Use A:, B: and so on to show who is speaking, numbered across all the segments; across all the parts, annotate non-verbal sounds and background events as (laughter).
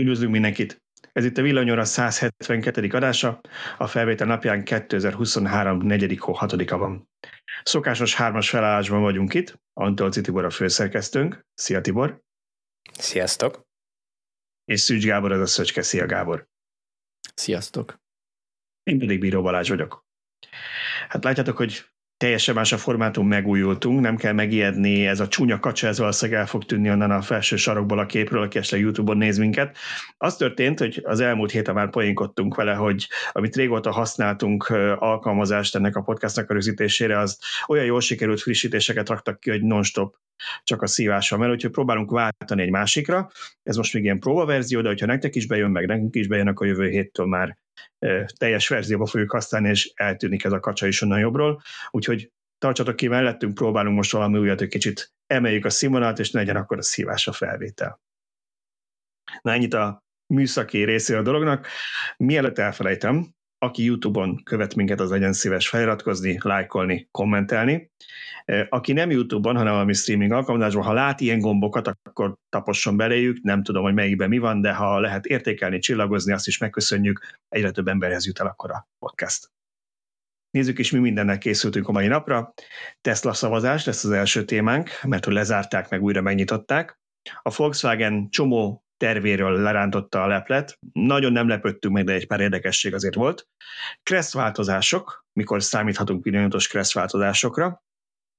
A: Üdvözlünk mindenkit! Ez itt a Villanyóra 172. adása, a felvétel napján 2023. 4. hó 6 van. Szokásos hármas felállásban vagyunk itt, Antolci Tibor a főszerkesztőnk. Szia Tibor!
B: Sziasztok!
A: És Szűcs Gábor az a Szöcske. Szia Gábor!
C: Sziasztok!
A: Én pedig Bíró Balázs vagyok. Hát látjátok, hogy teljesen más a formátum, megújultunk, nem kell megijedni, ez a csúnya kacsa, ez valószínűleg el fog tűnni onnan a felső sarokból a képről, aki esetleg YouTube-on néz minket. Az történt, hogy az elmúlt héten már poénkodtunk vele, hogy amit régóta használtunk alkalmazást ennek a podcastnak a rögzítésére, az olyan jól sikerült frissítéseket raktak ki, hogy non-stop csak a szívással mert úgyhogy próbálunk váltani egy másikra. Ez most még ilyen próbaverzió, de hogyha nektek is bejön, meg nekünk is bejön, akkor jövő héttől már teljes verzióba fogjuk használni, és eltűnik ez a kacsa is onnan jobbról. Úgyhogy tartsatok ki mellettünk, próbálunk most valami újat, hogy kicsit emeljük a színvonalat, és ne legyen akkor a szívás a felvétel. Na ennyit a műszaki részéről a dolognak. Mielőtt elfelejtem, aki YouTube-on követ minket, az legyen szíves feliratkozni, lájkolni, kommentelni. Aki nem YouTube-on, hanem valami streaming alkalmazásban, ha lát ilyen gombokat, akkor taposson beléjük, nem tudom, hogy melyikben mi van, de ha lehet értékelni, csillagozni, azt is megköszönjük, egyre több emberhez jut el akkor a podcast. Nézzük is, mi mindennel készültünk a mai napra. Tesla szavazás lesz az első témánk, mert hogy lezárták, meg újra megnyitották. A Volkswagen csomó tervéről lerántotta a leplet. Nagyon nem lepődtünk meg, de egy pár érdekesség azért volt. Kressz változások, mikor számíthatunk pillanatos kressz változásokra.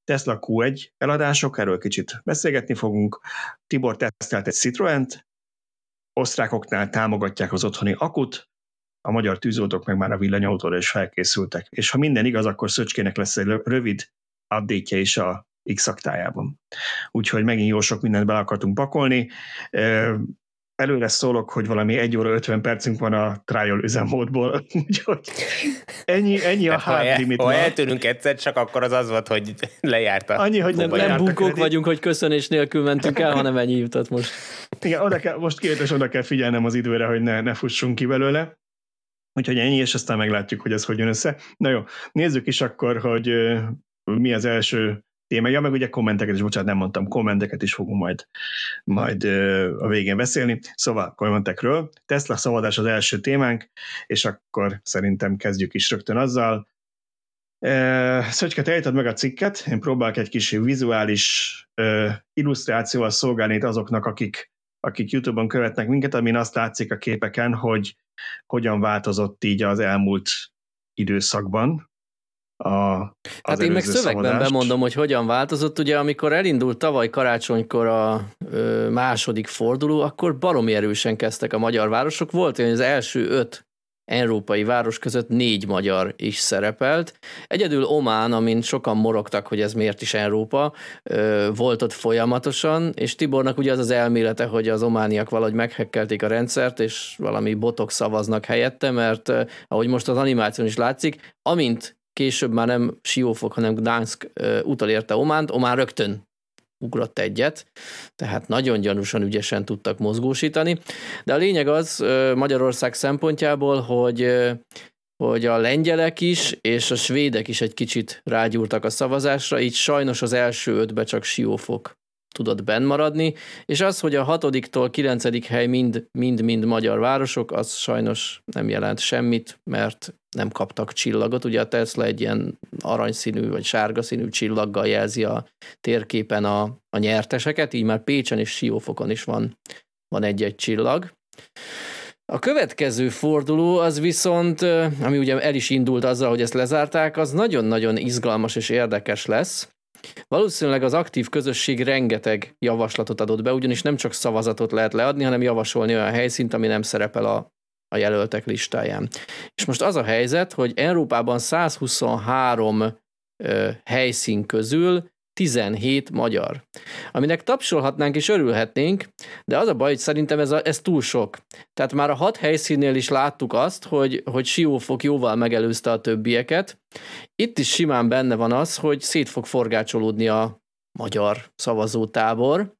A: Tesla Q1 eladások, erről kicsit beszélgetni fogunk. Tibor tesztelt egy Citroent, osztrákoknál támogatják az otthoni akut, a magyar tűzoltók meg már a villanyautóra is felkészültek. És ha minden igaz, akkor Szöcskének lesz egy rövid update is a x aktájában. Úgyhogy megint jó sok mindent be akartunk pakolni előre szólok, hogy valami 1 óra 50 percünk van a trial üzemmódból, (laughs) úgyhogy ennyi, ennyi a hard
B: ha
A: limit.
B: Ha eltűnünk egyszer, csak akkor az az volt, hogy (laughs) lejárt a...
C: Annyi, hogy nem, nem bunkók vagyunk, hogy köszönés nélkül mentünk el, hanem ennyi jutott most.
A: Igen, oda kell, most kérdés, oda kell figyelnem az időre, hogy ne, ne fussunk ki belőle. Úgyhogy ennyi, és aztán meglátjuk, hogy ez hogy jön össze. Na jó, nézzük is akkor, hogy mi az első témája, meg ugye kommenteket is, bocsánat, nem mondtam, kommenteket is fogunk majd, majd a végén beszélni. Szóval kommentekről. Tesla szavazás az első témánk, és akkor szerintem kezdjük is rögtön azzal. Szöcske, te meg a cikket, én próbálok egy kis vizuális illusztrációval szolgálni azoknak, akik, akik YouTube-on követnek minket, amin azt látszik a képeken, hogy hogyan változott így az elmúlt időszakban, a,
C: hát én meg szövegben szavazást. bemondom, hogy hogyan változott. Ugye amikor elindult tavaly karácsonykor a ö, második forduló, akkor baromi erősen kezdtek a magyar városok. Volt, hogy az első öt európai város között négy magyar is szerepelt. Egyedül Omán, amin sokan morogtak, hogy ez miért is Európa, volt ott folyamatosan, és Tibornak ugye az az elmélete, hogy az omániak valahogy meghekkelték a rendszert, és valami botok szavaznak helyette, mert ahogy most az animáción is látszik, amint később már nem Siófok, hanem Gdansk utolérte Ománt, Omán rögtön ugrott egyet, tehát nagyon gyanúsan ügyesen tudtak mozgósítani. De a lényeg az Magyarország szempontjából, hogy hogy a lengyelek is és a svédek is egy kicsit rágyúrtak a szavazásra, így sajnos az első ötbe csak Siófok tudott benn maradni, és az, hogy a hatodiktól kilencedik hely mind-mind magyar városok, az sajnos nem jelent semmit, mert nem kaptak csillagot. Ugye a Tesla egy ilyen aranyszínű vagy sárga színű csillaggal jelzi a térképen a, a nyerteseket, így már Pécsen és Siófokon is van, van egy-egy csillag. A következő forduló az viszont, ami ugye el is indult azzal, hogy ezt lezárták, az nagyon-nagyon izgalmas és érdekes lesz, Valószínűleg az aktív közösség rengeteg javaslatot adott be, ugyanis nem csak szavazatot lehet leadni, hanem javasolni olyan helyszínt, ami nem szerepel a, a jelöltek listáján. És most az a helyzet, hogy Európában 123 ö, helyszín közül 17 magyar. Aminek tapsolhatnánk és örülhetnénk, de az a baj, hogy szerintem ez, a, ez túl sok. Tehát már a hat helyszínnél is láttuk azt, hogy, hogy Siófok jóval megelőzte a többieket. Itt is simán benne van az, hogy szét fog forgácsolódni a magyar szavazótábor,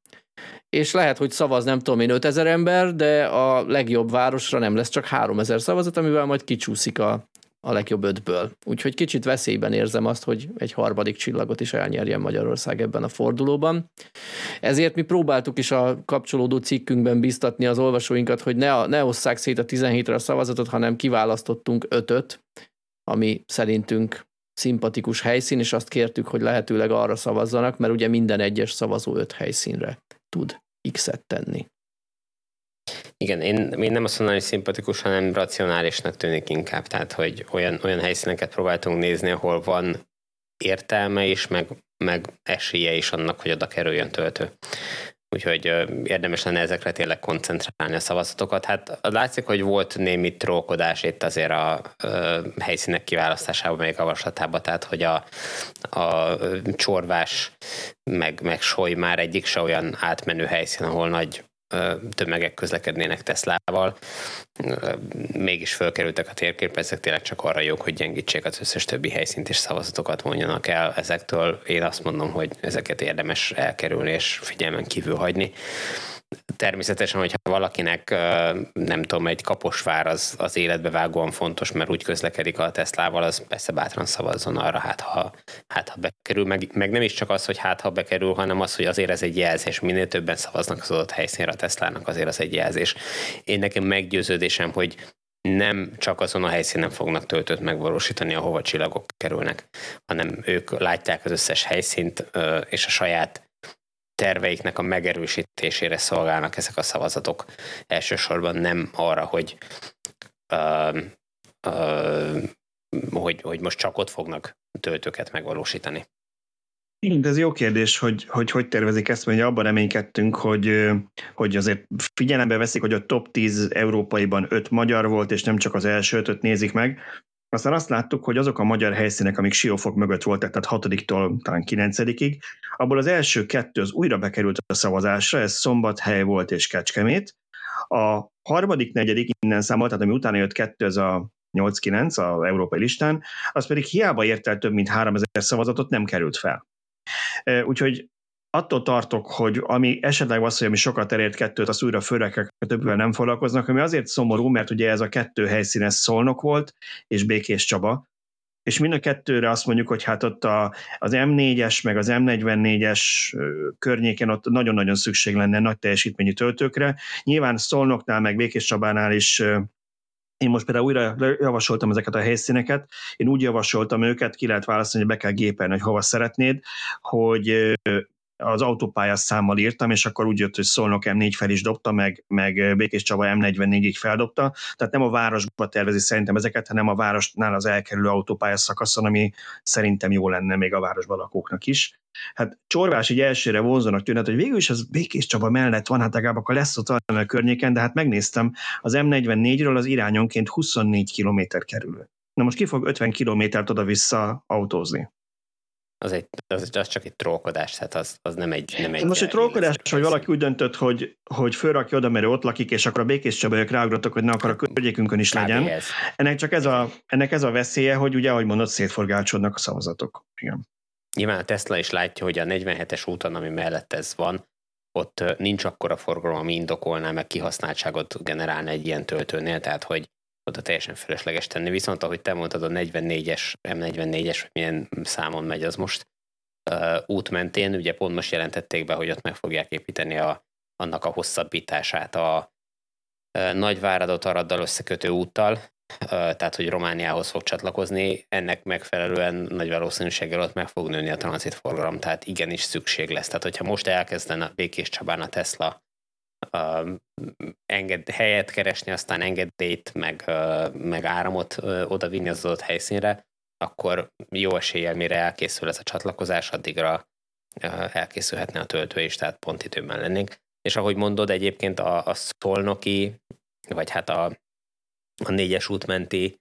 C: és lehet, hogy szavaz nem tudom én 5000 ember, de a legjobb városra nem lesz csak 3000 szavazat, amivel majd kicsúszik a a legjobb ötből. Úgyhogy kicsit veszélyben érzem azt, hogy egy harmadik csillagot is elnyerjen Magyarország ebben a fordulóban. Ezért mi próbáltuk is a kapcsolódó cikkünkben biztatni az olvasóinkat, hogy ne, ne osszák szét a 17-re a szavazatot, hanem kiválasztottunk ötöt, ami szerintünk szimpatikus helyszín, és azt kértük, hogy lehetőleg arra szavazzanak, mert ugye minden egyes szavazó öt helyszínre tud X-et tenni.
B: Igen, én, én nem azt mondom, hogy szimpatikus, hanem racionálisnak tűnik inkább, tehát hogy olyan, olyan helyszíneket próbáltunk nézni, ahol van értelme is, meg, meg esélye is annak, hogy oda kerüljön töltő. Úgyhogy érdemes lenne ezekre tényleg koncentrálni a szavazatokat. Hát látszik, hogy volt némi trókodás itt azért a, a helyszínek kiválasztásában, még javaslatában, tehát hogy a, a csorvás meg, meg soly már egyik se olyan átmenő helyszín, ahol nagy tömegek közlekednének Teslával, mégis fölkerültek a térképre, ezek tényleg csak arra jók, hogy gyengítsék az összes többi helyszínt és szavazatokat vonjanak el. Ezektől én azt mondom, hogy ezeket érdemes elkerülni és figyelmen kívül hagyni. Természetesen, hogyha valakinek nem tudom, egy kaposvár az, az életbe vágóan fontos, mert úgy közlekedik a Teslával, az persze bátran szavazzon arra, hát ha, hát, ha bekerül, meg, meg nem is csak az, hogy hát ha bekerül, hanem az, hogy azért ez egy jelzés, minél többen szavaznak az adott helyszínre a Teslának, azért az egy jelzés. Én nekem meggyőződésem, hogy nem csak azon a helyszínen fognak töltőt megvalósítani, ahova csillagok kerülnek, hanem ők látják az összes helyszínt, és a saját terveiknek a megerősítésére szolgálnak ezek a szavazatok. Elsősorban nem arra, hogy, uh, uh, hogy, hogy most csak ott fognak töltőket megvalósítani.
A: Igen, ez jó kérdés, hogy, hogy hogy tervezik ezt, mert abban reménykedtünk, hogy, hogy azért figyelembe veszik, hogy a top 10 európaiban 5 magyar volt, és nem csak az első ötöt nézik meg, aztán azt láttuk, hogy azok a magyar helyszínek, amik Siófok mögött voltak, tehát 6-tól talán 9-ig, abból az első kettő az újra bekerült a szavazásra, ez Szombathely volt és Kecskemét. A harmadik, negyedik innen számolt, tehát ami utána jött kettő, ez a 8-9 az európai listán, az pedig hiába ért el több mint 3000 szavazatot, nem került fel. Úgyhogy attól tartok, hogy ami esetleg az, hogy ami sokat elért kettőt, az újra főrekek többvel nem foglalkoznak, ami azért szomorú, mert ugye ez a kettő helyszínes Szolnok volt, és Békés Csaba, és mind a kettőre azt mondjuk, hogy hát ott a, az M4-es, meg az M44-es környéken ott nagyon-nagyon szükség lenne nagy teljesítményű töltőkre. Nyilván Szolnoknál, meg Békés Csabánál is én most például újra javasoltam ezeket a helyszíneket, én úgy javasoltam őket, ki lehet választani, hogy be kell gépelni, hogy hova szeretnéd, hogy az autópályás számmal írtam, és akkor úgy jött, hogy Szolnok M4 fel is dobta, meg, meg Békés Csaba M44-ig feldobta, tehát nem a városba tervezi szerintem ezeket, hanem a városnál az elkerülő autópályás szakaszon, ami szerintem jó lenne még a városban lakóknak is. Hát Csorvás így elsőre vonzónak tűnhet, hogy végül is az Békés Csaba mellett van, hát legalább akkor lesz ott a környéken, de hát megnéztem, az M44-ről az irányonként 24 km kerül. Na most ki fog 50 kilométert oda-vissza autózni?
B: Az, egy, az, az csak egy trollkodás, tehát az, az nem egy... Nem egy
A: Most egy trollkodás, hogy valaki úgy döntött, hogy, hogy fölrakja oda, mert ott lakik, és akkor a békés csabajok ráugrottak, hogy ne akar a környékünkön is legyen. Ez. Ennek csak ez a, ennek ez a veszélye, hogy ugye, ahogy mondod, szétforgácsodnak a szavazatok. Igen.
B: Nyilván a Tesla is látja, hogy a 47-es úton, ami mellett ez van, ott nincs akkora forgalom, ami indokolná, meg kihasználtságot generálni egy ilyen töltőnél, tehát hogy oda teljesen felesleges tenni. Viszont ahogy te mondtad, a 44-es, M44-es, vagy milyen számon megy az most uh, út mentén, ugye pont most jelentették be, hogy ott meg fogják építeni a, annak a hosszabbítását a Nagyváradot Araddal összekötő úttal, tehát hogy Romániához fog csatlakozni, ennek megfelelően nagy valószínűséggel ott meg fog nőni a tranzitforgalom, tehát igenis szükség lesz. Tehát hogyha most elkezdene Békés Csabán a Tesla enged, helyet keresni, aztán engedélyt, meg, meg áramot oda vinni az adott helyszínre, akkor jó eséllyel, mire elkészül ez a csatlakozás, addigra elkészülhetne a töltő is, tehát pont időben lennénk. És ahogy mondod, egyébként a, a szolnoki, vagy hát a, a négyes útmenti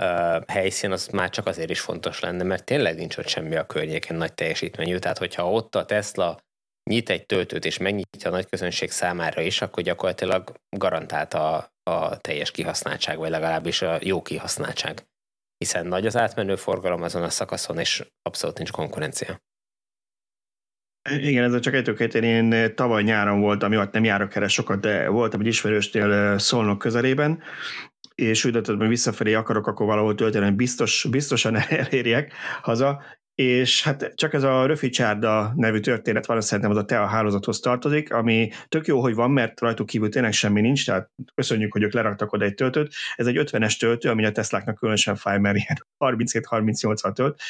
B: uh, helyszín az már csak azért is fontos lenne, mert tényleg nincs ott semmi a környéken nagy teljesítményű. Tehát, hogyha ott a Tesla nyit egy töltőt és megnyitja a nagy közönség számára is, akkor gyakorlatilag garantált a, a teljes kihasználtság, vagy legalábbis a jó kihasználtság. Hiszen nagy az átmenő forgalom azon a szakaszon, és abszolút nincs konkurencia.
A: Igen, ez csak egy én tavaly nyáron voltam, jó, hát nem járok erre sokat, de voltam egy ismerőstél Szolnok közelében, és úgy döntöttem, hogy visszafelé akarok akkor valahol tölteni, biztos, biztosan (laughs) elérjek haza, és hát csak ez a Röfi Csárda nevű történet van, szerintem az a TEA hálózathoz tartozik, ami tök jó, hogy van, mert rajtuk kívül tényleg semmi nincs, tehát köszönjük, hogy ők leraktak oda egy töltőt. Ez egy 50-es töltő, ami a Tesláknak különösen fáj, mert ilyen 37-38-al tölt,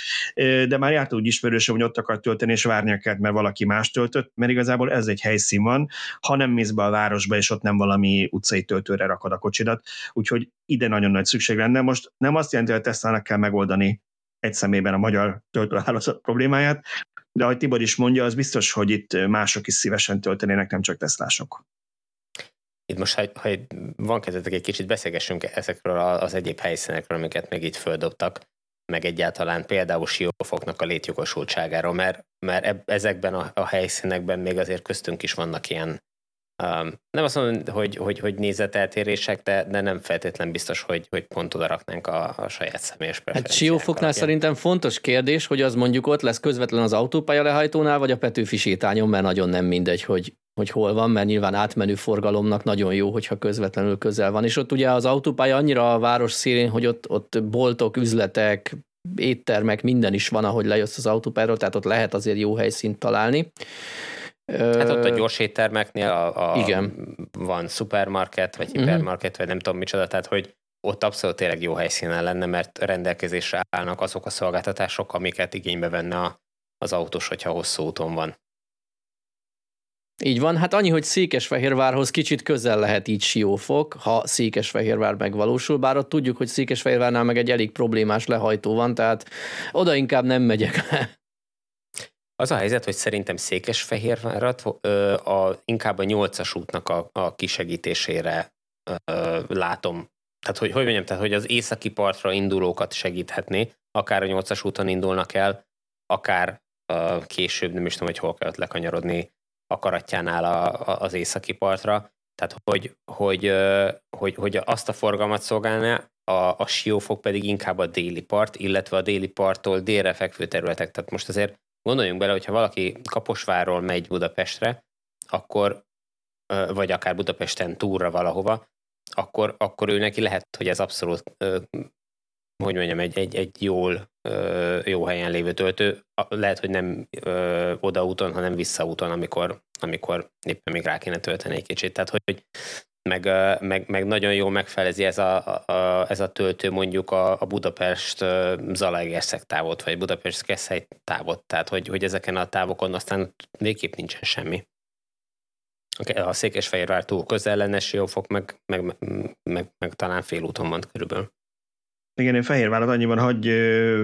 A: de már járt úgy ismerősöm, hogy ott akar tölteni, és várnia kellett, mert valaki más töltött, mert igazából ez egy helyszín van, ha nem mész be a városba, és ott nem valami utcai töltőre rakod a kocsidat, úgyhogy ide nagyon nagy szükség lenne. Most nem azt jelenti, hogy a Teslának kell megoldani egy szemében a magyar töltőhálózat problémáját, de ahogy Tibor is mondja, az biztos, hogy itt mások is szívesen töltenének, nem csak teszlások.
B: Itt most, ha, ha van kezdetek egy kicsit beszélgessünk ezekről az egyéb helyszínekről, amiket még itt földobtak, meg egyáltalán például siófoknak a létjogosultságáról, mert, mert ezekben a, a helyszínekben még azért köztünk is vannak ilyen Um, nem azt mondom, hogy, hogy, hogy nézeteltérések, de, de nem feltétlen biztos, hogy, hogy pont oda raknánk a, a saját személyes
C: Hát Siófoknál szerintem fontos kérdés, hogy az mondjuk ott lesz közvetlen az autópálya lehajtónál, vagy a Petőfi sétányon, mert nagyon nem mindegy, hogy, hogy hol van, mert nyilván átmenő forgalomnak nagyon jó, hogyha közvetlenül közel van. És ott ugye az autópálya annyira a város szélén, hogy ott, ott boltok, üzletek, éttermek, minden is van, ahogy lejössz az autópályáról, tehát ott lehet azért jó helyszínt találni.
B: Hát ott a gyors éttermeknél a, a Igen. van szupermarket, vagy mhm. hipermarket, uh-huh. vagy nem tudom micsoda, tehát hogy ott abszolút tényleg jó helyszínen lenne, mert rendelkezésre állnak azok a szolgáltatások, amiket igénybe venne a, az autós, hogyha hosszú úton van.
C: Így van, hát annyi, hogy Székesfehérvárhoz kicsit közel lehet így Siófok, ha Székesfehérvár megvalósul, bár ott tudjuk, hogy Székesfehérvárnál meg egy elég problémás lehajtó van, tehát oda inkább nem megyek le.
B: Az a helyzet, hogy szerintem Székesfehérvárat ö, a, inkább a nyolcas útnak a, a kisegítésére ö, látom. Tehát, hogy, hogy mondjam, tehát, hogy az északi partra indulókat segíthetné, akár a nyolcas úton indulnak el, akár ö, később, nem is tudom, hogy hol kellett lekanyarodni akaratjánál a, a, az északi partra. Tehát, hogy, hogy, hogy, hogy azt a forgalmat szolgálná, a, a siófok pedig inkább a déli part, illetve a déli parttól délre fekvő területek. Tehát most azért Gondoljunk bele, hogyha valaki Kaposvárról megy Budapestre, akkor, vagy akár Budapesten túlra valahova, akkor, akkor ő neki lehet, hogy ez abszolút, hogy mondjam, egy, egy, egy jól, jó helyen lévő töltő. Lehet, hogy nem odaúton, hanem visszaúton, amikor, amikor éppen még rá kéne tölteni egy kicsit. Tehát, hogy meg, meg, meg nagyon jól megfelezi ez a, a, ez a töltő mondjuk a, a Budapest Zalaegerszeg távot, vagy Budapest Keszhely távot, tehát hogy, hogy ezeken a távokon aztán végképp nincsen semmi. A Székesfehérvár túl közel lenne, Siófok meg, meg, meg, meg, meg talán félúton van körülbelül.
A: Igen, én Fehérvárat annyiban hagy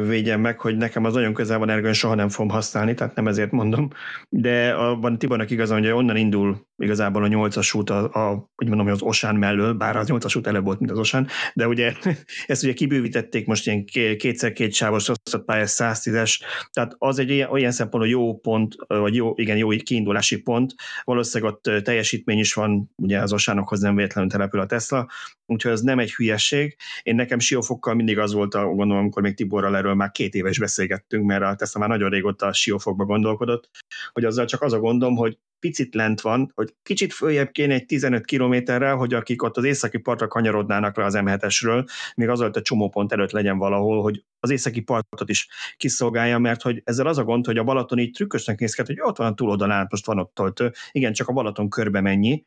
A: védjem meg, hogy nekem az nagyon közel van ergön, soha nem fogom használni, tehát nem ezért mondom. De van Tibornak igazán, hogy onnan indul igazából a nyolcas út, a, a, úgy mondom, az Osán mellől, bár az nyolcas út előbb volt, mint az Osán, de ugye (laughs) ezt ugye kibővítették most ilyen kétszer két sávos osztott pályás 110-es, tehát az egy olyan, olyan szempontból jó pont, vagy jó, igen, jó kiindulási pont, valószínűleg ott teljesítmény is van, ugye az Osánokhoz nem véletlenül települ a Tesla, úgyhogy ez nem egy hülyeség. Én nekem siófokkal mindig az volt, a, gondolom, amikor még Tiborral erről már két éves beszélgettünk, mert a Tesla már nagyon régóta a siófokba gondolkodott, hogy azzal csak az a gondom, hogy picit lent van, hogy kicsit följebb kéne egy 15 kilométerrel, hogy akik ott az északi partra kanyarodnának le az M7-esről, még az a csomópont előtt legyen valahol, hogy az északi partot is kiszolgálja, mert hogy ezzel az a gond, hogy a Balaton így trükkösnek néz ki, hogy ott van a túloldalán, most van ott töltő, igen, csak a Balaton körbe mennyi,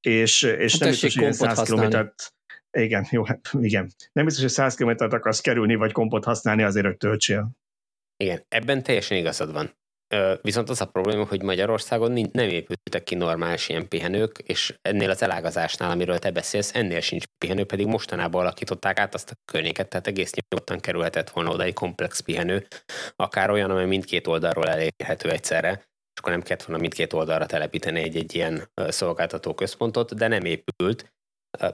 A: és, és hát nem biztos, hogy 100 kilométert igen, jó, hát igen. Nem biztos, hogy 100 kilométert akarsz kerülni, vagy kompot használni azért, hogy töltsél.
B: Igen, ebben teljesen igazad van. Viszont az a probléma, hogy Magyarországon nem épültek ki normális ilyen pihenők, és ennél az elágazásnál, amiről te beszélsz, ennél sincs pihenő, pedig mostanában alakították át azt a környéket, tehát egész nyugodtan kerülhetett volna oda egy komplex pihenő, akár olyan, amely mindkét oldalról elérhető egyszerre, és akkor nem kellett volna mindkét oldalra telepíteni egy-egy ilyen szolgáltató központot, de nem épült,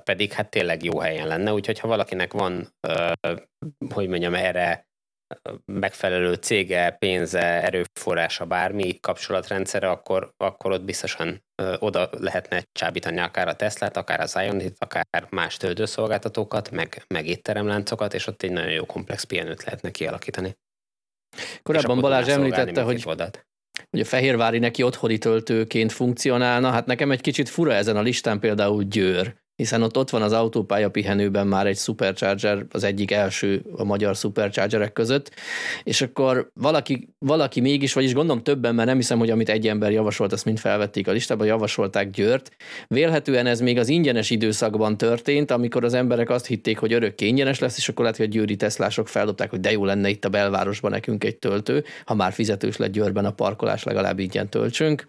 B: pedig hát tényleg jó helyen lenne, úgyhogy ha valakinek van, hogy mondjam, erre megfelelő cége, pénze, erőforrása, bármi kapcsolatrendszere, akkor, akkor ott biztosan oda lehetne csábítani akár a Teslát, akár az Ionit, akár más töltőszolgáltatókat, meg, meg étteremláncokat, és ott egy nagyon jó komplex pihenőt lehetne kialakítani.
C: Korábban Balázs említette, hogy, oldalt. hogy a Fehérvári neki otthoni töltőként funkcionálna. Hát nekem egy kicsit fura ezen a listán például Győr, hiszen ott, ott van az autópálya pihenőben már egy Supercharger, az egyik első a magyar Superchargerek között, és akkor valaki, valaki mégis, vagyis gondolom többen, mert nem hiszem, hogy amit egy ember javasolt, azt mind felvették a listába, javasolták Győrt. Vélhetően ez még az ingyenes időszakban történt, amikor az emberek azt hitték, hogy örökké ingyenes lesz, és akkor lehet, hogy a győri teszlások feldobták, hogy de jó lenne itt a belvárosban nekünk egy töltő, ha már fizetős lett Győrben a parkolás, legalább ingyen töltsünk.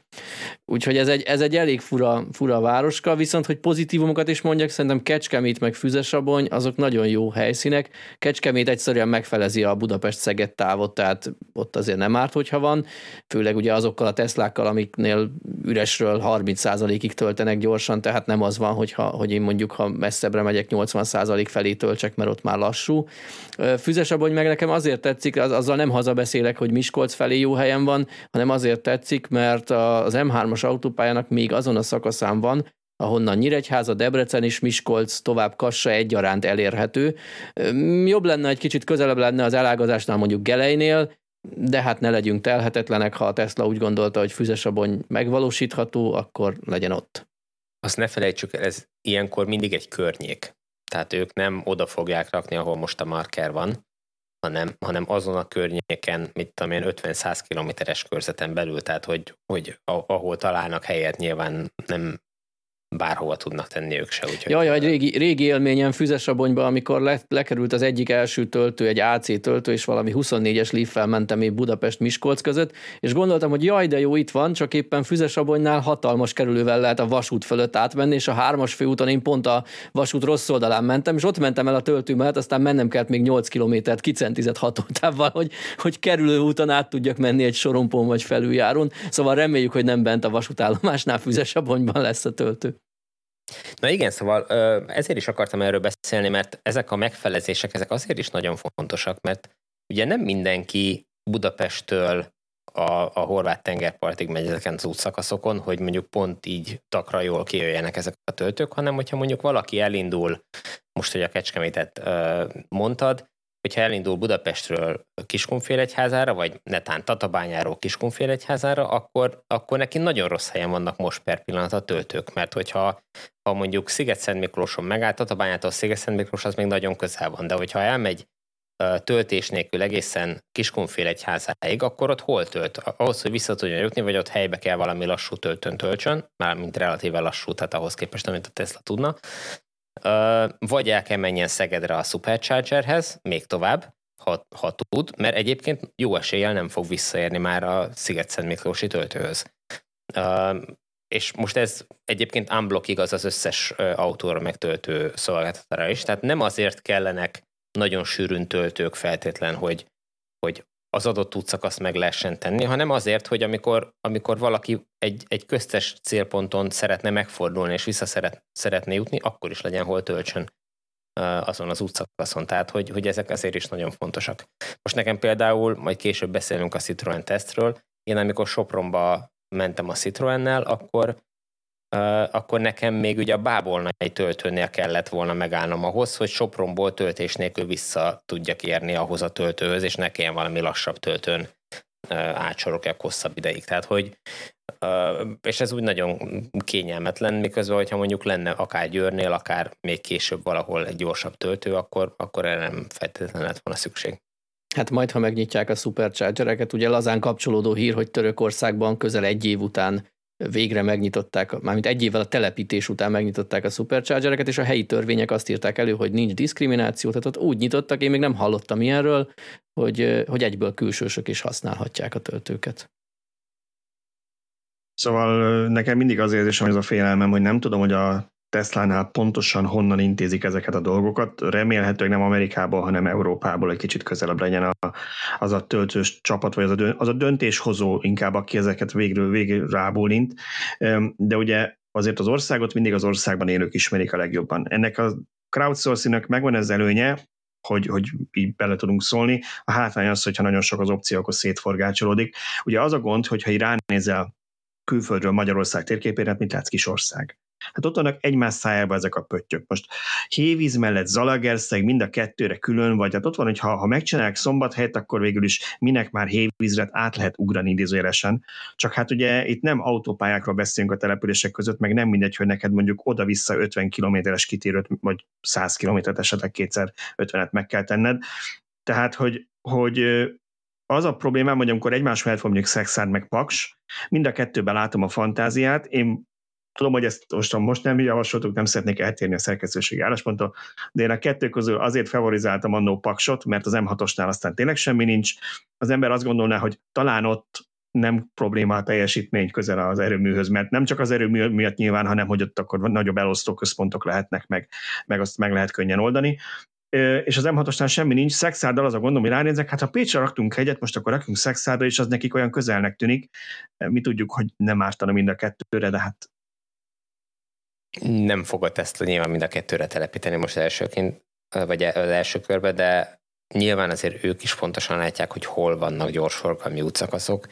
C: Úgyhogy ez egy, ez egy elég fura, fura városka, viszont hogy pozitívumokat is mondjak, szerintem Kecskemét meg Füzesabony, azok nagyon jó helyszínek. Kecskemét egyszerűen megfelezi a Budapest-Szeged távot, tehát ott azért nem árt, hogyha van, főleg ugye azokkal a Teslákkal, amiknél üresről 30%-ig töltenek gyorsan, tehát nem az van, hogyha, hogy én mondjuk, ha messzebbre megyek 80% felé töltsek, mert ott már lassú. Füzesabony meg nekem azért tetszik, az, azzal nem hazabeszélek, hogy Miskolc felé jó helyen van, hanem azért tetszik, mert az M3-as autópályának még azon a szakaszán van, ahonnan Nyíregyháza, Debrecen és Miskolc tovább Kassa egyaránt elérhető. Jobb lenne, egy kicsit közelebb lenne az elágazásnál mondjuk Gelejnél, de hát ne legyünk telhetetlenek, ha a Tesla úgy gondolta, hogy Füzesabony megvalósítható, akkor legyen ott.
B: Azt ne felejtsük, ez ilyenkor mindig egy környék. Tehát ők nem oda fogják rakni, ahol most a marker van, hanem, hanem azon a környéken, mit tudom én, 50-100 kilométeres körzeten belül, tehát hogy, hogy ahol találnak helyet, nyilván nem bárhova tudnak tenni ők se. Úgyhogy...
C: Jaj, egy régi, régi élményem Füzesabonyba, amikor le, lekerült az egyik első töltő, egy AC töltő, és valami 24-es liffel mentem én Budapest-Miskolc között, és gondoltam, hogy jaj, de jó, itt van, csak éppen Füzesabonynál hatalmas kerülővel lehet a vasút fölött átmenni, és a hármas főúton én pont a vasút rossz oldalán mentem, és ott mentem el a töltő mellett, aztán mennem kellett még 8 kilométert kicentizett hatótávval, hogy, hogy kerülő úton át tudjak menni egy sorompon vagy felüljáron. Szóval reméljük, hogy nem bent a vasútállomásnál Füzesabonyban lesz a töltő.
B: Na igen, szóval ezért is akartam erről beszélni, mert ezek a megfelezések, ezek azért is nagyon fontosak, mert ugye nem mindenki Budapesttől a, a horvát tengerpartig megy ezeken az útszakaszokon, hogy mondjuk pont így takra jól kijöjjenek ezek a töltők, hanem hogyha mondjuk valaki elindul, most, hogy a Kecskemétet mondtad, hogyha elindul Budapestről Kiskunfélegyházára, vagy netán Tatabányáról Kiskunfélegyházára, akkor, akkor neki nagyon rossz helyen vannak most per pillanat a töltők, mert hogyha ha mondjuk Sziget-Szent Miklóson megállt, Tatabányától Sziget-Szent Miklós az még nagyon közel van, de hogyha elmegy töltés nélkül egészen Kiskunfélegyházáig, akkor ott hol tölt? Ahhoz, hogy vissza tudjon jutni, vagy ott helybe kell valami lassú töltőn töltsön, mármint relatíve lassú, tehát ahhoz képest, amit a Tesla tudna, vagy el kell menjen Szegedre a Superchargerhez, még tovább, ha, ha tud, mert egyébként jó eséllyel nem fog visszaérni már a Sziget-Szent Miklósi töltőhöz. És most ez egyébként unblock igaz az összes autóra megtöltő szolgáltatára is, tehát nem azért kellenek nagyon sűrűn töltők feltétlen, hogy, hogy az adott útszakaszt meg lehessen tenni, hanem azért, hogy amikor, amikor valaki egy, egy köztes célponton szeretne megfordulni és vissza szeret, szeretne jutni, akkor is legyen hol töltsön azon az útszakaszon. Tehát, hogy, hogy ezek azért is nagyon fontosak. Most nekem például, majd később beszélünk a Citroen tesztről, én amikor Sopronba mentem a Citroennel, akkor akkor nekem még ugye a bábolnai töltőnél kellett volna megállnom ahhoz, hogy Sopronból töltés nélkül vissza tudjak érni ahhoz a töltőhöz, és ne kelljen valami lassabb töltőn átsorolják hosszabb ideig. Tehát, hogy és ez úgy nagyon kényelmetlen, miközben, hogyha mondjuk lenne akár Győrnél, akár még később valahol egy gyorsabb töltő, akkor, akkor erre nem feltétlenül lett volna szükség.
C: Hát majd, ha megnyitják a superchargereket, ugye lazán kapcsolódó hír, hogy Törökországban közel egy év után végre megnyitották, mármint egy évvel a telepítés után megnyitották a superchargereket, és a helyi törvények azt írták elő, hogy nincs diszkrimináció, tehát ott úgy nyitottak, én még nem hallottam ilyenről, hogy, hogy egyből külsősök is használhatják a töltőket.
A: Szóval nekem mindig az érzésem, ez a félelmem, hogy nem tudom, hogy a Tesla-nál pontosan honnan intézik ezeket a dolgokat. Remélhetőleg nem Amerikából, hanem Európából egy kicsit közelebb legyen a, az a töltős csapat, vagy az a, dönt, az a döntéshozó inkább, aki ezeket végről rábólint. De ugye azért az országot mindig az országban élők ismerik a legjobban. Ennek a crowdsourcing megvan ez előnye, hogy, hogy így bele tudunk szólni. A hátrány az, hogyha nagyon sok az opció, akkor szétforgácsolódik. Ugye az a gond, hogyha így ránézel külföldről Magyarország térképére, hát mit látsz ország Hát ott vannak egymás szájában ezek a pöttyök. Most Hévíz mellett Zalagerszeg mind a kettőre külön, vagy hát ott van, hogy ha, ha megcsinálják szombathelyet, akkor végül is minek már Hévízre át lehet ugrani idézőjelesen. Csak hát ugye itt nem autópályákról beszélünk a települések között, meg nem mindegy, hogy neked mondjuk oda-vissza 50 kilométeres kitérőt, vagy 100 kilométert esetleg kétszer 50-et meg kell tenned. Tehát, hogy, hogy az a problémám, hogy amikor egymás mellett van mondjuk Szexárd meg Paks, mind a kettőben látom a fantáziát, én tudom, hogy ezt most, most nem javasoltuk, nem szeretnék eltérni a szerkesztőségi állásponttól, de én a kettő közül azért favorizáltam annó Paksot, mert az M6-osnál aztán tényleg semmi nincs. Az ember azt gondolná, hogy talán ott nem probléma a teljesítmény közel az erőműhöz, mert nem csak az erőmű miatt nyilván, hanem hogy ott akkor nagyobb elosztó központok lehetnek, meg, meg azt meg lehet könnyen oldani és az M6-osnál semmi nincs, Szexárdal az a gondom, hogy ránézek, hát ha Pécsre raktunk hegyet, most akkor rakjunk Szexárdra, és az nekik olyan közelnek tűnik. Mi tudjuk, hogy nem ártana mind a kettőre, de hát
B: nem fogod ezt nyilván mind a kettőre telepíteni most elsőként, vagy az első körbe, de nyilván azért ők is pontosan látják, hogy hol vannak gyorsforgalmi útszakaszok,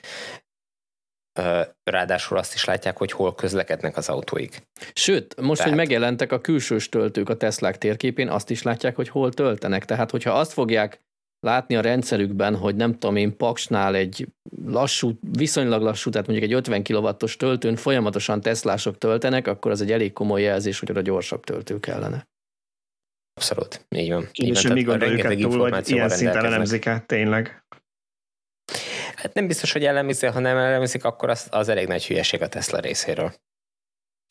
B: ráadásul azt is látják, hogy hol közlekednek az autóik.
C: Sőt, most, Tehát... hogy megjelentek a külsős töltők a Teslák térképén, azt is látják, hogy hol töltenek. Tehát, hogyha azt fogják látni a rendszerükben, hogy nem tudom én, Paksnál egy lassú, viszonylag lassú, tehát mondjuk egy 50 kW-os töltőn folyamatosan Teslások töltenek, akkor az egy elég komoly jelzés, hogy oda gyorsabb töltő kellene.
B: Abszolút, így van.
A: Így és mi gondoljuk túl, hogy ilyen szinten elemzik át tényleg?
B: Hát nem biztos, hogy ellenőrzi, ha nem ellenőrzik, akkor az, az elég nagy hülyeség a Tesla részéről.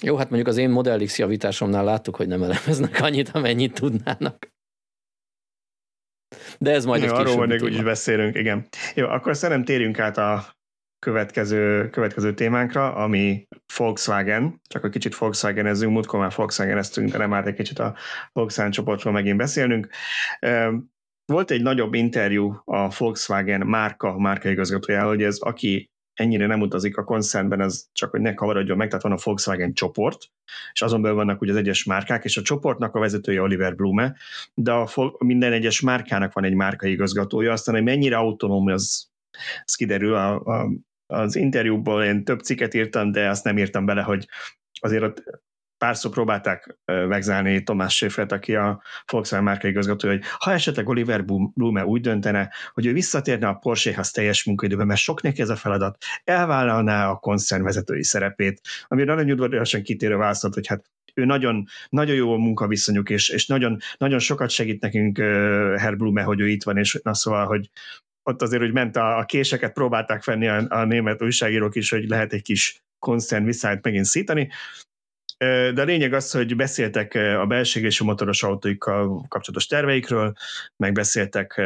C: Jó, hát mondjuk az én Model X javításomnál láttuk, hogy nem elemeznek annyit, amennyit tudnának. De ez majd
A: Jó, egy arról még úgyis beszélünk, igen. Jó, akkor szerintem térjünk át a következő, következő témánkra, ami Volkswagen, csak egy kicsit Volkswagen ezünk, múltkor már Volkswagen eztünk, de nem állt egy kicsit a Volkswagen csoportról megint beszélnünk. Volt egy nagyobb interjú a Volkswagen márka, márka igazgatójával, hogy ez aki ennyire nem utazik a koncernben, az csak hogy ne kavarodjon meg, tehát van a Volkswagen csoport, és azon belül vannak ugye az egyes márkák, és a csoportnak a vezetője Oliver Blume, de a, minden egyes márkának van egy márkai igazgatója, aztán hogy mennyire autonóm, az, az kiderül a, a, az interjúból, én több cikket írtam, de azt nem írtam bele, hogy azért ott párszor próbálták megzálni Tomás Schäfert, aki a Volkswagen márka igazgatója, hogy ha esetleg Oliver Blume úgy döntene, hogy ő visszatérne a Porsche-hoz teljes munkaidőben, mert sok neki ez a feladat, elvállalná a koncern vezetői szerepét, amire nagyon udvariasan kitérő válaszolt, hogy hát ő nagyon, nagyon jó a munkaviszonyuk, és, és nagyon, nagyon sokat segít nekünk uh, Herr Blume, hogy ő itt van, és na szóval, hogy ott azért, hogy ment a, a késeket, próbálták venni a, a német újságírók is, hogy lehet egy kis koncern visszájt megint szítani, de a lényeg az, hogy beszéltek a belség és a motoros autóikkal kapcsolatos terveikről, meg beszéltek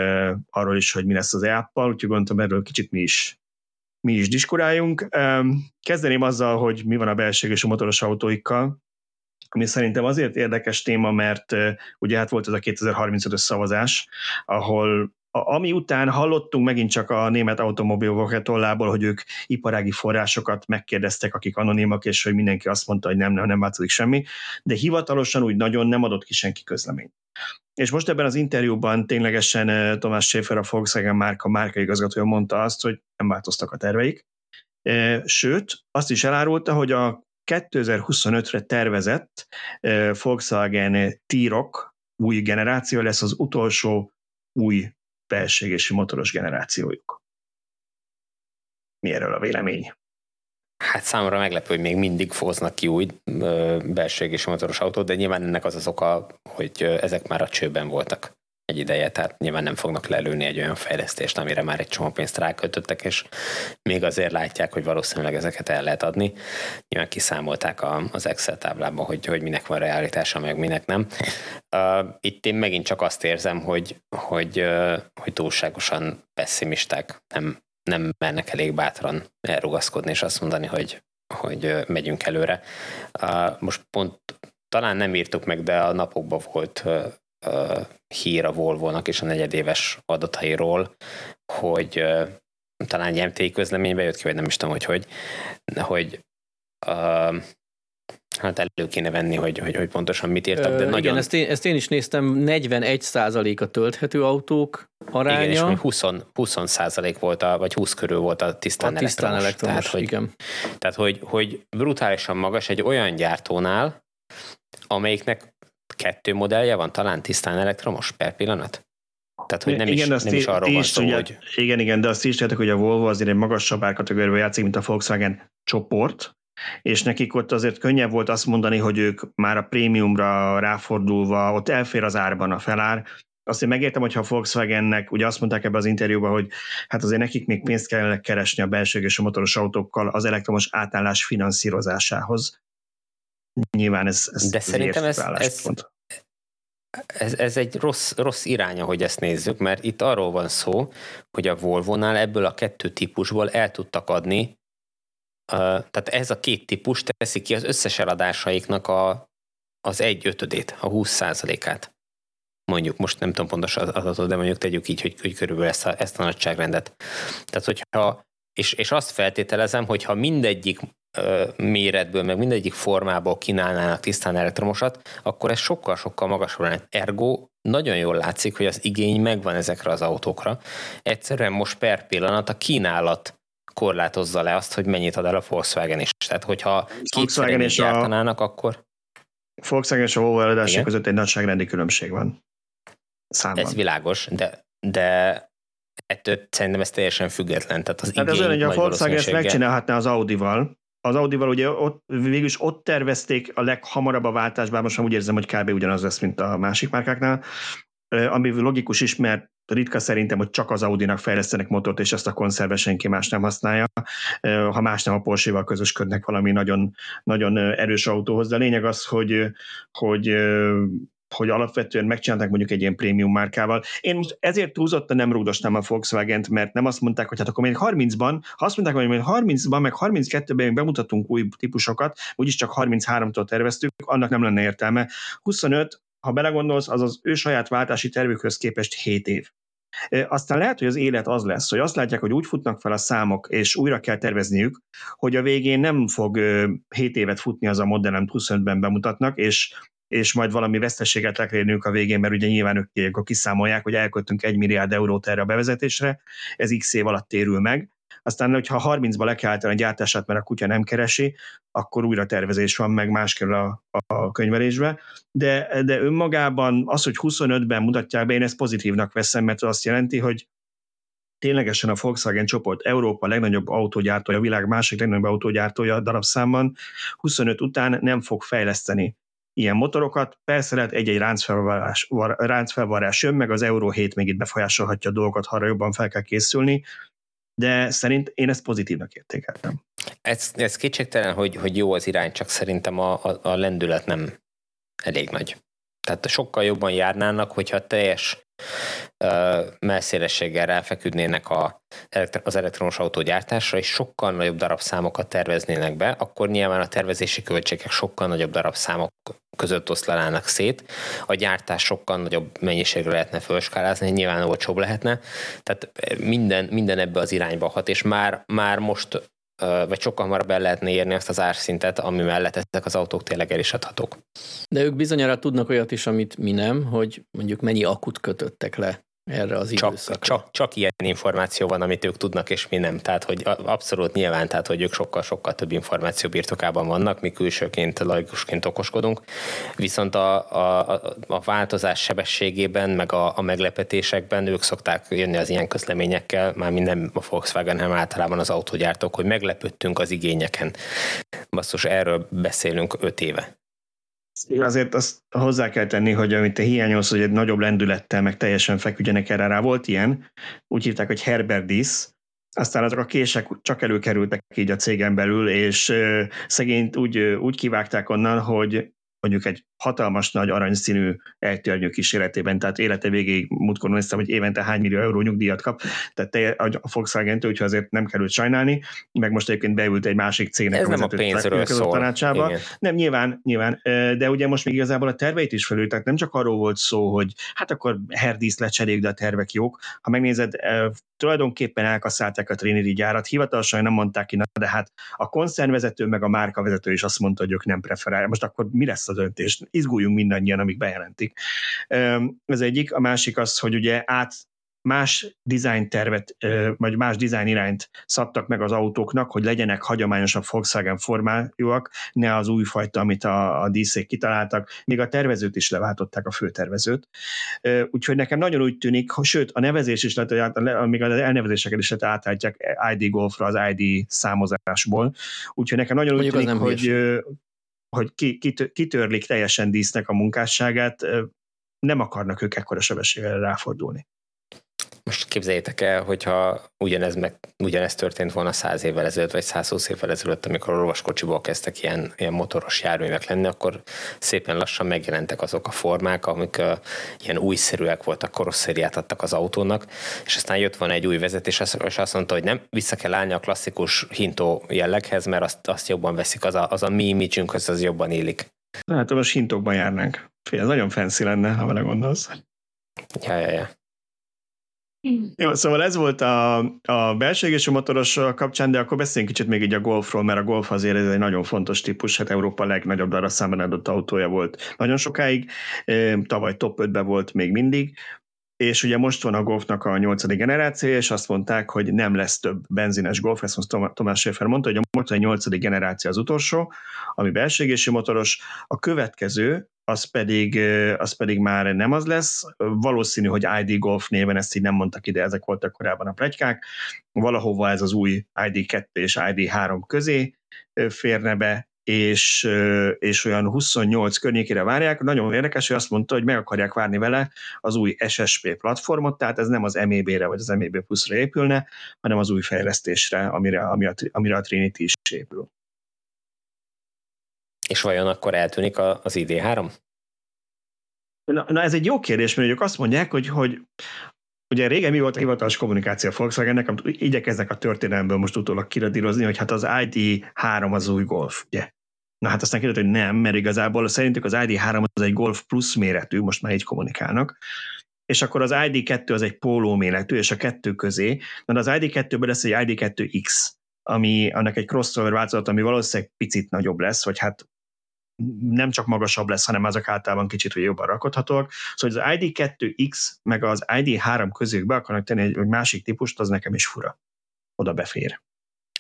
A: arról is, hogy mi lesz az e-appal, úgyhogy gondoltam erről kicsit mi is mi is diskuráljunk. Kezdeném azzal, hogy mi van a belség és a motoros autóikkal, ami szerintem azért érdekes téma, mert ugye hát volt ez a 2035-ös szavazás, ahol ami után hallottunk megint csak a német automobil tollából, hogy ők iparági forrásokat megkérdeztek, akik anonimak, és hogy mindenki azt mondta, hogy nem, nem, nem változik semmi, de hivatalosan úgy nagyon nem adott ki senki közleményt. És most ebben az interjúban ténylegesen eh, Tomás Schäfer, a Volkswagen márka márka igazgatója mondta azt, hogy nem változtak a terveik. Eh, sőt, azt is elárulta, hogy a 2025-re tervezett eh, Volkswagen T-Roc új generáció lesz az utolsó új belségési motoros generációjuk. Mi erről a vélemény?
B: Hát számomra meglepő, hogy még mindig foznak ki új belségési motoros autót, de nyilván ennek az az oka, hogy ezek már a csőben voltak egy ideje, tehát nyilván nem fognak lelőni egy olyan fejlesztést, amire már egy csomó pénzt rákötöttek, és még azért látják, hogy valószínűleg ezeket el lehet adni. Nyilván kiszámolták az Excel táblában, hogy, hogy minek van realitása, meg minek nem. Itt én megint csak azt érzem, hogy, hogy, hogy túlságosan pessimisták, nem, nem mernek elég bátran elrugaszkodni, és azt mondani, hogy, hogy megyünk előre. Most pont talán nem írtuk meg, de a napokban volt uh, hír a Volvo-nak és a negyedéves adatairól, hogy talán egy MTI közleménybe jött ki, vagy nem is tudom, hogy hogy, hogy Hát elő kéne venni, hogy, hogy, hogy pontosan mit értek, de Ö, nagyon...
C: Igen, ezt én, ezt én is néztem, 41% a tölthető autók aránya. Igen,
B: és 20, 20 százalék volt, a, vagy 20 körül volt a tisztán, a tisztán elektromos. elektromos. Tehát, hogy, igen. tehát hogy, hogy brutálisan magas egy olyan gyártónál, amelyiknek kettő modellje van, talán tisztán elektromos per pillanat? Tehát, hogy nem, igen, is, nem is arról van szó, hogy...
A: Igen, igen, de azt is tudjátok, hogy a Volvo azért egy magasabb árkategóriában játszik, mint a Volkswagen csoport, és nekik ott azért könnyebb volt azt mondani, hogy ők már a prémiumra ráfordulva, ott elfér az árban a felár, azt én megértem, hogyha a Volkswagennek, ugye azt mondták ebbe az interjúban, hogy hát azért nekik még pénzt kell keresni a belső és a motoros autókkal az elektromos átállás finanszírozásához. Nyilván ez, ez
B: De szerintem ez, ez, ez, ez egy rossz, rossz irány, hogy ezt nézzük, mert itt arról van szó, hogy a Volvo-nál ebből a kettő típusból el tudtak adni tehát ez a két típus teszi ki az összes eladásaiknak a, az egy ötödét, a 20 százalékát. Mondjuk, most nem tudom pontos az adatot, de mondjuk tegyük így, hogy, hogy körülbelül ezt a, ezt a nagyságrendet. Tehát, hogyha, és, és azt feltételezem, hogy ha mindegyik méretből, meg mindegyik formából kínálnának tisztán elektromosat, akkor ez sokkal-sokkal magasabb lenne. Ergo nagyon jól látszik, hogy az igény megvan ezekre az autókra. Egyszerűen most per pillanat a kínálat korlátozza le azt, hogy mennyit ad el a Volkswagen is. Tehát, hogyha Volkswagen és gyártanának, a... akkor...
A: Volkswagen és a Volvo eladások között egy nagyságrendi különbség van.
B: Számban. Ez világos, de, de ettől szerintem ez teljesen független. Tehát az hát
A: ez olyan, hogy a Volkswagen ezt megcsinálhatná az Audival, az Audival ugye ott, végülis ott tervezték a leghamarabb a váltás, bár most már úgy érzem, hogy kb. ugyanaz lesz, mint a másik márkáknál, ami logikus is, mert ritka szerintem, hogy csak az Audi-nak fejlesztenek motort, és ezt a konszerve senki más nem használja, ha más nem a Porsche-val közösködnek valami nagyon, nagyon erős autóhoz, de a lényeg az, hogy, hogy hogy alapvetően megcsinálták mondjuk egy ilyen prémium márkával. Én most ezért túlzottan nem rúgdostam a Volkswagen-t, mert nem azt mondták, hogy hát akkor még 30-ban, ha azt mondták, hogy még 30-ban, meg 32-ben még bemutatunk új típusokat, úgyis csak 33-tól terveztük, annak nem lenne értelme. 25, ha belegondolsz, az az ő saját váltási tervükhöz képest 7 év. Aztán lehet, hogy az élet az lesz, hogy azt látják, hogy úgy futnak fel a számok, és újra kell tervezniük, hogy a végén nem fog 7 évet futni az a modell, amit 25-ben bemutatnak, és és majd valami veszteséget lekérnünk a végén, mert ugye nyilván ők akkor kiszámolják, hogy elköltünk egy milliárd eurót erre a bevezetésre, ez x év alatt térül meg, aztán, hogyha 30-ba le kell a gyártását, mert a kutya nem keresi, akkor újra tervezés van, meg más kell a, a könyvelésbe. De, de önmagában az, hogy 25-ben mutatják be, én ezt pozitívnak veszem, mert azt jelenti, hogy ténylegesen a Volkswagen csoport Európa legnagyobb autógyártója, a világ másik legnagyobb autógyártója darabszámban 25 után nem fog fejleszteni ilyen motorokat. Persze lehet egy-egy ráncfelvarrás, ráncfelvarrás jön, meg az Euró 7 még itt befolyásolhatja a dolgokat, ha arra jobban fel kell készülni, de szerint én ezt pozitívnak értékeltem.
B: Ez, ez kétségtelen, hogy, hogy jó az irány, csak szerintem a, a, a lendület nem elég nagy. Tehát sokkal jobban járnának, hogyha teljes messzélességgel ráfeküdnének a, az elektromos autógyártásra, és sokkal nagyobb darabszámokat terveznének be, akkor nyilván a tervezési költségek sokkal nagyobb darabszámok között oszlanának szét, a gyártás sokkal nagyobb mennyiségre lehetne felskálázni, nyilván olcsóbb lehetne, tehát minden, minden ebbe az irányba hat, és már, már most vagy sokkal hamarabb el lehetne érni azt az árszintet, ami mellett ezek az autók tényleg el is adhatók.
C: De ők bizonyára tudnak olyat is, amit mi nem, hogy mondjuk mennyi akut kötöttek le erre az
B: csak, időszakra. Csak, csak ilyen információ van, amit ők tudnak, és mi nem. Tehát, hogy abszolút nyilván, tehát, hogy ők sokkal-sokkal több információ birtokában vannak, mi külsőként, laikusként okoskodunk. Viszont a, a, a változás sebességében, meg a, a meglepetésekben ők szokták jönni az ilyen közleményekkel, már minden a Volkswagen, hanem általában az autógyártók, hogy meglepődtünk az igényeken. Basszus, erről beszélünk öt éve.
A: Azért azt hozzá kell tenni, hogy amit te hiányolsz, hogy egy nagyobb lendülettel meg teljesen feküdjenek erre rá. Volt ilyen, úgy hívták, hogy Herberdis, aztán azok a kések csak előkerültek így a cégen belül, és szegényt úgy, úgy kivágták onnan, hogy mondjuk egy hatalmas nagy aranyszínű eltörnyő kísérletében, tehát élete végéig múltkor néztem, hogy évente hány millió euró nyugdíjat kap, tehát te, a volkswagen úgyhogy azért nem került sajnálni, meg most egyébként beült egy másik cégnek
B: Ez a nem a pénzről szól. tanácsába.
A: Igen. Nem, nyilván, nyilván, de ugye most még igazából a terveit is felül, tehát nem csak arról volt szó, hogy hát akkor herdísz lecseréljük, de a tervek jók. Ha megnézed, tulajdonképpen elkasszálták a Trinity gyárat, hivatalosan nem mondták ki, de hát a koncernvezető meg a márkavezető is azt mondta, hogy ők nem preferálják. Most akkor mi lesz a döntés? Izguljunk mindannyian, amik bejelentik. Ez egyik. A másik az, hogy ugye át más design tervet, vagy más design irányt szabtak meg az autóknak, hogy legyenek hagyományosabb Volkswagen formájúak, ne az újfajta, amit a, a díszék kitaláltak, még a tervezőt is leváltották, a főtervezőt. Úgyhogy nekem nagyon úgy tűnik, sőt, a nevezés is lehet, még az elnevezéseket is lehet átállítják ID Golfra az ID számozásból. Úgyhogy nekem nagyon Mondjuk úgy tűnik, hogy, hogy kitörlik teljesen dísznek a munkásságát, nem akarnak ők ekkora sebességgel ráfordulni.
B: Most képzeljétek el, hogyha ugyanez, meg, ugyanez történt volna száz évvel ezelőtt, vagy 120 évvel ezelőtt, amikor a rovaskocsiból kezdtek ilyen, ilyen motoros járművek lenni, akkor szépen lassan megjelentek azok a formák, amik uh, ilyen újszerűek voltak, karosszériát adtak az autónak, és aztán jött van egy új vezetés, és azt mondta, hogy nem, vissza kell állni a klasszikus hintó jelleghez, mert azt, azt jobban veszik, az a, az a mi imidzsünk, az, az jobban élik.
A: Hát most hintokban járnánk. Fél, ez nagyon fancy lenne, ha vele gondolsz.
B: Ja, ja, ja.
A: Jó, szóval ez volt a, a belső égésű motoros kapcsán, de akkor beszéljünk kicsit még így a Golfról, mert a Golf azért ez egy nagyon fontos típus, hát Európa legnagyobb darab számban adott autója volt nagyon sokáig, tavaly top 5 volt még mindig, és ugye most van a Golfnak a nyolcadik generáció, és azt mondták, hogy nem lesz több benzines Golf, ezt most Tomás Schäfer mondta, hogy a most a nyolcadik generáció az utolsó, ami belső égésű motoros, a következő, az pedig, az pedig már nem az lesz. Valószínű, hogy ID Golf néven ezt így nem mondtak ide, ezek voltak korábban a plegykák. Valahova ez az új ID2 és ID3 közé férne be, és, és olyan 28 környékére várják. Nagyon érdekes, hogy azt mondta, hogy meg akarják várni vele az új SSP platformot, tehát ez nem az MEB-re vagy az MEB Plus-ra épülne, hanem az új fejlesztésre, amire, amire, amire a Trinity is épül.
B: És vajon akkor eltűnik az ID3?
A: Na, na ez egy jó kérdés, mert ők azt mondják, hogy, hogy ugye régen mi volt a hivatalos kommunikáció a Volkswagennek, amit igyekeznek a történelemből most utólag kiradírozni, hogy hát az ID3 az új Golf, ugye? Na hát aztán kiderült, hogy nem, mert igazából szerintük az ID3 az egy Golf Plus méretű, most már így kommunikálnak, és akkor az ID2 az egy póló méretű, és a kettő közé, na az ID2-ből lesz egy ID2X, ami annak egy crossover változat, ami valószínűleg picit nagyobb lesz, vagy hát nem csak magasabb lesz, hanem azok általában kicsit hogy jobban rakodhatóak. Szóval az ID2X meg az ID3 közé be akarnak tenni egy, egy másik típust, az nekem is fura. Oda befér.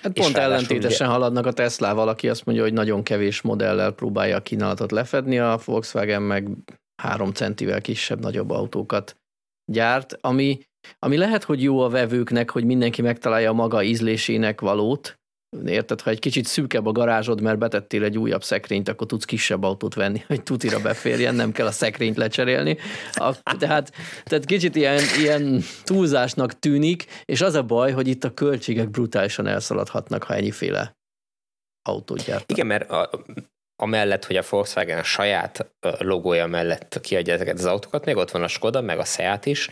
C: Hát pont ellentétesen ugye... haladnak a Tesla, aki azt mondja, hogy nagyon kevés modellel próbálja a kínálatot lefedni, a Volkswagen meg három centivel kisebb, nagyobb autókat gyárt, ami, ami lehet, hogy jó a vevőknek, hogy mindenki megtalálja a maga ízlésének valót, Érted, ha egy kicsit szűkebb a garázsod, mert betettél egy újabb szekrényt, akkor tudsz kisebb autót venni, hogy tutira beférjen, nem kell a szekrényt lecserélni. A, tehát, tehát kicsit ilyen, ilyen túlzásnak tűnik, és az a baj, hogy itt a költségek brutálisan elszaladhatnak, ha ennyiféle autót gyártanak.
B: Igen, mert a, amellett, hogy a Volkswagen a saját logója mellett kiadja ezeket az autókat, még ott van a Skoda, meg a Seat is,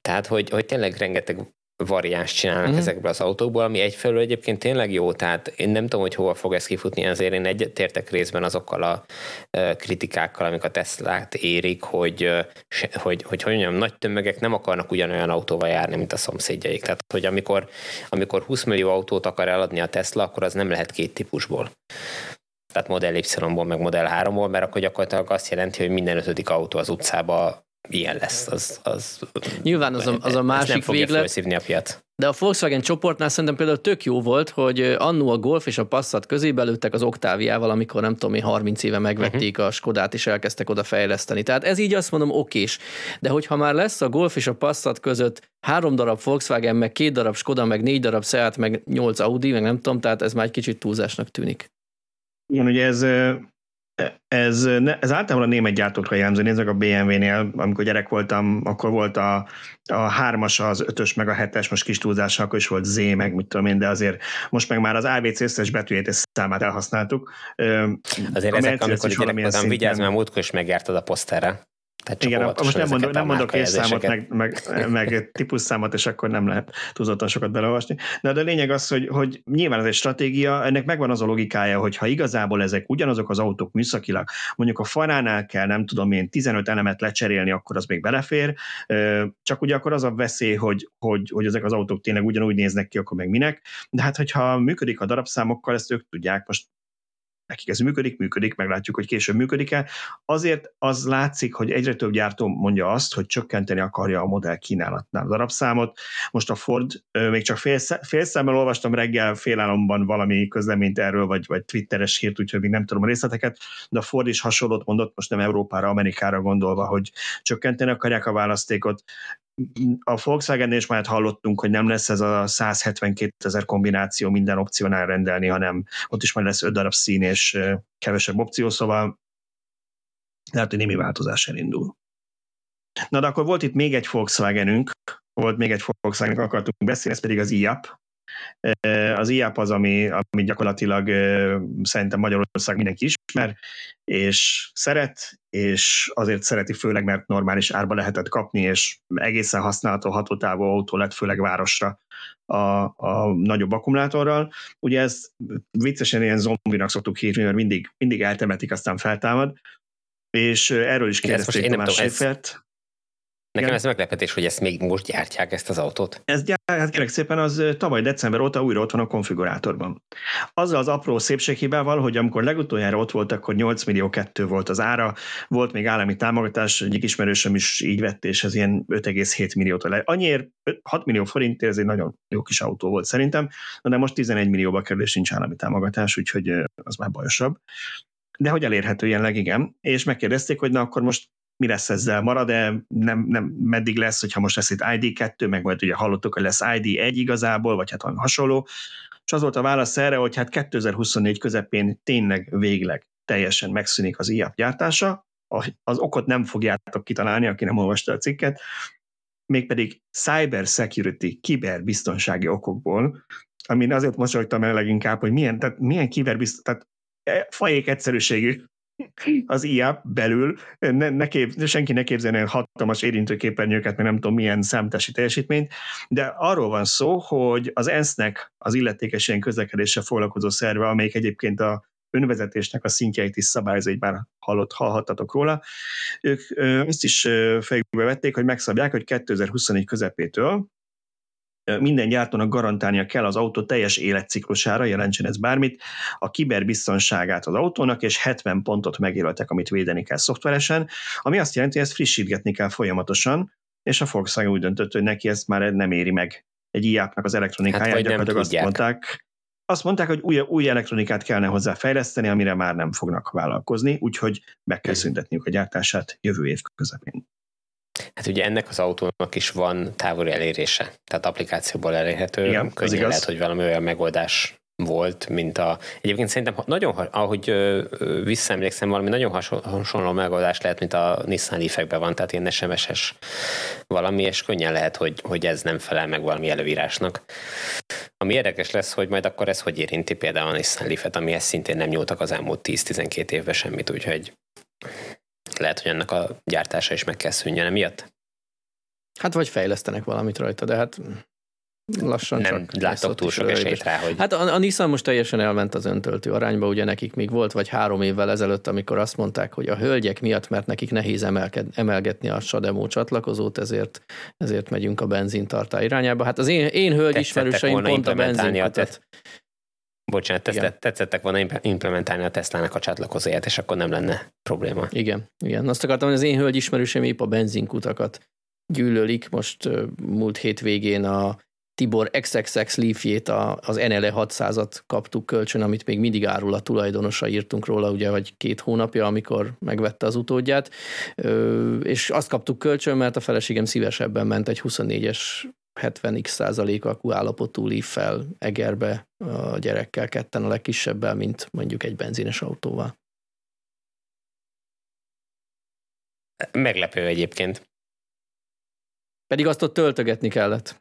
B: tehát hogy, hogy tényleg rengeteg variáns csinálnak mm. ezekből az autókból, ami egyfelől egyébként tényleg jó, tehát én nem tudom, hogy hova fog ez kifutni, azért én egyetértek részben azokkal a kritikákkal, amik a Teslát érik, hogy, hogy, hogy, hogy mondjam, nagy tömegek nem akarnak ugyanolyan autóval járni, mint a szomszédjaik. Tehát, hogy amikor, amikor 20 millió autót akar eladni a Tesla, akkor az nem lehet két típusból tehát Model Y-ból, meg Model 3-ból, mert akkor gyakorlatilag azt jelenti, hogy minden ötödik autó az utcába ilyen lesz. Az, az,
C: Nyilván az a, az a másik nem
B: fogja véglet. a piac.
C: De a Volkswagen csoportnál szerintem például tök jó volt, hogy annó a Golf és a Passat közé belőttek az Oktáviával, amikor nem tudom én 30 éve megvették uh-huh. a Skodát és elkezdtek oda fejleszteni. Tehát ez így azt mondom okés. De hogyha már lesz a Golf és a Passat között három darab Volkswagen, meg két darab Skoda, meg négy darab Seat, meg nyolc Audi, meg nem tudom, tehát ez már egy kicsit túlzásnak tűnik.
A: Igen, ugye ez ez, ez általában a német gyártókra jellemző. Nézzük a BMW-nél, amikor gyerek voltam, akkor volt a, a hármas, az ötös, meg a hetes, most kis túlzással, akkor is volt Z, meg mit tudom én, de azért most meg már az ABC összes betűjét és számát elhasználtuk.
B: Azért ezek, amikor gyerek voltam, vigyázz, mert múltkor is megjártad a poszterre.
A: Tehát Igen, most nem mondok, nem mondok számot, meg, meg, meg típusszámot, és akkor nem lehet túlzottan sokat beleolvasni. De, de a lényeg az, hogy, hogy nyilván ez egy stratégia, ennek megvan az a logikája, hogy ha igazából ezek ugyanazok az autók műszakilag, mondjuk a faránál kell, nem tudom én, 15 elemet lecserélni, akkor az még belefér, csak ugye akkor az a veszély, hogy, hogy, hogy ezek az autók tényleg ugyanúgy néznek ki, akkor meg minek. De hát, hogyha működik a darabszámokkal, ezt ők tudják, most nekik ez működik, működik, meglátjuk, hogy később működik-e. Azért az látszik, hogy egyre több gyártó mondja azt, hogy csökkenteni akarja a modell kínálatnál darabszámot. Most a Ford, még csak fél, olvastam reggel félálomban valami közleményt erről, vagy, vagy twitteres hírt, úgyhogy még nem tudom a részleteket, de a Ford is hasonlót mondott, most nem Európára, Amerikára gondolva, hogy csökkenteni akarják a választékot a Volkswagen is már hallottunk, hogy nem lesz ez a 172 ezer kombináció minden opciónál rendelni, hanem ott is majd lesz 5 darab szín és kevesebb opció, szóval lehet, hogy némi változás elindul. Na de akkor volt itt még egy Volkswagenünk, volt még egy Volkswagen, akartunk beszélni, ez pedig az IAP, az IAP az, ami, ami gyakorlatilag szerintem Magyarország mindenki ismer, és szeret, és azért szereti főleg, mert normális árba lehetett kapni, és egészen használható hatótávú autó lett főleg városra a, a nagyobb akkumulátorral. Ugye ez viccesen ilyen zombinak szoktuk hívni, mert mindig, mindig eltemetik, aztán feltámad, és erről is kérdezték Tamás Séfert.
B: Nekem Igen. ez meglepetés, hogy ezt még most gyártják, ezt az autót.
A: Ez gyártják, kérlek szépen, az tavaly december óta újra ott van a konfigurátorban. Azzal az apró szépséghibával, hogy amikor legutoljára ott volt, akkor 8 millió kettő volt az ára, volt még állami támogatás, egyik ismerősöm is így vett, és ez ilyen 5,7 milliót le. Annyiért 6 millió forintért ez egy nagyon jó kis autó volt szerintem, de most 11 millióba kerül, és nincs állami támogatás, úgyhogy az már bajosabb de hogy elérhető jelenleg, igen. És megkérdezték, hogy na akkor most mi lesz ezzel, marad-e, nem, nem, meddig lesz, hogyha most lesz itt ID2, meg majd ugye hallottuk, hogy lesz ID1 igazából, vagy hát hasonló, és az volt a válasz erre, hogy hát 2024 közepén tényleg végleg teljesen megszűnik az IAP gyártása, az okot nem fogjátok kitalálni, aki nem olvasta a cikket, mégpedig cyber security, kiberbiztonsági okokból, amin azért mosolyogtam el leginkább, hogy milyen, tehát milyen kiberbiztonság, tehát e, fajék egyszerűségű az IA belül, ne, ne kép, senki ne képzeljen hatalmas érintőképernyőket, mert nem tudom milyen számítási teljesítményt, de arról van szó, hogy az ENSZ-nek az illetékes ilyen közlekedéssel foglalkozó szerve, amelyik egyébként a önvezetésnek a szintjeit is szabályozó, így már hallott, hallhattatok róla. Ők azt is fejükbe vették, hogy megszabják, hogy 2024 közepétől minden gyártónak garantálnia kell az autó teljes életciklusára, jelentsen ez bármit, a kiberbiztonságát az autónak, és 70 pontot megjelöltek, amit védeni kell szoftveresen, ami azt jelenti, hogy ezt frissítgetni kell folyamatosan, és a Volkswagen úgy döntött, hogy neki ezt már nem éri meg. Egy IAP-nak az elektronikáját, hát, gyakorlatilag azt mondták, azt mondták, hogy új, új elektronikát kellene hozzá fejleszteni, amire már nem fognak vállalkozni, úgyhogy meg kell szüntetniük a gyártását jövő év közepén.
B: Hát ugye ennek az autónak is van távoli elérése, tehát applikációból elérhető.
A: Igen,
B: Könnyen lehet, hogy valami olyan megoldás volt, mint a... Egyébként szerintem nagyon, ahogy visszaemlékszem, valami nagyon hasonló megoldás lehet, mint a Nissan leaf van, tehát ilyen SMS-es valami, és könnyen lehet, hogy, hogy ez nem felel meg valami előírásnak. Ami érdekes lesz, hogy majd akkor ez hogy érinti például a Nissan Leaf-et, amihez szintén nem nyúltak az elmúlt 10-12 évben semmit, úgyhogy lehet, hogy ennek a gyártása is meg kell szűnjön emiatt.
C: Hát vagy fejlesztenek valamit rajta, de hát lassan
B: nem csak látok túl sok esélyt rá, hogy...
C: Hát a, a Nissan most teljesen elment az öntöltő arányba, ugye nekik még volt vagy három évvel ezelőtt, amikor azt mondták, hogy a hölgyek miatt, mert nekik nehéz emelked, emelgetni a Sademo csatlakozót, ezért, ezért megyünk a benzintartá irányába. Hát az én, én hölgy ismerőseim pont a benzinkutat.
B: Bocsánat, tetszett, tetszettek volna implementálni a Tesla-nak a csatlakozóját, és akkor nem lenne probléma.
C: Igen, igen. Azt akartam, hogy az én hölgy ismerősem épp a benzinkutakat gyűlölik. Most múlt hétvégén a Tibor XXX Leafjét, az NLE 600-at kaptuk kölcsön, amit még mindig árul a tulajdonosa, írtunk róla ugye, vagy két hónapja, amikor megvette az utódját, és azt kaptuk kölcsön, mert a feleségem szívesebben ment egy 24-es 70x százalék akkuállapotú líffel egerbe a gyerekkel ketten a legkisebbel, mint mondjuk egy benzines autóval.
B: Meglepő egyébként.
C: Pedig azt ott töltögetni kellett.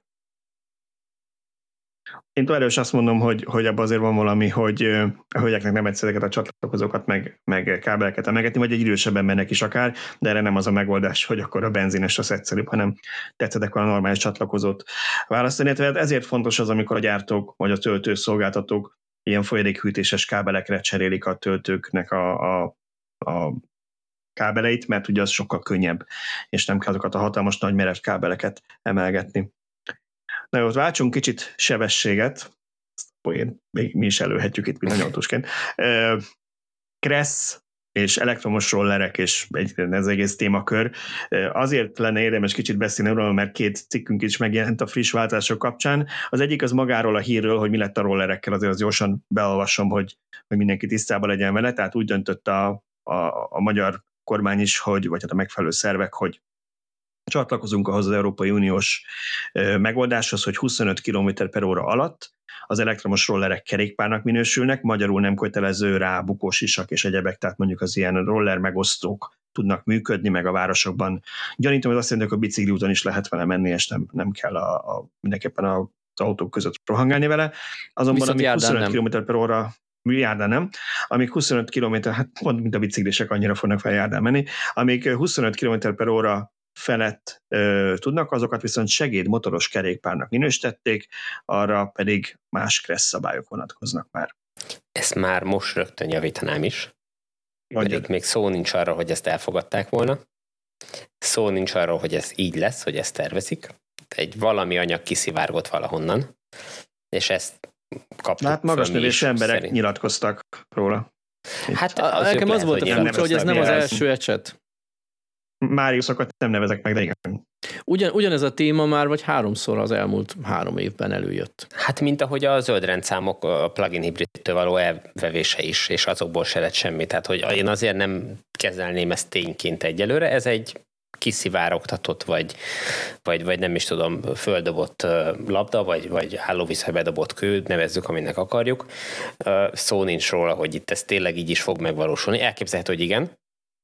A: Én továbbra is azt mondom, hogy, hogy abban azért van valami, hogy a hölgyeknek nem egyszerűen a csatlakozókat, meg, meg kábeleket emelgetni, vagy egy idősebb embernek is akár, de erre nem az a megoldás, hogy akkor a benzines az egyszerűbb, hanem tetszedek a normális csatlakozót választani. Tehát ezért fontos az, amikor a gyártók vagy a töltőszolgáltatók ilyen folyadékhűtéses kábelekre cserélik a töltőknek a, a, a kábeleit, mert ugye az sokkal könnyebb, és nem kell azokat a hatalmas nagy merev kábeleket emelgetni. Na jó, váltsunk kicsit sebességet, poén még mi is előhetjük itt villanyautósként. Kressz és elektromos rollerek, és ez egész témakör. Azért lenne érdemes kicsit beszélni róla, mert két cikkünk is megjelent a friss változások kapcsán. Az egyik az magáról a hírről, hogy mi lett a rollerekkel, azért az gyorsan beolvasom, hogy, hogy mindenki tisztában legyen vele. Tehát úgy döntött a, a, a magyar kormány is, hogy, vagy hát a megfelelő szervek, hogy csatlakozunk ahhoz az Európai Uniós megoldáshoz, hogy 25 km per óra alatt az elektromos rollerek kerékpárnak minősülnek, magyarul nem kötelező rá bukós isak és egyebek, tehát mondjuk az ilyen roller megosztók tudnak működni, meg a városokban. Gyanítom, hogy azt jelenti, hogy a bicikliúton is lehet vele menni, és nem, nem kell a, a, mindenképpen a, az autók között rohangálni vele. Azonban Viszont amíg 25 km per óra járdán nem, amíg 25 km, hát pont mint a biciklisek annyira fognak fel járdán menni, amíg 25 km per óra felett ö, tudnak, azokat viszont segéd motoros kerékpárnak minősítették, arra pedig más kressz szabályok vonatkoznak már.
B: Ezt már most rögtön javítanám is. Mondjuk. Pedig még szó nincs arra, hogy ezt elfogadták volna. Szó nincs arról, hogy ez így lesz, hogy ezt tervezik. Egy valami anyag kiszivárgott valahonnan, és ezt kaptuk.
A: Hát magas növés emberek szerint. nyilatkoztak róla.
C: Hát a, nekem az volt a furcsa, hogy ez nem az első ecset.
A: Máriuszokat nem nevezek meg, de igen.
C: Ugyan, ugyanez a téma már vagy háromszor az elmúlt három évben előjött.
B: Hát mint ahogy a zöld rendszámok a plugin hibridtől való elvevése is, és azokból se lett semmi. Tehát, hogy én azért nem kezelném ezt tényként egyelőre, ez egy kiszivárogtatott, vagy, vagy, vagy nem is tudom, földobott labda, vagy, vagy állóvízbe bedobott kő, nevezzük, aminek akarjuk. Szó nincs róla, hogy itt ez tényleg így is fog megvalósulni. Elképzelhető, hogy igen,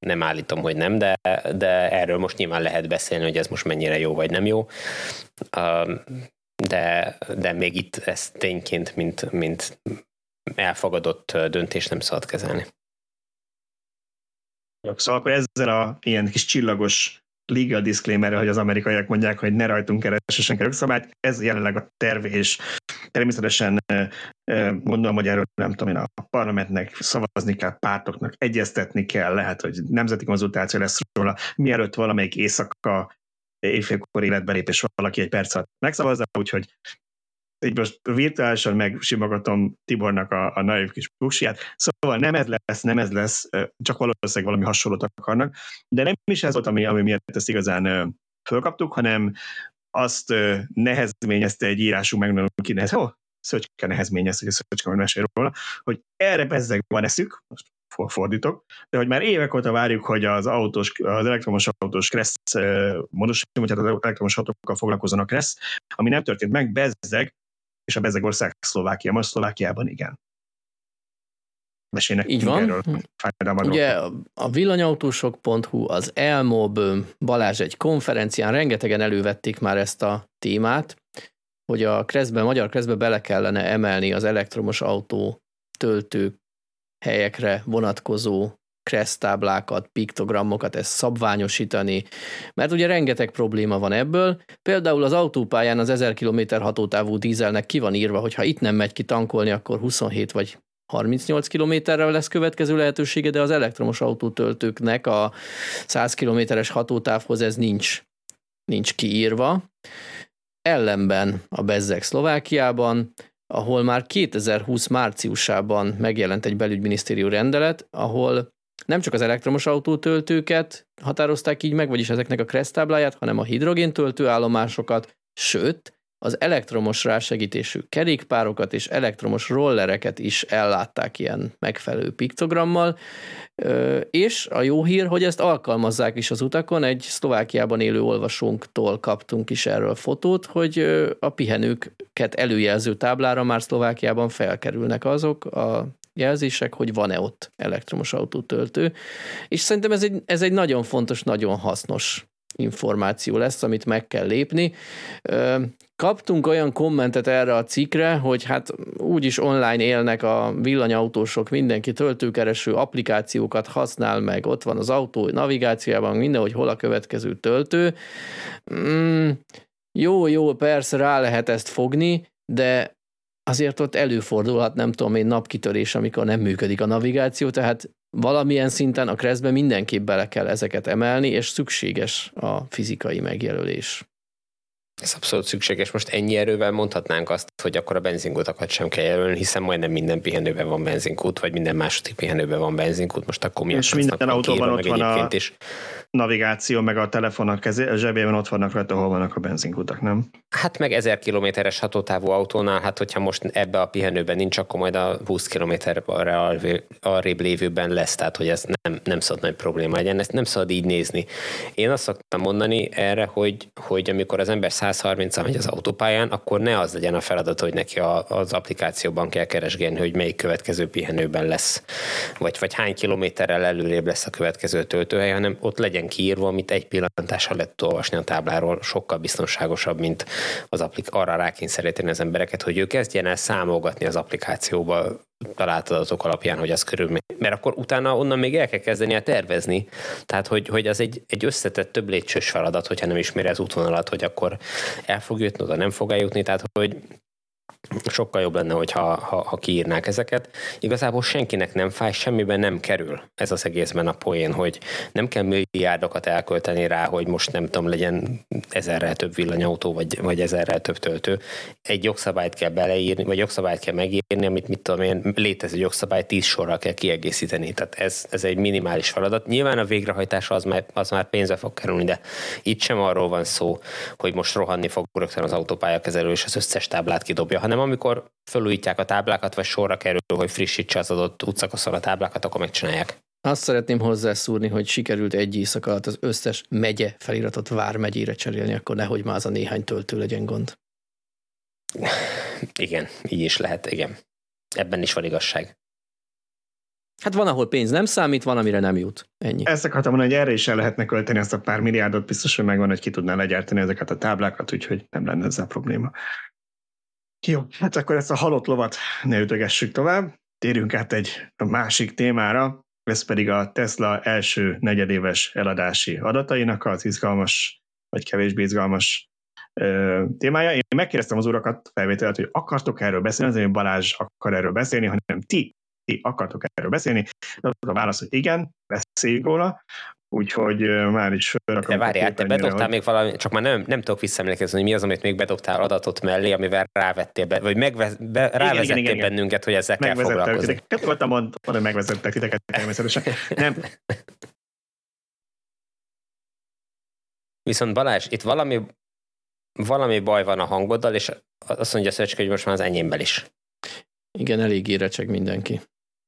B: nem állítom, hogy nem, de, de erről most nyilván lehet beszélni, hogy ez most mennyire jó vagy nem jó. De, de még itt ezt tényként, mint, mint elfogadott döntés nem szabad kezelni.
A: Szóval akkor ezzel a ilyen kis csillagos legal disclaimer hogy az amerikaiak mondják, hogy ne rajtunk keresen kell szabályt, ez jelenleg a terv, és természetesen gondolom, hogy erről nem tudom én, a parlamentnek szavazni kell, pártoknak egyeztetni kell, lehet, hogy nemzeti konzultáció lesz róla, mielőtt valamelyik éjszaka éjfélkor életbelépés valaki egy perc alatt megszavazza, úgyhogy így most virtuálisan megsimogatom Tibornak a, a naiv kis buksiját. Szóval nem ez lesz, nem ez lesz, csak valószínűleg valami hasonlót akarnak, de nem is ez volt, ami, ami miatt ezt igazán fölkaptuk, hanem azt nehezményezte egy írású megmondom ki, nehez, oh, Szöcske nehezményez, hogy a Szöcske majd mesél róla, hogy erre bezzeg van eszük, most fordítok, de hogy már évek óta várjuk, hogy az autós, az elektromos autós Kressz módosító, vagy hát az elektromos autókkal foglalkozzanak Kressz, ami nem történt meg, bezzeg, és a bezzeg ország Szlovákia, most Szlovákiában igen.
C: Mesélnek Így van. Erről, Ugye a villanyautósok.hu, az Elmob, Balázs egy konferencián rengetegen elővették már ezt a témát, hogy a kreszbe, a magyar kreszbe bele kellene emelni az elektromos autó töltő helyekre vonatkozó táblákat, piktogramokat, ezt szabványosítani, mert ugye rengeteg probléma van ebből. Például az autópályán az 1000 km hatótávú dízelnek ki van írva, hogy ha itt nem megy ki tankolni, akkor 27 vagy 38 kilométerre lesz következő lehetősége, de az elektromos autótöltőknek a 100 kilométeres hatótávhoz ez nincs, nincs kiírva. Ellenben a Bezzek Szlovákiában ahol már 2020 márciusában megjelent egy belügyminisztérium rendelet, ahol nem csak az elektromos autótöltőket határozták így meg, vagyis ezeknek a kresztábláját, hanem a hidrogéntöltő állomásokat, sőt, az elektromos rásegítésű kerékpárokat és elektromos rollereket is ellátták ilyen megfelelő piktogrammal, és a jó hír, hogy ezt alkalmazzák is az utakon, egy Szlovákiában élő olvasónktól kaptunk is erről fotót, hogy a pihenőket előjelző táblára már Szlovákiában felkerülnek azok a jelzések, hogy van-e ott elektromos autótöltő, és szerintem ez egy, ez egy nagyon fontos, nagyon hasznos információ lesz, amit meg kell lépni. Kaptunk olyan kommentet erre a cikkre, hogy hát úgyis online élnek a villanyautósok, mindenki töltőkereső applikációkat használ meg, ott van az autó navigációjában mindenhogy hol a következő töltő. Mm, jó, jó, persze rá lehet ezt fogni, de azért ott előfordulhat, nem tudom én, napkitörés, amikor nem működik a navigáció, tehát valamilyen szinten a kreszbe mindenképp bele kell ezeket emelni, és szükséges a fizikai megjelölés.
B: Ez abszolút szükséges. Most ennyi erővel mondhatnánk azt, hogy akkor a benzinkutakat sem kell jelölni, hiszen majdnem minden pihenőben van benzinkút, vagy minden második pihenőben van benzinkút, most akkor mi
A: És minden autóban ott van a is. navigáció, meg a telefon a, kezé, a zsebében ott vannak rajta, hol vannak a benzinkutak, nem?
B: Hát meg 1000 kilométeres hatótávú autónál, hát hogyha most ebbe a pihenőben nincs, akkor majd a 20 kilométerre arrébb lévőben lesz, tehát hogy ez nem, nem szabad nagy probléma legyen, ezt nem szabad így nézni. Én azt szoktam mondani erre, hogy, hogy amikor az ember 130 megy az autópályán, akkor ne az legyen a feladat, hogy neki a, az applikációban kell keresgélni, hogy melyik következő pihenőben lesz, vagy, vagy hány kilométerrel előrébb lesz a következő töltőhely, hanem ott legyen kiírva, amit egy pillantással lehet olvasni a tábláról, sokkal biztonságosabb, mint az applik- arra rákényszeríteni az embereket, hogy ő kezdjen el számolgatni az applikációba talált adatok alapján, hogy az körül Mert akkor utána onnan még el kell kezdeni el tervezni. Tehát, hogy, hogy az egy, egy összetett több lépcsős feladat, hogyha nem ismeri az útvonalat, hogy akkor el fog jutni, oda nem fog eljutni. Tehát, hogy sokkal jobb lenne, hogyha ha, ha kiírnák ezeket. Igazából senkinek nem fáj, semmiben nem kerül ez az egészben a poén, hogy nem kell milliárdokat elkölteni rá, hogy most nem tudom, legyen ezerrel több villanyautó, vagy, vagy ezerrel több töltő. Egy jogszabályt kell beleírni, vagy jogszabályt kell megírni, amit mit tudom én, létező jogszabály tíz sorral kell kiegészíteni. Tehát ez, ez egy minimális feladat. Nyilván a végrehajtás az már, az már pénzbe fog kerülni, de itt sem arról van szó, hogy most rohanni fog rögtön az autópályakezelő és az összes táblát kidobja, hanem hanem amikor felújítják a táblákat, vagy sorra kerül, hogy frissítse az adott utcakaszon a táblákat, akkor megcsinálják.
C: Azt szeretném hozzászúrni, hogy sikerült egy éjszaka alatt az összes megye feliratot vármegyére cserélni, akkor nehogy már az a néhány töltő legyen gond. (sighs)
B: Igen, így is lehet, igen. Ebben is van igazság.
C: Hát van, ahol pénz nem számít, van, amire nem jut. Ennyi.
A: Ezt akartam mondani, hogy erre is el lehetne költeni ezt a pár milliárdot, biztos, hogy megvan, hogy ki tudná legyártani ezeket a táblákat, úgyhogy nem lenne ezzel probléma. Jó, hát akkor ezt a halott lovat ne ütögessük tovább. Térjünk át egy másik témára, ez pedig a Tesla első negyedéves eladási adatainak az izgalmas, vagy kevésbé izgalmas ö, témája. Én megkérdeztem az urakat felvételt, hogy akartok erről beszélni, azért Balázs akar erről beszélni, hanem ti, ti akartok erről beszélni. A válasz, hogy igen, beszéljünk róla úgyhogy már is.
B: De várjál, te bedobtál hogy... még valami, csak már nem, nem tudok visszaemlékezni, hogy mi az, amit még bedobtál adatot mellé, amivel rávettél be, vagy megvez, be, rávezettél igen, igen, igen, bennünket, hogy ezzel kell foglalkozni.
A: Titeket, voltam mondani, hogy megvezettek titeket természetesen. Nem. (laughs)
B: Viszont Balázs, itt valami, valami baj van a hangoddal, és azt mondja Szöcske, hogy most már az enyémben is.
C: Igen, elég érecseg mindenki.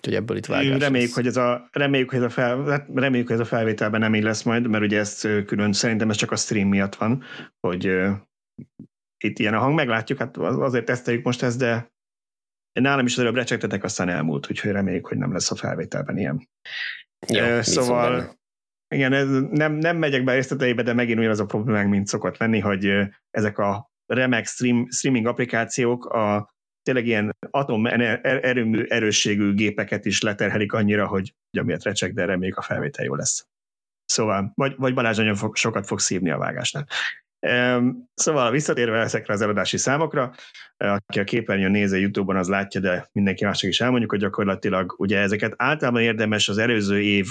C: Úgyhogy ebből itt vágás
A: reméljük, hogy ez a, reméljük, hogy ez a fel, hát reméljük, hogy ez a felvételben nem így lesz majd, mert ugye ez külön, szerintem ez csak a stream miatt van, hogy uh, itt ilyen a hang, meglátjuk, hát azért teszteljük most ezt, de nálam is előbb recsegtetek, aztán elmúlt, úgyhogy reméljük, hogy nem lesz a felvételben ilyen. Ja, uh, szóval, igen, ez nem, nem megyek be részleteibe, de megint ugyanaz a problémánk, mint szokott lenni, hogy ezek a remek stream, streaming applikációk a tényleg ilyen atomerőmű erősségű gépeket is leterhelik annyira, hogy amiatt recsek, de reméljük a felvétel jó lesz. Szóval, vagy, vagy Balázs nagyon fog, sokat fog szívni a vágásnál. Szóval visszatérve ezekre az eladási számokra, aki a képernyőn nézi YouTube-on, az látja, de mindenki mások is elmondjuk, hogy gyakorlatilag ugye ezeket általában érdemes az előző év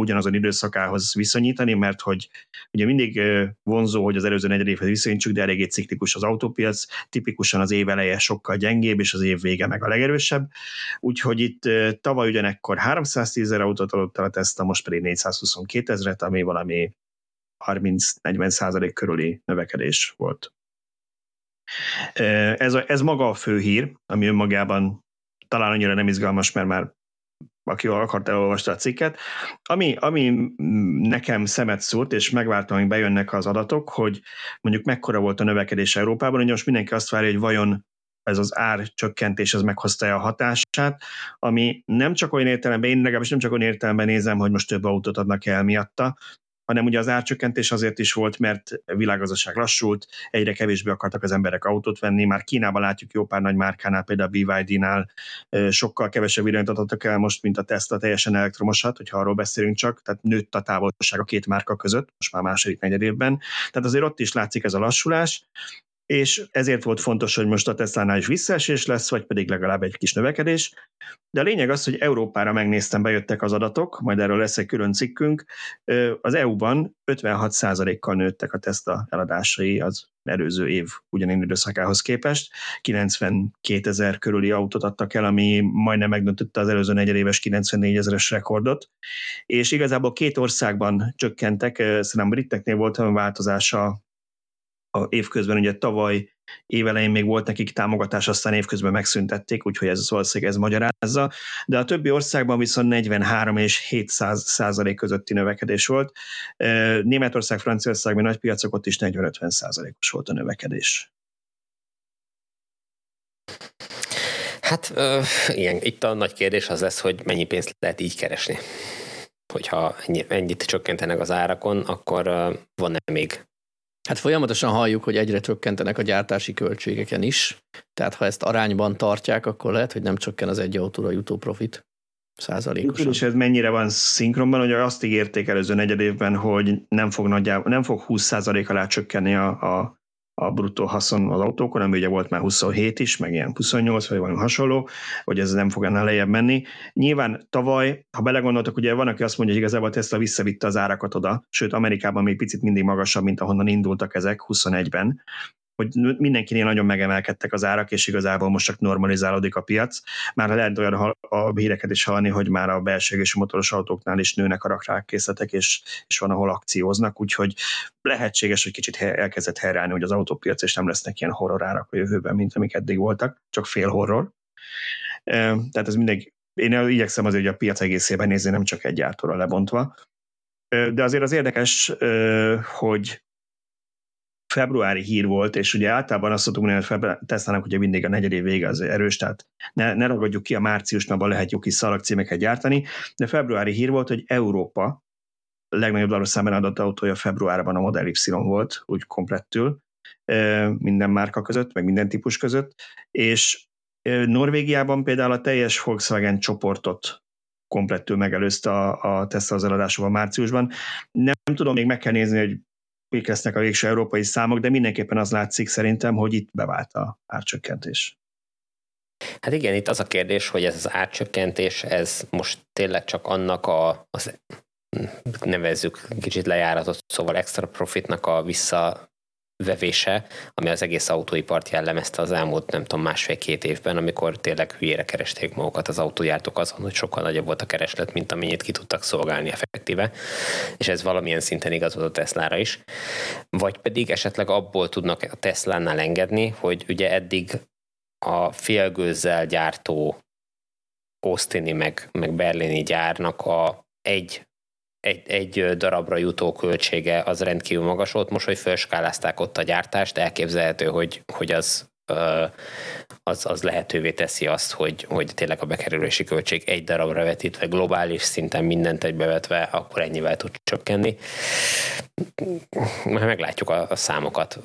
A: ugyanazon időszakához viszonyítani, mert hogy ugye mindig vonzó, hogy az előző negyedévhez viszonyítsuk, de eléggé ciklikus az autópiac, tipikusan az év eleje sokkal gyengébb, és az év vége meg a legerősebb. Úgyhogy itt tavaly ugyanekkor 310 ezer autót adott el a Tesla, most pedig 422 ezeret, ami valami 30-40 százalék körüli növekedés volt. Ez, a, ez maga a fő hír, ami önmagában talán annyira nem izgalmas, mert már aki akart elolvasta a cikket. Ami, ami nekem szemet szúrt, és megvártam, hogy bejönnek az adatok, hogy mondjuk mekkora volt a növekedés Európában, hogy most mindenki azt várja, hogy vajon ez az árcsökkentés ez meghozta a hatását, ami nem csak olyan értelemben, én legalábbis nem csak olyan értelemben nézem, hogy most több autót adnak el miatta, hanem ugye az árcsökkentés azért is volt, mert világgazdaság lassult, egyre kevésbé akartak az emberek autót venni, már Kínában látjuk jó pár nagy márkánál, például a BYD-nál sokkal kevesebb irányt adottak el most, mint a Tesla teljesen elektromosat, hogyha arról beszélünk csak, tehát nőtt a távolság a két márka között, most már második negyed évben. Tehát azért ott is látszik ez a lassulás, és ezért volt fontos, hogy most a Tesla-nál is visszaesés lesz, vagy pedig legalább egy kis növekedés. De a lényeg az, hogy Európára megnéztem, bejöttek az adatok, majd erről lesz egy külön cikkünk. Az EU-ban 56%-kal nőttek a Tesla eladásai az előző év ugyanén időszakához képest. 92 ezer körüli autót adtak el, ami majdnem megdöntötte az előző negyedéves 94 ezeres rekordot. És igazából két országban csökkentek, szerintem briteknél volt olyan változása a évközben ugye tavaly évelején még volt nekik támogatás, aztán évközben megszüntették, úgyhogy ez valószínűleg ez magyarázza, de a többi országban viszont 43 és 700 százalék közötti növekedés volt. Németország, Franciaország, nagy piacok ott is 40-50 százalékos volt a növekedés.
B: Hát ö, igen, itt a nagy kérdés az lesz, hogy mennyi pénzt lehet így keresni. Hogyha ennyi, ennyit csökkentenek az árakon, akkor van-e még
C: Hát folyamatosan halljuk, hogy egyre csökkentenek a gyártási költségeken is, tehát ha ezt arányban tartják, akkor lehet, hogy nem csökken az egy autóra jutó profit százalékosan.
A: És ez mennyire van szinkronban, hogy azt ígérték előző negyed évben, hogy nem fog, nagyjából, nem fog 20 százalék alá csökkenni a, a a bruttó haszon az autókon, ami ugye volt már 27 is, meg ilyen 28, vagy valami hasonló, hogy ez nem fog ennél lejjebb menni. Nyilván tavaly, ha belegondoltak, ugye van, aki azt mondja, hogy igazából Tesla visszavitte az árakat oda, sőt Amerikában még picit mindig magasabb, mint ahonnan indultak ezek 21-ben, hogy mindenkinél nagyon megemelkedtek az árak, és igazából most csak normalizálódik a piac. Már lehet olyan a híreket is hallani, hogy már a belső és a motoros autóknál is nőnek a rakrákészletek, és, és van, ahol akcióznak, úgyhogy lehetséges, hogy kicsit elkezdett helyreállni, hogy az autópiac, és nem lesznek ilyen horror árak a jövőben, mint amik eddig voltak, csak fél horror. Tehát ez mindegy, én igyekszem azért, hogy a piac egészében nézni, nem csak egy gyártóra lebontva. De azért az érdekes, hogy februári hír volt, és ugye általában azt szoktuk mondani, hogy Tesla-nak ugye mindig a negyedév vége az erős, tehát ne, ne ragadjuk ki a március, mert lehet jó kis szalagcímeket gyártani, de februári hír volt, hogy Európa legnagyobb darabszámban adott autója februárban a Model Y volt, úgy komplettül, minden márka között, meg minden típus között, és Norvégiában például a teljes Volkswagen csoportot komplettül megelőzte a, a Tesla az eladásával márciusban. Nem, nem tudom, még meg kell nézni, hogy mik lesznek a végső európai számok, de mindenképpen az látszik szerintem, hogy itt bevált a árcsökkentés.
B: Hát igen, itt az a kérdés, hogy ez az árcsökkentés, ez most tényleg csak annak a, az nevezzük kicsit lejáratott, szóval extra profitnak a vissza vevése, ami az egész autóipart jellemezte az elmúlt, nem tudom, másfél-két évben, amikor tényleg hülyére keresték magukat az autógyártók azon, hogy sokkal nagyobb volt a kereslet, mint amennyit ki tudtak szolgálni effektíve, és ez valamilyen szinten igazod a Teslára is. Vagy pedig esetleg abból tudnak a Teslánál engedni, hogy ugye eddig a félgőzzel gyártó Austini meg, meg berlini gyárnak a egy egy, egy darabra jutó költsége az rendkívül magas volt. Most, hogy felskálázták ott a gyártást, elképzelhető, hogy, hogy az, az, az lehetővé teszi azt, hogy, hogy tényleg a bekerülési költség egy darabra vetítve, globális szinten mindent egybevetve, akkor ennyivel tud csökkenni. Meglátjuk a, a számokat.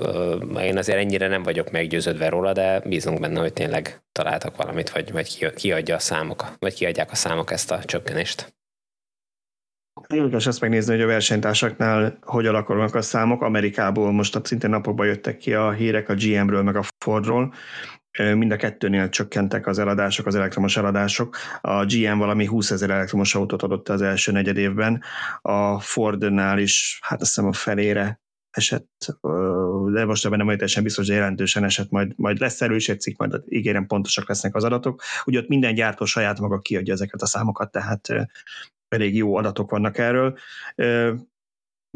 B: Én azért ennyire nem vagyok meggyőződve róla, de bízunk benne, hogy tényleg találtak valamit, vagy, vagy kiadja a számok, vagy kiadják a számok ezt a csökkenést.
A: Érdekes ezt megnézni, hogy a versenytársaknál hogy alakulnak a számok. Amerikából most szintén napokban jöttek ki a hírek a GM-ről, meg a Fordról. Mind a kettőnél csökkentek az eladások, az elektromos eladások. A GM valami 20 ezer elektromos autót adott az első negyed évben, a Fordnál is, hát azt hiszem a felére esett, de most ebben nem vagy teljesen biztos, hogy jelentősen esett, majd, majd lesz erősítszik, majd ígérem pontosak lesznek az adatok. Ugye ott minden gyártó saját maga kiadja ezeket a számokat, tehát elég jó adatok vannak erről.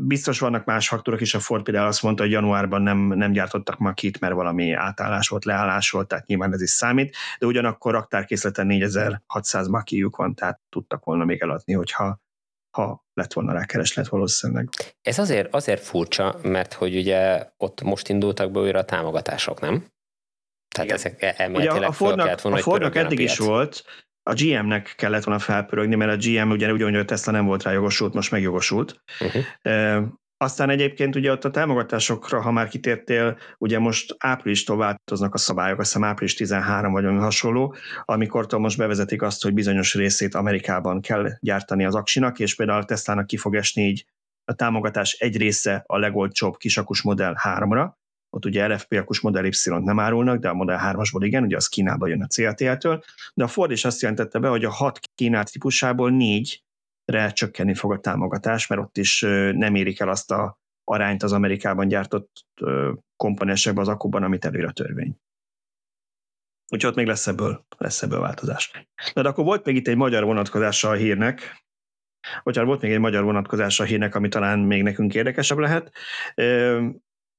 A: Biztos vannak más faktorok is, a Ford például azt mondta, hogy januárban nem, nem gyártottak makit, mert valami átállás volt, leállás volt, tehát nyilván ez is számít, de ugyanakkor raktárkészleten 4600 makijuk van, tehát tudtak volna még eladni, hogyha ha lett volna rá kereslet valószínűleg.
B: Ez azért, azért furcsa, mert hogy ugye ott most indultak be újra a támogatások, nem? Tehát Igen. ezek elméletileg Ugye a Fordnak,
A: volna, a Fordnak eddig a is volt, a GM-nek kellett volna felpörögni, mert a GM ugye ugyanúgy a Tesla nem volt rá jogosult, most megjogosult. Uh-huh. Aztán egyébként ugye ott a támogatásokra, ha már kitértél, ugye most áprilistól változnak a szabályok, azt hiszem április 13 vagy olyan hasonló, amikor most bevezetik azt, hogy bizonyos részét Amerikában kell gyártani az aksinak, és például a Tesla-nak ki fog esni így a támogatás egy része a legolcsóbb kisakus modell 3-ra, ott ugye LFP akus Model y nem árulnak, de a Model 3-asból igen, ugye az Kínába jön a CATL-től, de a Ford is azt jelentette be, hogy a hat kínált típusából négy re csökkenni fog a támogatás, mert ott is nem érik el azt a arányt az Amerikában gyártott komponensekben az akkuban, amit előír a törvény. Úgyhogy ott még lesz ebből, lesz ebből változás. De, de akkor volt még itt egy magyar vonatkozása a hírnek, hogyha volt még egy magyar vonatkozása a hírnek, ami talán még nekünk érdekesebb lehet.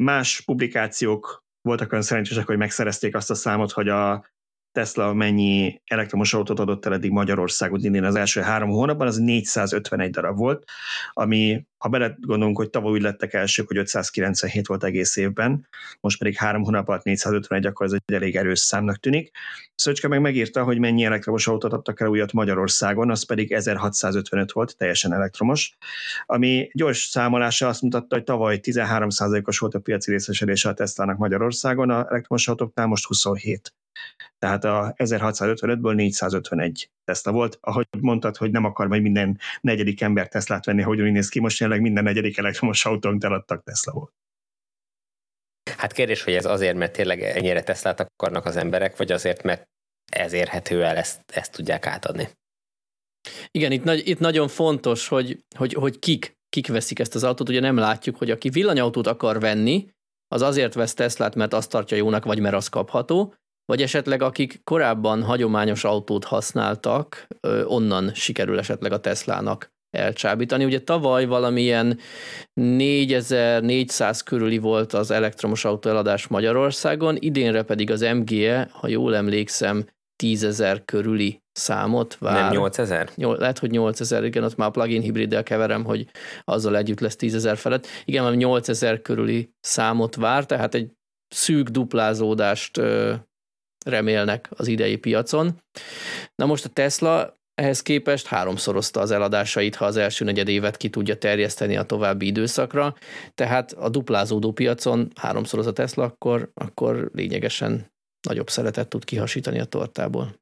A: Más publikációk voltak olyan szerencsések, hogy megszerezték azt a számot, hogy a Tesla mennyi elektromos autót adott el eddig Magyarországon idén az első három hónapban, az 451 darab volt, ami, ha bele gondolunk, hogy tavaly úgy lettek elsők, hogy 597 volt egész évben, most pedig három hónap alatt 451, akkor ez egy elég erős számnak tűnik. Szöcske meg megírta, hogy mennyi elektromos autót adtak el újat Magyarországon, az pedig 1655 volt, teljesen elektromos, ami gyors számolása azt mutatta, hogy tavaly 13%-os volt a piaci részesedése a Tesla-nak Magyarországon, a elektromos autóknál most 27. Tehát a 1655-ből 451 Tesla volt. Ahogy mondtad, hogy nem akar majd minden negyedik ember Teslát venni, hogy úgy néz ki, most jelenleg minden negyedik elektromos autónk eladtak Tesla volt.
B: Hát kérdés, hogy ez azért, mert tényleg ennyire Teslát akarnak az emberek, vagy azért, mert ez érhető el, ezt, ezt tudják átadni.
C: Igen, itt, nagy, itt nagyon fontos, hogy, hogy, hogy kik, kik veszik ezt az autót. Ugye nem látjuk, hogy aki villanyautót akar venni, az azért vesz Teslát, mert azt tartja jónak, vagy mert az kapható, vagy esetleg akik korábban hagyományos autót használtak, onnan sikerül esetleg a Teslának elcsábítani. Ugye tavaly valamilyen 4400 körüli volt az elektromos autó eladás Magyarországon, idénre pedig az MGE, ha jól emlékszem, 10 körüli számot vár.
B: Nem 8000?
C: Lehet, hogy 8000, igen, ott már plug-in hibriddel keverem, hogy azzal együtt lesz 10 felett. Igen, már 8000 körüli számot vár, tehát egy szűk duplázódást remélnek az idei piacon. Na most a Tesla ehhez képest háromszorozta az eladásait, ha az első negyed évet ki tudja terjeszteni a további időszakra, tehát a duplázódó piacon háromszoroz a Tesla, akkor, akkor lényegesen nagyobb szeretet tud kihasítani a tortából.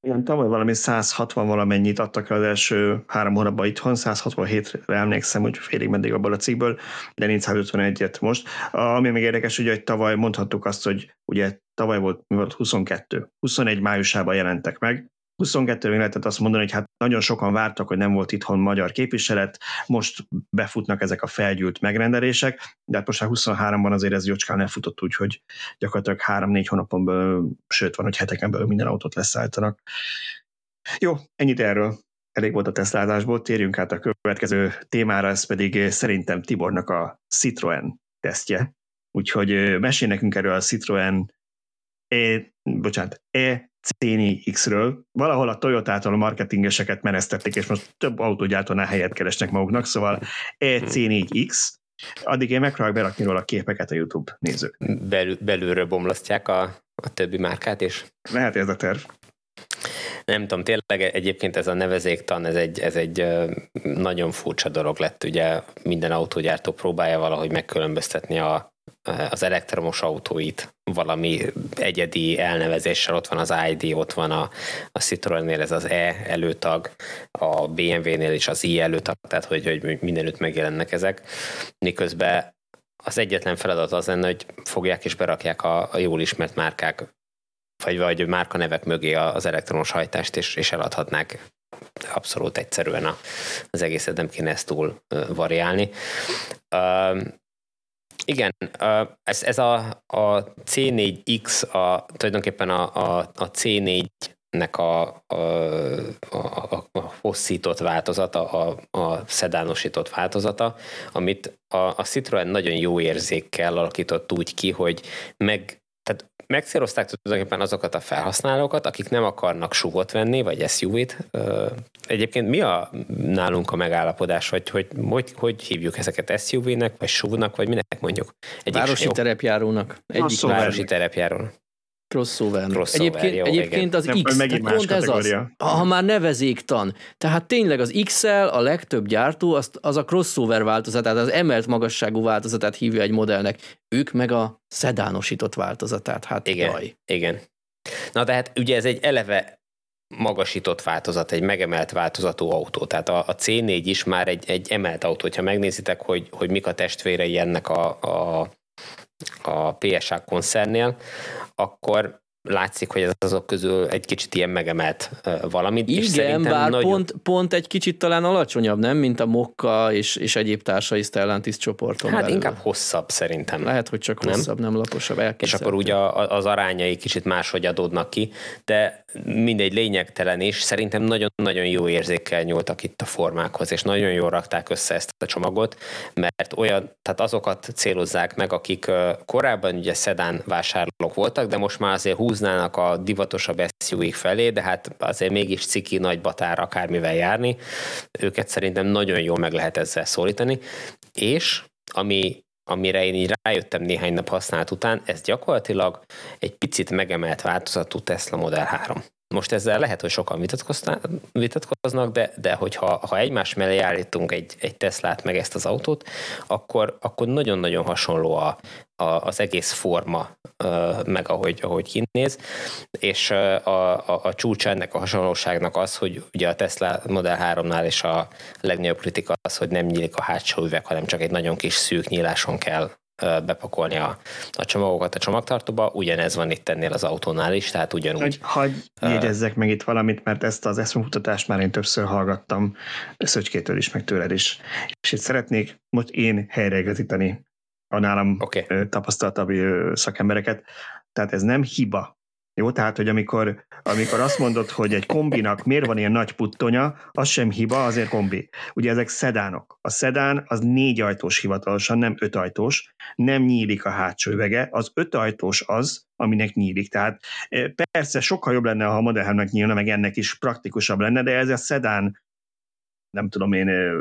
A: Igen, tavaly valami 160 valamennyit adtak az első három hónapban itthon, 167-re emlékszem, hogy félig meddig abból a cikkből, de 451-et most. Ami még érdekes, ugye, hogy tavaly mondhattuk azt, hogy ugye tavaly volt, mi volt? 22, 21 májusában jelentek meg, 22 még lehetett azt mondani, hogy hát nagyon sokan vártak, hogy nem volt itthon magyar képviselet, most befutnak ezek a felgyűlt megrendelések, de hát most már 23-ban azért ez jócskán elfutott úgy, hogy gyakorlatilag 3-4 hónapon belül, sőt van, hogy heteken belül minden autót leszállítanak. Jó, ennyit erről. Elég volt a tesztlázásból, térjünk át a következő témára, ez pedig szerintem Tibornak a Citroen tesztje. Úgyhogy mesél nekünk erről a Citroen E, bocsánat, E C4X-ről. Valahol a Toyota-tól a marketingeseket menesztették, és most több autógyártónál helyet keresnek maguknak, szóval EC4X. Addig én megpróbálok berakni róla a képeket a YouTube nézők.
B: Belül, belülről bomlasztják a, a többi márkát is?
A: Lehet ez a terv.
B: Nem tudom, tényleg egyébként ez a nevezéktan, ez egy, ez egy nagyon furcsa dolog lett. Ugye minden autógyártó próbálja valahogy megkülönböztetni a, az elektromos autóit valami egyedi elnevezéssel, ott van az ID, ott van a, a Citroennél ez az E előtag, a BMW-nél is az I előtag, tehát hogy, hogy mindenütt megjelennek ezek, miközben az egyetlen feladat az lenne, hogy fogják és berakják a, a jól ismert márkák, vagy, vagy márkanevek mögé az elektromos hajtást, és, és eladhatnák abszolút egyszerűen a, az egészet, nem kéne ezt túl variálni. Igen, ez, ez a, a C4X, a, tulajdonképpen a, a, a C4-nek a, a, a, a hosszított változata, a, a szedánosított változata, amit a, a Citroen nagyon jó érzékkel alakított úgy ki, hogy meg megcélozták tulajdonképpen azokat a felhasználókat, akik nem akarnak sugot venni, vagy SUV-t. Egyébként mi a nálunk a megállapodás, vagy hogy, hogy, hogy hívjuk ezeket SUV-nek, vagy SUV-nak, vagy minek mondjuk?
C: Egyik városi terepjárónak.
B: Egyik városi terepjárónak.
C: Crossover. crossover egyébként, jó, egyébként az X, tehát pont ez az, ha már nevezéktan. Tehát tényleg az XL, a legtöbb gyártó, az, az a crossover változatát, az emelt magasságú változatát hívja egy modellnek. Ők meg a szedánosított változatát. Hát
B: igen,
C: jaj.
B: igen. Na de hát ugye ez egy eleve magasított változat, egy megemelt változatú autó. Tehát a, a C4 is már egy, egy emelt autó. Ha megnézitek, hogy, hogy mik a testvérei ennek a, a, a PSA koncernél, akkor látszik, hogy ez azok közül egy kicsit ilyen megemelt valamit.
C: Igen, és bár nagy... pont, pont egy kicsit talán alacsonyabb, nem, mint a Mokka és, és egyéb társai Stellantis csoporton
B: Hát
C: belül.
B: inkább hosszabb szerintem.
C: Lehet, hogy csak hosszabb, nem, nem laposabb.
B: És akkor ugye az arányai kicsit máshogy adódnak ki, de mindegy lényegtelen is. Szerintem nagyon-nagyon jó érzékkel nyúltak itt a formákhoz, és nagyon jól rakták össze ezt a csomagot, mert olyan, tehát azokat célozzák meg, akik korábban ugye szedán vásárlók voltak, de most már azért húznának a divatosabb suv felé, de hát azért mégis ciki nagy batár akármivel járni. Őket szerintem nagyon jól meg lehet ezzel szólítani, és ami amire én így rájöttem néhány nap használat után, ez gyakorlatilag egy picit megemelt változatú Tesla Model 3. Most ezzel lehet, hogy sokan vitatkoznak, de, de hogyha ha egymás mellé állítunk egy, egy Teslát meg ezt az autót, akkor, akkor nagyon-nagyon hasonló a, a, az egész forma, meg ahogy, ahogy kinéz, és a, a, a csúcs ennek a hasonlóságnak az, hogy ugye a Tesla Model 3-nál is a legnagyobb kritika az, hogy nem nyílik a hátsó üveg, hanem csak egy nagyon kis szűk nyíláson kell bepakolni a, a csomagokat a csomagtartóba, ugyanez van itt ennél az autónál is, tehát ugyanúgy. Hogy,
A: hagy jegyezzek meg itt valamit, mert ezt az eszmemutatást már én többször hallgattam Szöcskétől is, meg tőled is. És itt szeretnék most én helyreigazítani a nálam okay. tapasztaltabb szakembereket. Tehát ez nem hiba, jó, tehát, hogy amikor, amikor azt mondod, hogy egy kombinak miért van ilyen nagy puttonya, az sem hiba, azért kombi. Ugye ezek szedánok. A szedán az négy ajtós hivatalosan, nem öt ajtós, nem nyílik a hátsó üvege, az öt ajtós az, aminek nyílik. Tehát eh, persze sokkal jobb lenne, ha a Model nyílna, meg ennek is praktikusabb lenne, de ez a szedán, nem tudom én, eh,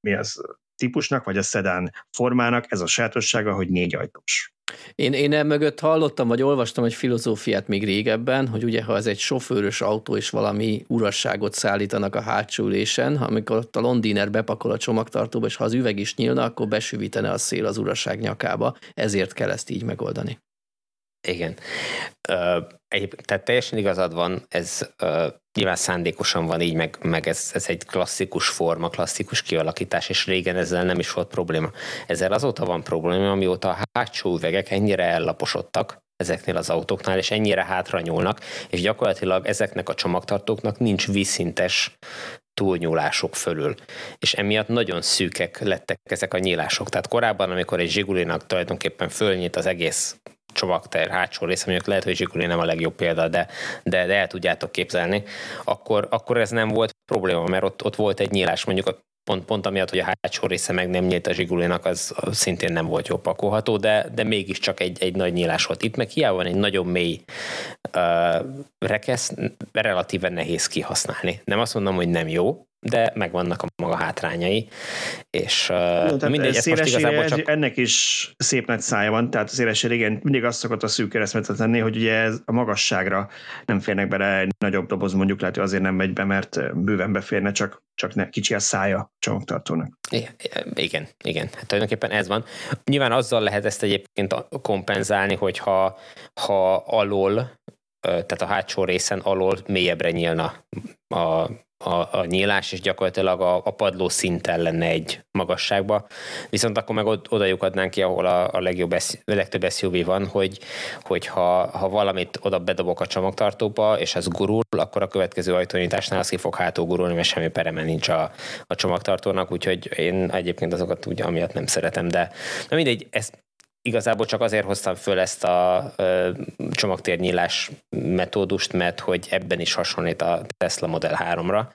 A: mi az típusnak, vagy a szedán formának, ez a sajátossága, hogy négy ajtós.
C: Én, én mögött hallottam, vagy olvastam egy filozófiát még régebben, hogy ugye, ha ez egy sofőrös autó, és valami urasságot szállítanak a hátsó ülésen, amikor ott a londiner bepakol a csomagtartóba, és ha az üveg is nyílna, akkor besűvítene a szél az urasság nyakába. Ezért kell ezt így megoldani.
B: Igen. Uh, egy, tehát teljesen igazad van, ez uh, nyilván szándékosan van így, meg, meg ez, ez egy klasszikus forma, klasszikus kialakítás, és régen ezzel nem is volt probléma. Ezzel azóta van probléma, amióta a hátsó üvegek ennyire ellaposodtak, ezeknél az autóknál, és ennyire hátra nyúlnak, és gyakorlatilag ezeknek a csomagtartóknak nincs vízszintes túlnyúlások fölül. És emiatt nagyon szűkek lettek ezek a nyílások. Tehát korábban, amikor egy zsigulinak tulajdonképpen fölnyit az egész csomagter hátsó része, mondjuk lehet, hogy Zsiguli nem a legjobb példa, de, de, de el tudjátok képzelni, akkor, akkor ez nem volt probléma, mert ott, ott volt egy nyílás, mondjuk a pont, pont amiatt, hogy a hátsó része meg nem nyílt a zsigulinak, az szintén nem volt jó pakolható, de, de mégiscsak egy, egy nagy nyílás volt. Itt meg hiába van egy nagyon mély uh, rekesz, relatíven nehéz kihasználni. Nem azt mondom, hogy nem jó, de megvannak a maga hátrányai, és
A: no, mindegy, ezt most igazából csak... Ennek is szép nagy szája van, tehát az éles régen mindig azt szokott a szűk keresztmetet tenni, hogy ugye ez a magasságra nem férnek bele egy nagyobb doboz, mondjuk lehet, hogy azért nem megy be, mert bőven beférne, csak, csak ne, kicsi a szája csomagtartónak.
B: Igen, igen, hát tulajdonképpen ez van. Nyilván azzal lehet ezt egyébként kompenzálni, hogyha ha alól tehát a hátsó részen alól mélyebbre nyílna a a, a nyílás, és gyakorlatilag a, a padló szinten lenne egy magasságba. Viszont akkor meg oda lyukadnánk ki, ahol a, a legjobb, a legtöbb SUV van, hogy, hogy ha, ha valamit oda bedobok a csomagtartóba, és az gurul, akkor a következő ajtónyitásnál az ki fog hátul gurulni, mert semmi pereme nincs a, a csomagtartónak, úgyhogy én egyébként azokat ugye amiatt nem szeretem, de na mindegy, ezt igazából csak azért hoztam föl ezt a csomagtérnyílás metódust, mert hogy ebben is hasonlít a Tesla Model 3-ra.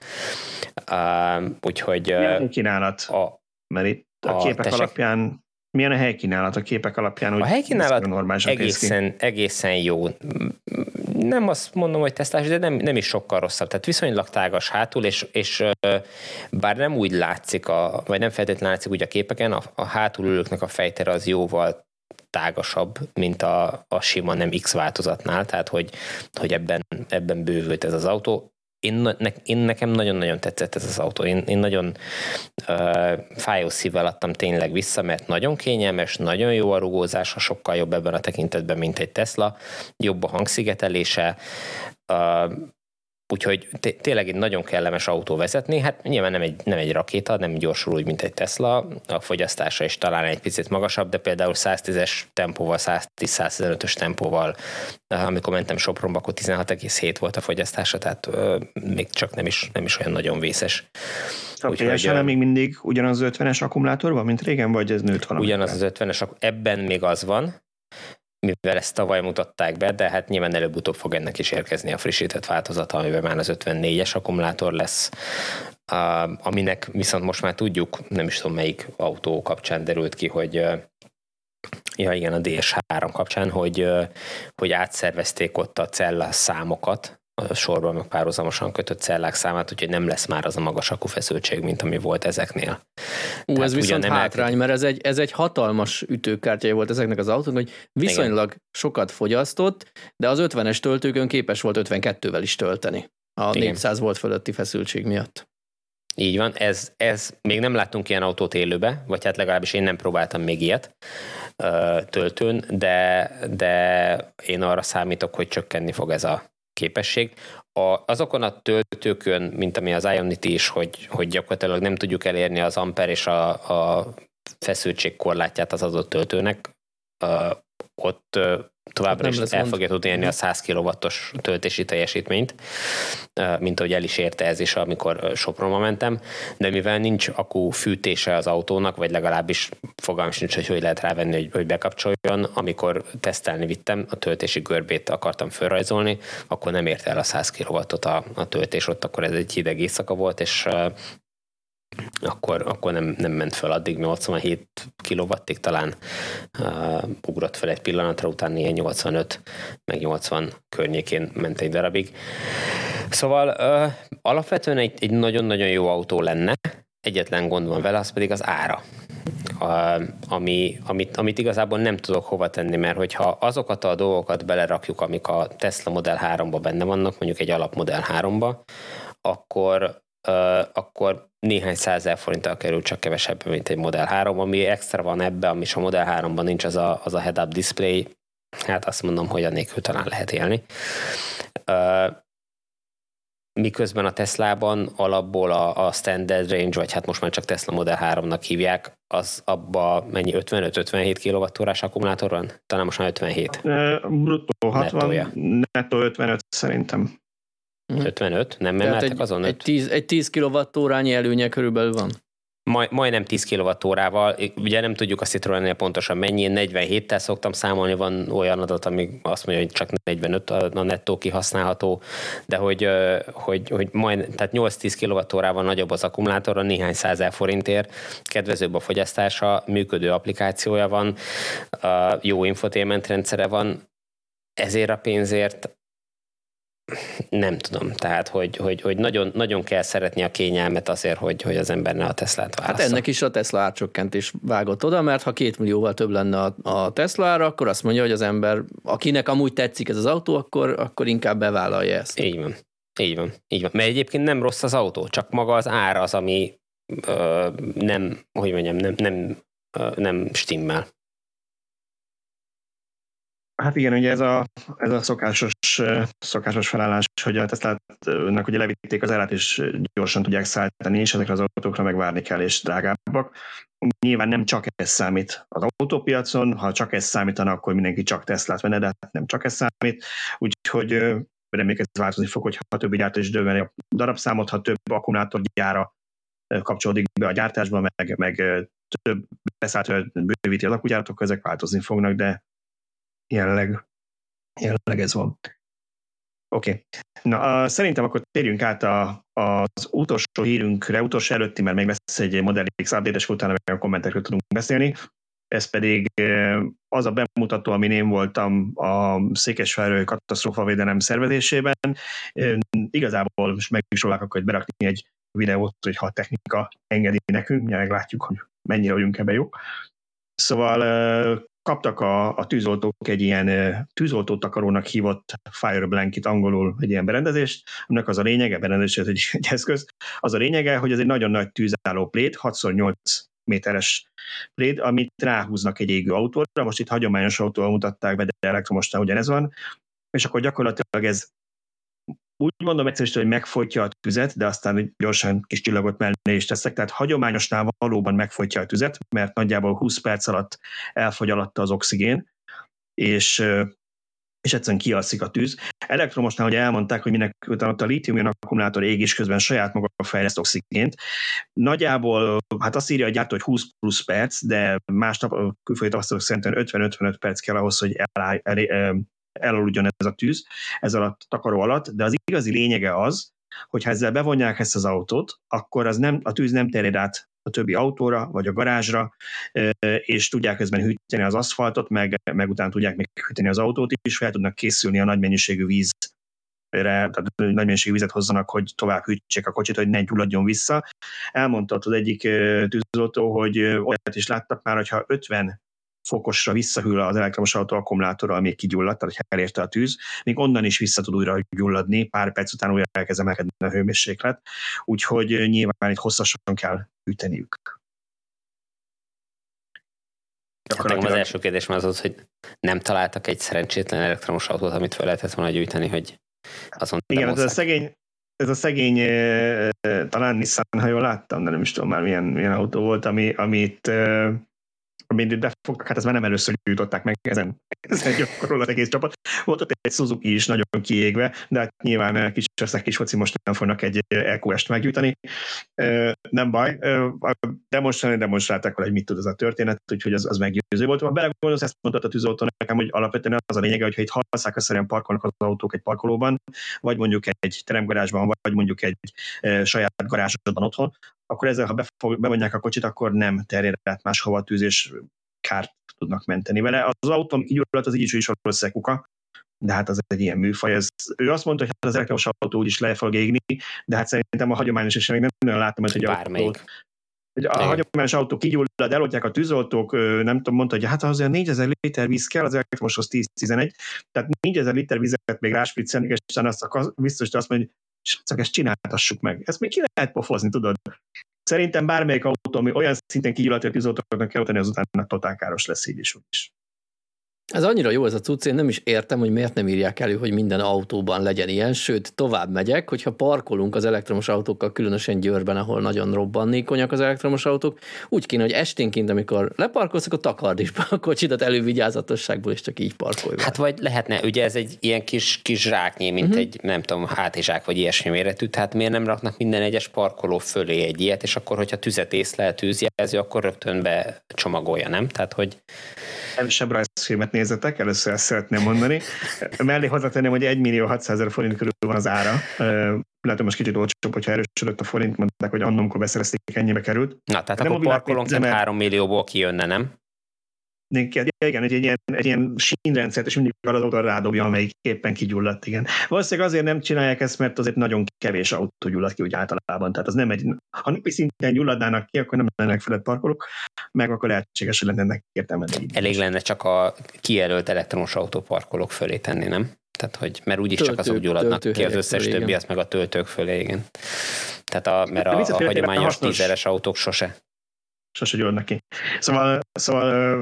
B: úgyhogy...
A: Milyen kínálat? A, mert itt a, a képek tesek, alapján milyen a helykínálat a képek alapján?
B: A helykínálat egészen, egészen jó. Nem azt mondom, hogy tesztás, de nem, nem is sokkal rosszabb. Tehát viszonylag tágas hátul, és, és bár nem úgy látszik, a, vagy nem feltétlenül látszik úgy a képeken, a, a hátulülőknek a fejtere az jóval tágasabb, mint a, a sima nem X változatnál, tehát hogy, hogy ebben, ebben bővült ez az autó. Én, ne, én nekem nagyon-nagyon tetszett ez az autó. Én, én nagyon uh, fájó szívvel adtam tényleg vissza, mert nagyon kényelmes, nagyon jó a rugózása, sokkal jobb ebben a tekintetben, mint egy Tesla, jobb a hangszigetelése, uh, Úgyhogy tényleg egy nagyon kellemes autó vezetni, hát nyilván nem egy, nem egy rakéta, nem gyorsul úgy, mint egy Tesla, a fogyasztása is talán egy picit magasabb, de például 110-es tempóval, 110-115-ös tempóval, amikor mentem Sopronba, akkor 16,7 volt a fogyasztása, tehát euh, még csak nem is, nem is olyan nagyon vészes.
A: A PSL még mindig ugyanaz az 50-es akkumulátor van, mint régen, vagy ez nőtt valami?
B: Ugyanaz az 50-es, ebben még az van, mivel ezt tavaly mutatták be, de hát nyilván előbb-utóbb fog ennek is érkezni a frissített változata, amiben már az 54-es akkumulátor lesz, aminek viszont most már tudjuk, nem is tudom melyik autó kapcsán derült ki, hogy ja igen, a DS3 kapcsán, hogy, hogy átszervezték ott a cella számokat, sorban meg párhuzamosan kötött cellák számát, úgyhogy nem lesz már az a magas akufeszültség, mint ami volt ezeknél.
C: Ú, Tehát ez viszont hátrány, mert ez egy, ez egy hatalmas ütőkártya volt ezeknek az autóknak, hogy viszonylag Igen. sokat fogyasztott, de az 50-es töltőkön képes volt 52-vel is tölteni a Igen. 400 volt fölötti feszültség miatt.
B: Így van, ez, ez, még nem láttunk ilyen autót élőbe, vagy hát legalábbis én nem próbáltam még ilyet töltőn, de, de én arra számítok, hogy csökkenni fog ez a képesség. A, azokon a töltőkön, mint ami az Ionity is, hogy, hogy gyakorlatilag nem tudjuk elérni az amper és a, a feszültség korlátját az adott töltőnek, ott továbbra is el fogja tudni érni a 100 kW-os töltési teljesítményt, mint ahogy el is érte ez is, amikor Sopronba mentem, de mivel nincs akku fűtése az autónak, vagy legalábbis fogalmam sincs, hogy hogy lehet rávenni, hogy, hogy bekapcsoljon, amikor tesztelni vittem, a töltési görbét akartam felrajzolni, akkor nem érte el a 100 kW-ot a, a töltés, ott akkor ez egy hideg éjszaka volt, és akkor, akkor nem, nem ment fel addig, 87 kilowattig talán uh, ugrott fel egy pillanatra, utána ilyen 85, meg 80 környékén ment egy darabig. Szóval uh, alapvetően egy, egy nagyon-nagyon jó autó lenne, egyetlen gond van vele, az pedig az ára. Uh, ami, amit, amit igazából nem tudok hova tenni, mert hogyha azokat a dolgokat belerakjuk, amik a Tesla Model 3-ba benne vannak, mondjuk egy alap Model 3-ba, akkor, akkor néhány százezer forinttal kerül csak kevesebb, mint egy Model 3, ami extra van ebbe, ami a Model 3-ban nincs, az a, az a head-up display, hát azt mondom, hogy a nélkül talán lehet élni. Miközben a Teslában alapból a, a standard range, vagy hát most már csak Tesla Model 3-nak hívják, az abba mennyi 55-57 kWh akkumulátor van? Talán most már 57.
A: Bruttó 60, Nettója. nettó 55 szerintem.
B: 55? Nem emeltek egy, azon?
C: Egy 10, egy 10 kWh előnye körülbelül van.
B: Maj, majdnem 10 kWh-val, ugye nem tudjuk a Citroennél pontosan mennyi, 47-tel szoktam számolni, van olyan adat, ami azt mondja, hogy csak 45 a nettó kihasználható, de hogy, hogy, hogy majd, tehát 8-10 kWh-val nagyobb az akkumulátor, néhány százer forintért, kedvezőbb a fogyasztása, működő applikációja van, jó infotainment rendszere van, ezért a pénzért nem tudom, tehát hogy, hogy, hogy nagyon, nagyon kell szeretni a kényelmet azért, hogy, hogy az ember ne a Teslát válassza.
C: Hát ennek is a Tesla árcsökkentés vágott oda, mert ha két millióval több lenne a, a Tesla ára, akkor azt mondja, hogy az ember, akinek amúgy tetszik ez az autó, akkor, akkor inkább bevállalja ezt.
B: Így van. Így van, így van. Mert egyébként nem rossz az autó, csak maga az ára az, ami ö, nem, hogy mondjam, nem, nem, ö, nem stimmel.
A: Hát igen, ugye ez a, ez a szokásos, szokásos felállás, hogy a Tesla-nak ugye levitték az árát, és gyorsan tudják szállítani, és ezekre az autókra megvárni kell, és drágábbak. Nyilván nem csak ez számít az autópiacon, ha csak ez számítana, akkor mindenki csak Teslát venne, de hát nem csak ez számít. Úgyhogy reméljük ez változni fog, hogy ha többi gyártó is döveni a darabszámot, ha több akkumulátorgyára kapcsolódik be a gyártásba, meg, meg több beszállító bővíti a lakógyártók, ezek változni fognak, de jelenleg, jelenleg ez van. Oké. Okay. Na, uh, szerintem akkor térjünk át a, az utolsó hírünkre, utolsó előtti, mert még lesz egy Model X update utána a kommentekről tudunk beszélni. Ez pedig az a bemutató, amin én voltam a Székesfehérő katasztrófavédelem szervezésében. Igazából most meg is akkor hogy berakni egy videót, hogy ha a technika engedi nekünk, meglátjuk, hogy mennyire vagyunk ebbe jó. Szóval kaptak a, a tűzoltók egy ilyen tűzoltótakarónak hívott fire blanket angolul egy ilyen berendezést, aminek az a lényege, berendezés egy, (laughs) egy eszköz, az a lényege, hogy ez egy nagyon nagy tűzálló plét, 6x8 méteres pléd, amit ráhúznak egy égő autóra. Most itt hagyományos autóval mutatták be, de elektromosnál ugyanez van. És akkor gyakorlatilag ez úgy mondom egyszerűen, hogy megfojtja a tüzet, de aztán gyorsan kis csillagot mellé is teszek, tehát hagyományosnál valóban megfojtja a tüzet, mert nagyjából 20 perc alatt elfogy alatta az oxigén, és és egyszerűen kialszik a tűz. Elektromosnál, hogy elmondták, hogy minek utána a lítium akkumulátor ég is közben saját maga fejleszt oxigént. Nagyjából, hát azt írja a gyártó, hogy 20 plusz perc, de másnap a külföldi tapasztalatok szerintem 50-55 perc kell ahhoz, hogy eláll, el, elaludjon ez a tűz, ez alatt a takaró alatt, de az igazi lényege az, hogy ha ezzel bevonják ezt az autót, akkor az nem, a tűz nem terjed át a többi autóra, vagy a garázsra, és tudják közben hűteni az aszfaltot, meg, meg utána tudják még hűteni az autót is, fel tudnak készülni a nagy mennyiségű víz tehát nagy mennyiségű vizet hozzanak, hogy tovább hűtsék a kocsit, hogy ne gyulladjon vissza. Elmondta az egyik tűzoltó, hogy olyat is láttak már, hogyha 50 fokosra visszahűl az elektromos autó akkumulátora, ami kigyulladt, tehát hogy elérte a tűz, még onnan is vissza tud újra gyulladni, pár perc után újra elkezd emelkedni a hőmérséklet, úgyhogy nyilván itt hosszasan kell hűteniük.
B: Hát az első kérdés az az, hogy nem találtak egy szerencsétlen elektromos autót, amit fel lehetett volna gyűjteni, hogy azon
A: Igen, ez a szegény, ez a szegény, talán Nissan, ha jól láttam, de nem is tudom már milyen, milyen autó volt, ami, amit amit befogtak, hát ez már nem először jutották meg ezen, ezen gyakorol az egész csapat. Volt ott egy Suzuki is nagyon kiégve, de hát nyilván kis összeg kis foci most nem fognak egy EQS-t meggyújtani. Nem baj, demonstrálni demonstrálták hogy mit tud ez a történet, úgyhogy az, az meggyőző volt. Ha belegondolsz, ezt mondta a tűzoltó nekem, hogy alapvetően az a lényege, hogyha itt halszák parkolnak az autók egy parkolóban, vagy mondjuk egy teremgarázsban, vagy mondjuk egy saját garázsodban otthon, akkor ezzel, ha befog, bevonják a kocsit, akkor nem terjed át máshova a tűz, és kárt tudnak menteni vele. Az autó, ami kigyulladt, az így is valószínűleg kuka, de hát az egy ilyen műfaj. Ez, ő azt mondta, hogy hát az elektromos autó úgyis le fog égni, de hát szerintem a hagyományos is még nem nagyon láttam, hogy
B: Bármelyik. Autót,
A: hogy a hagyományos autó kigyullad, eloltják a tűzoltók, nem tudom, mondta, hogy hát azért 4000 liter víz kell, az elektromoshoz 10-11, tehát 4000 liter vizet még ráspriccelni, és aztán azt a, biztos azt mondja, hogy csak ezt csináltassuk meg. Ezt még ki lehet pofozni, tudod? Szerintem bármelyik autó, ami olyan szinten kigyulladt, hogy tűzoltóknak kell tenni, azután totál káros lesz így is. is.
C: Ez annyira jó ez a cucc, én nem is értem, hogy miért nem írják elő, hogy minden autóban legyen ilyen, sőt, tovább megyek, hogyha parkolunk az elektromos autókkal, különösen Győrben, ahol nagyon robbannékonyak az elektromos autók, úgy kéne, hogy esténként, amikor leparkolsz, akkor takard is be a kocsidat elővigyázatosságból, és csak így parkolj.
B: Hát vagy lehetne, ugye ez egy ilyen kis, kis zsáknyi, mint uh-huh. egy, nem tudom, hátizsák vagy ilyesmi méretű, tehát miért nem raknak minden egyes parkoló fölé egy ilyet, és akkor, hogyha tüzet észlel tűzjelző, akkor rögtön be csomagolja, nem? Tehát, hogy
A: Kevesebb rajzfilmet nézzetek, először ezt szeretném mondani. Mellé hozzátenném, hogy 1 millió 600 ezer forint körül van az ára. Hogy most kicsit olcsóbb, hogyha erősödött a forint, mondták, hogy annomkor beszerezték, ennyibe került.
B: Na, tehát nem akkor parkolónként 3 millióból kijönne, nem?
A: Igen, egy, egy ilyen, egy ilyen sínrendszert, és mindig az oda rádobja, amelyik éppen kigyulladt, igen. Valószínűleg azért nem csinálják ezt, mert azért nagyon kevés autó gyullad ki úgy általában. Tehát az nem egy, ha napi szinten gyulladnának ki, akkor nem lennek felett parkolók, meg akkor lehetséges, hogy lenne ennek értelme.
B: Elég lenne csak a kijelölt elektromos autóparkolók fölé tenni, nem? Tehát, hogy, mert úgyis Töltő, csak azok gyulladnak ki az összes fölé, többi, azt meg a töltők fölé, igen. Tehát a, mert a, a hagyományos tízeres autók sose
A: sose gyúrnak ki. Szóval, szóval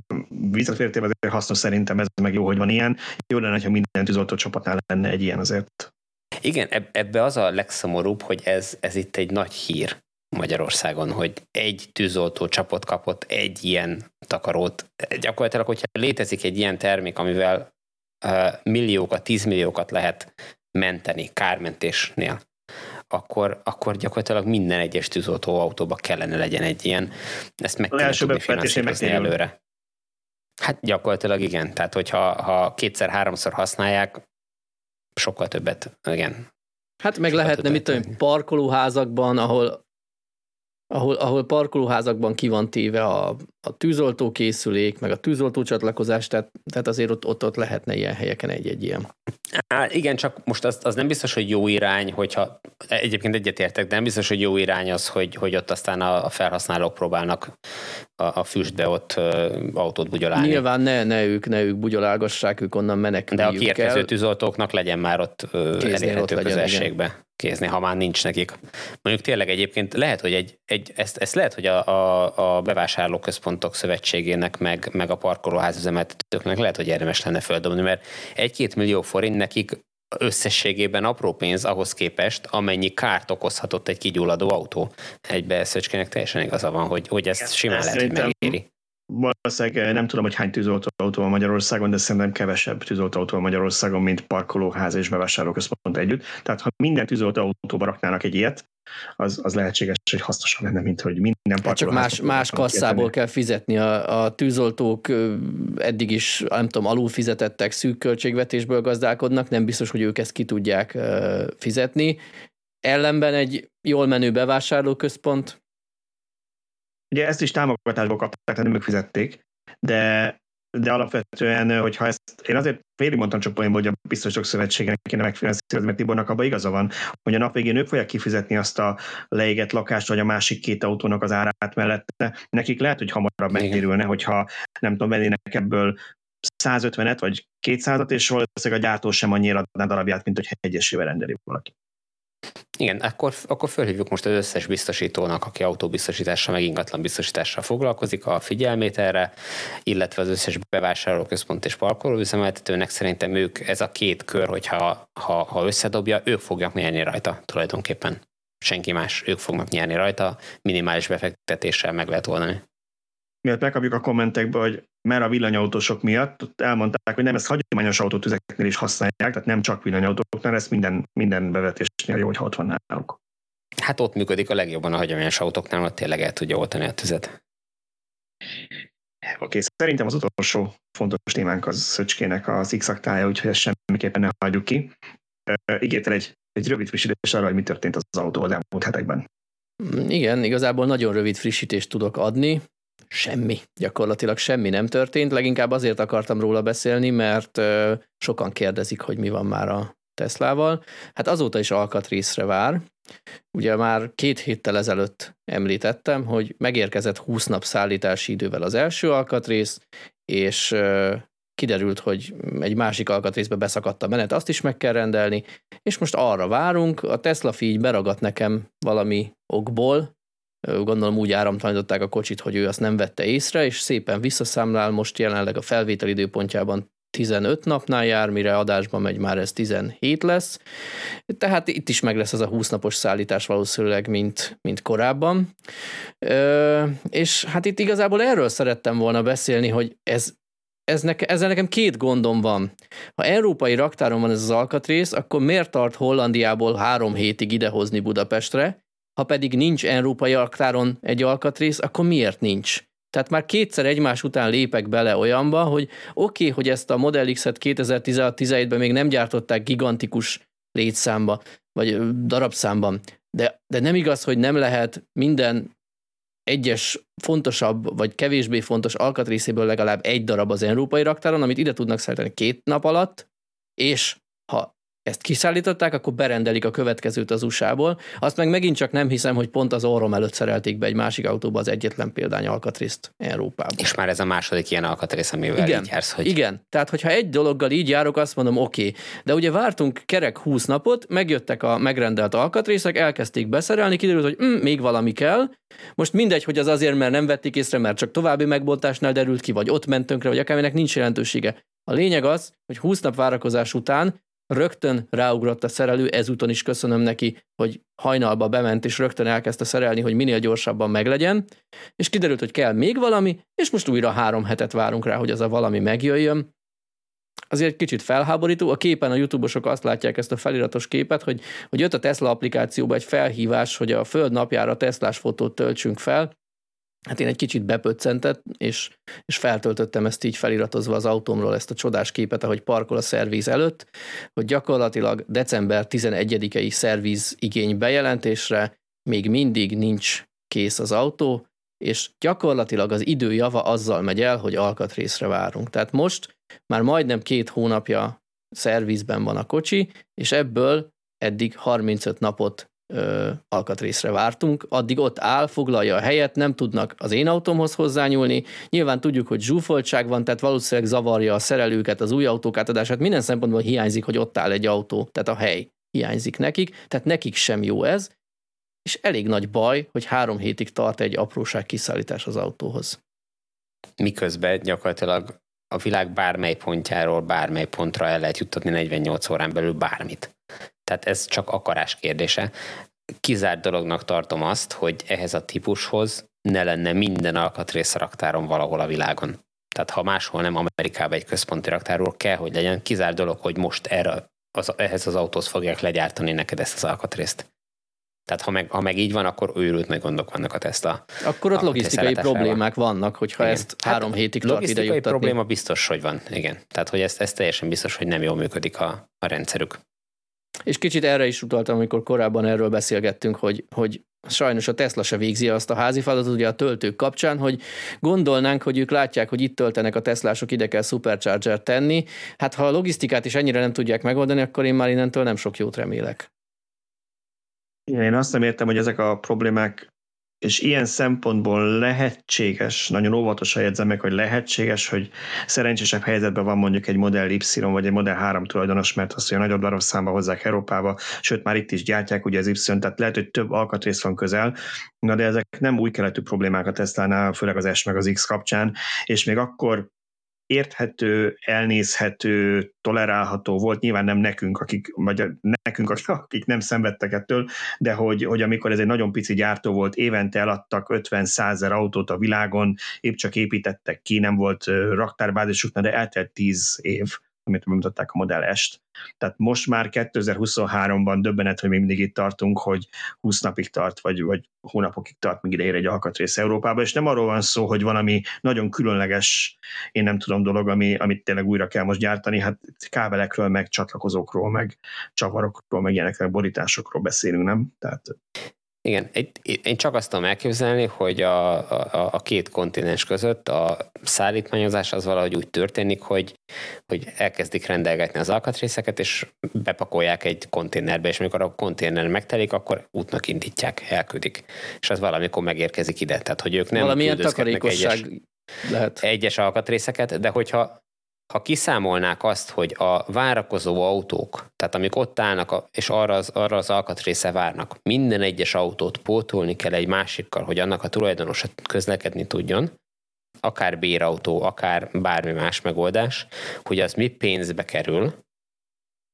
A: visszatértében azért hasznos szerintem, ez meg jó, hogy van ilyen. Jó lenne, ha minden tűzoltó csapatnál lenne egy ilyen azért.
B: Igen, ebbe az a legszomorúbb, hogy ez, ez itt egy nagy hír Magyarországon, hogy egy tűzoltó csapot kapott egy ilyen takarót. Gyakorlatilag, hogyha létezik egy ilyen termék, amivel milliókat, tízmilliókat lehet menteni kármentésnél, akkor, akkor gyakorlatilag minden egyes tűzoltó autóba kellene legyen egy ilyen. Ezt meg kell tudni finanszírozni előre. Hát gyakorlatilag igen. Tehát, hogyha ha kétszer-háromszor használják, sokkal többet, igen.
C: Hát meg lehetne, mit tudom, parkolóházakban, ahol ahol, ahol parkolóházakban ki van téve a, a tűzoltó készülék, meg a tűzoltó csatlakozás, tehát, tehát azért ott, ott, ott lehetne ilyen helyeken egy-egy ilyen.
B: Á, igen, csak most az, az nem biztos, hogy jó irány, hogyha egyébként egyetértek, de nem biztos, hogy jó irány az, hogy, hogy ott aztán a, a felhasználók próbálnak a, a füstbe ott ö, autót bugyolálni.
C: Nyilván ne, ne ők, ne ők bugyolálgassák, ők onnan meneküljük
B: De a kiérkező tűzoltóknak legyen már ott elérhető közelségbe. Igen kézni, ha már nincs nekik. Mondjuk tényleg egyébként lehet, hogy egy, egy ezt, ezt lehet, hogy a, a, a bevásárlóközpontok szövetségének, meg, meg a parkolóház üzemeltetőknek lehet, hogy érdemes lenne földobni, mert egy-két millió forint nekik összességében apró pénz ahhoz képest, amennyi kárt okozhatott egy kigyulladó autó. Egybe Szöcskének teljesen igaza van, hogy, hogy ezt simán lehet, hogy megéri
A: valószínűleg eh, nem tudom, hogy hány tűzoltóautó van Magyarországon, de szerintem kevesebb tűzoltóautó van Magyarországon, mint parkolóház és bevásárlóközpont együtt. Tehát ha minden tűzoltóautóba raknának egy ilyet, az, az lehetséges, hogy hasznosabb lenne, mint hogy minden parkolóház.
C: Csak más, más kasszából kell fizetni. A, a tűzoltók eddig is, nem tudom, alul fizetettek, szűk költségvetésből gazdálkodnak, nem biztos, hogy ők ezt ki tudják fizetni. Ellenben egy jól menő bevásárlóközpont
A: Ugye ezt is támogatásból kapták, tehát nem ők fizették, de, de alapvetően, hogyha ezt, én azért félig mondtam csak poénból, hogy a biztosok szövetségének kéne megfinanszírozni, mert Tibornak abban igaza van, hogy a nap végén ők fogják kifizetni azt a leégett lakást, vagy a másik két autónak az árát mellette. Nekik lehet, hogy hamarabb megtérülne, hogyha nem tudom, vennének ebből 150-et, vagy 200-at, és valószínűleg a gyártó sem annyira adná darabját, mint hogy egyesével rendeli valaki.
B: Igen, akkor, akkor fölhívjuk most az összes biztosítónak, aki autóbiztosítással, meg ingatlan biztosítással foglalkozik, a figyelmét erre, illetve az összes bevásárlóközpont és parkolóüzemeltetőnek szerintem ők, ez a két kör, hogyha ha, ha összedobja, ők fogják nyerni rajta tulajdonképpen. Senki más, ők fognak nyerni rajta, minimális befektetéssel meg lehet oldani
A: miatt megkapjuk a kommentekbe, hogy mert a villanyautósok miatt ott elmondták, hogy nem, ezt hagyományos autótüzeknél is használják, tehát nem csak villanyautóknál, ezt minden, minden bevetésnél jó, hogy ott van náluk.
B: Hát ott működik a legjobban a hagyományos autóknál, ott tényleg el tudja oltani a tüzet.
A: Oké, szerintem az utolsó fontos témánk az Szöcskének az x úgyhogy ezt semmiképpen ne hagyjuk ki. Ígértel egy, egy rövid frissítés arra, hogy mi történt az autó az elmúlt hetekben.
C: Igen, igazából nagyon rövid frissítést tudok adni semmi, gyakorlatilag semmi nem történt, leginkább azért akartam róla beszélni, mert sokan kérdezik, hogy mi van már a Teslával. Hát azóta is alkatrészre vár. Ugye már két héttel ezelőtt említettem, hogy megérkezett 20 nap szállítási idővel az első alkatrész, és kiderült, hogy egy másik alkatrészbe beszakadt a menet, azt is meg kell rendelni, és most arra várunk, a Tesla így beragadt nekem valami okból, gondolom úgy áramtalanították a kocsit, hogy ő azt nem vette észre, és szépen visszaszámlál, most jelenleg a felvétel időpontjában 15 napnál jár, mire adásban megy, már ez 17 lesz. Tehát itt is meg lesz az a 20 napos szállítás valószínűleg, mint, mint korábban. Ö, és hát itt igazából erről szerettem volna beszélni, hogy ez, ez neke, ezzel nekem két gondom van. Ha európai raktáron van ez az alkatrész, akkor miért tart Hollandiából három hétig idehozni Budapestre, ha pedig nincs európai alktáron egy alkatrész, akkor miért nincs? Tehát már kétszer egymás után lépek bele olyanba, hogy oké, okay, hogy ezt a Model X-et 2016-17-ben még nem gyártották gigantikus létszámba, vagy darabszámban, de, de nem igaz, hogy nem lehet minden egyes fontosabb, vagy kevésbé fontos alkatrészéből legalább egy darab az európai raktáron, amit ide tudnak szállítani két nap alatt, és ezt kiszállították, akkor berendelik a következőt az USA-ból. Azt meg megint csak nem hiszem, hogy pont az orrom előtt szerelték be egy másik autóba az egyetlen példány alkatrészt Európában.
B: És már ez a második ilyen alkatrész, amivel
C: igen,
B: így jársz, hogy...
C: Igen, tehát hogyha egy dologgal így járok, azt mondom, oké. Okay. De ugye vártunk kerek 20 napot, megjöttek a megrendelt alkatrészek, elkezdték beszerelni, kiderült, hogy mm, még valami kell. Most mindegy, hogy az azért, mert nem vették észre, mert csak további megbontásnál derült ki, vagy ott mentünk vagy akárminek nincs jelentősége. A lényeg az, hogy 20 nap várakozás után rögtön ráugrott a szerelő, ezúton is köszönöm neki, hogy hajnalba bement, és rögtön elkezdte szerelni, hogy minél gyorsabban meglegyen, és kiderült, hogy kell még valami, és most újra három hetet várunk rá, hogy az a valami megjöjjön. Azért kicsit felháborító. A képen a youtube-osok azt látják ezt a feliratos képet, hogy, hogy jött a Tesla applikációba egy felhívás, hogy a Föld napjára Teslás fotót töltsünk fel, Hát én egy kicsit bepöccentett, és, és feltöltöttem ezt így feliratozva az autómról ezt a csodás képet, ahogy parkol a szervíz előtt, hogy gyakorlatilag december 11-i szervíz igény bejelentésre még mindig nincs kész az autó, és gyakorlatilag az idő java azzal megy el, hogy alkatrészre várunk. Tehát most már majdnem két hónapja szervizben van a kocsi, és ebből eddig 35 napot ö, alkatrészre vártunk, addig ott áll, foglalja a helyet, nem tudnak az én autómhoz hozzányúlni. Nyilván tudjuk, hogy zsúfoltság van, tehát valószínűleg zavarja a szerelőket, az új autók átadását, minden szempontból hiányzik, hogy ott áll egy autó, tehát a hely hiányzik nekik, tehát nekik sem jó ez, és elég nagy baj, hogy három hétig tart egy apróság kiszállítás az autóhoz.
B: Miközben gyakorlatilag a világ bármely pontjáról bármely pontra el lehet juttatni 48 órán belül bármit. Tehát ez csak akarás kérdése. Kizárt dolognak tartom azt, hogy ehhez a típushoz ne lenne minden alkatrész raktáron valahol a világon. Tehát ha máshol nem Amerikában egy központi raktárról kell, hogy legyen, kizárt dolog, hogy most erre, az, ehhez az autóhoz fogják legyártani neked ezt az alkatrészt. Tehát ha meg, ha meg így van, akkor őrült meg gondok vannak a Tesla.
C: Akkor ott logisztikai problémák vannak, hogyha igen. ezt hát három hétig tart ide juttatni.
B: probléma biztos, hogy van, igen. Tehát, hogy ez, ez teljesen biztos, hogy nem jól működik a, a rendszerük.
C: És kicsit erre is utaltam, amikor korábban erről beszélgettünk, hogy, hogy sajnos a Tesla se végzi azt a házi feladatot, ugye a töltők kapcsán, hogy gondolnánk, hogy ők látják, hogy itt töltenek a Teslások, ide kell supercharger tenni. Hát ha a logisztikát is ennyire nem tudják megoldani, akkor én már innentől nem sok jót remélek.
A: Igen, én azt nem értem, hogy ezek a problémák, és ilyen szempontból lehetséges, nagyon óvatosan jegyzem meg, hogy lehetséges, hogy szerencsésebb helyzetben van mondjuk egy Model Y vagy egy Model 3 tulajdonos, mert azt, a nagyobb darabszámba hozzák Európába, sőt már itt is gyártják ugye az Y, tehát lehet, hogy több alkatrész van közel, na de ezek nem új keletű problémák a Tesla-nál, főleg az S meg az X kapcsán, és még akkor érthető, elnézhető, tolerálható volt, nyilván nem nekünk, akik, vagy nekünk, akik nem szenvedtek ettől, de hogy, hogy amikor ez egy nagyon pici gyártó volt, évente eladtak 50 százer autót a világon, épp csak építettek ki, nem volt raktárbázisuk, de eltelt 10 év, amit bemutatták a Model S-t. Tehát most már 2023-ban döbbenet, hogy még mindig itt tartunk, hogy 20 napig tart, vagy, vagy hónapokig tart, míg ide ér egy alkatrész Európába, és nem arról van szó, hogy valami nagyon különleges, én nem tudom dolog, ami, amit tényleg újra kell most gyártani, hát kábelekről, meg csatlakozókról, meg csavarokról, meg ilyenekről, borításokról beszélünk, nem? Tehát
B: igen, egy, én csak azt tudom elképzelni, hogy a, a, a két kontinens között a szállítmányozás az valahogy úgy történik, hogy, hogy elkezdik rendelgetni az alkatrészeket, és bepakolják egy konténerbe, és amikor a konténer megtelik, akkor útnak indítják, elküldik. És az valamikor megérkezik ide. Tehát, hogy ők nem
C: Valamilyen takarékosság egyes, lehet.
B: egyes alkatrészeket, de hogyha ha kiszámolnák azt, hogy a várakozó autók, tehát amik ott állnak, és arra az, arra az alkatrésze várnak, minden egyes autót pótolni kell egy másikkal, hogy annak a tulajdonosa közlekedni tudjon, akár bérautó, akár bármi más megoldás, hogy az mi pénzbe kerül,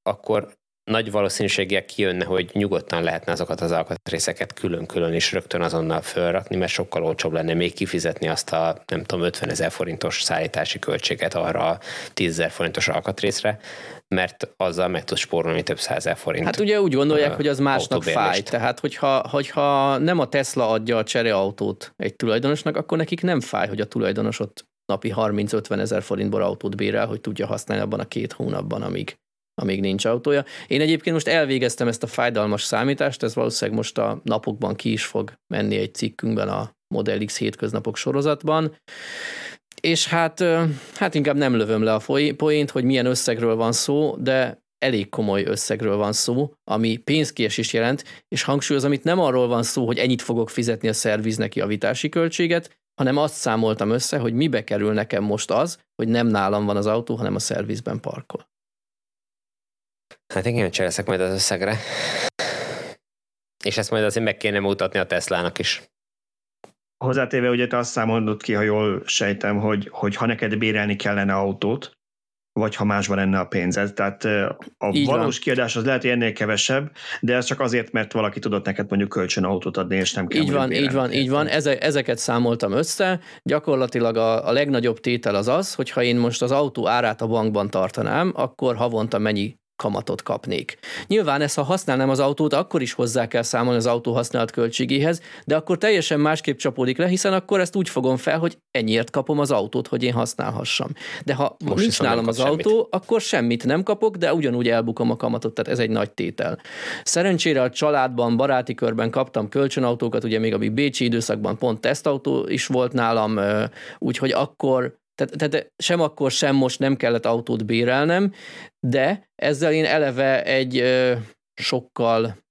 B: akkor nagy valószínűséggel kijönne, hogy nyugodtan lehetne azokat az alkatrészeket külön-külön is rögtön azonnal fölrakni, mert sokkal olcsóbb lenne még kifizetni azt a, nem tudom, 50 ezer forintos szállítási költséget arra a 10 ezer forintos alkatrészre, mert azzal meg tud spórolni több százezer forint.
C: Hát ugye úgy gondolják, hogy az másnak fáj. Tehát, hogyha, hogyha nem a Tesla adja a csereautót egy tulajdonosnak, akkor nekik nem fáj, hogy a tulajdonosot napi 30-50 ezer forintból autót bérel, hogy tudja használni abban a két hónapban, amíg amíg nincs autója. Én egyébként most elvégeztem ezt a fájdalmas számítást, ez valószínűleg most a napokban ki is fog menni egy cikkünkben a Model X hétköznapok sorozatban. És hát, hát inkább nem lövöm le a poént, hogy milyen összegről van szó, de elég komoly összegről van szó, ami pénzkiesés jelent, és hangsúlyozom, itt nem arról van szó, hogy ennyit fogok fizetni a szerviznek javítási költséget, hanem azt számoltam össze, hogy mibe kerül nekem most az, hogy nem nálam van az autó, hanem a szervizben parkol.
B: Hát igen, cseleszek majd az összegre. És ezt majd azért meg kéne mutatni a Teslának is.
A: Hozzátéve, ugye te azt számolod ki, ha jól sejtem, hogy, hogy ha neked bérelni kellene autót, vagy ha másban lenne a pénzed. Tehát a Így valós van. kiadás az lehet, hogy ennél kevesebb, de ez csak azért, mert valaki tudott neked mondjuk kölcsön autót adni, és nem kell
C: Így van, így van, így van. Eze, ezeket számoltam össze. Gyakorlatilag a, a legnagyobb tétel az az, hogy ha én most az autó árát a bankban tartanám, akkor havonta mennyi kamatot kapnék. Nyilván ezt, ha használnám az autót, akkor is hozzá kell számolni az autó használat költségéhez, de akkor teljesen másképp csapódik le, hiszen akkor ezt úgy fogom fel, hogy ennyiért kapom az autót, hogy én használhassam. De ha Most nincs nálam az semmit. autó, akkor semmit nem kapok, de ugyanúgy elbukom a kamatot, tehát ez egy nagy tétel. Szerencsére a családban, baráti körben kaptam kölcsönautókat, ugye még a Bécsi időszakban pont tesztautó is volt nálam, úgyhogy akkor tehát, tehát sem akkor, sem most nem kellett autót bérelnem, de ezzel én eleve egy ö, sokkal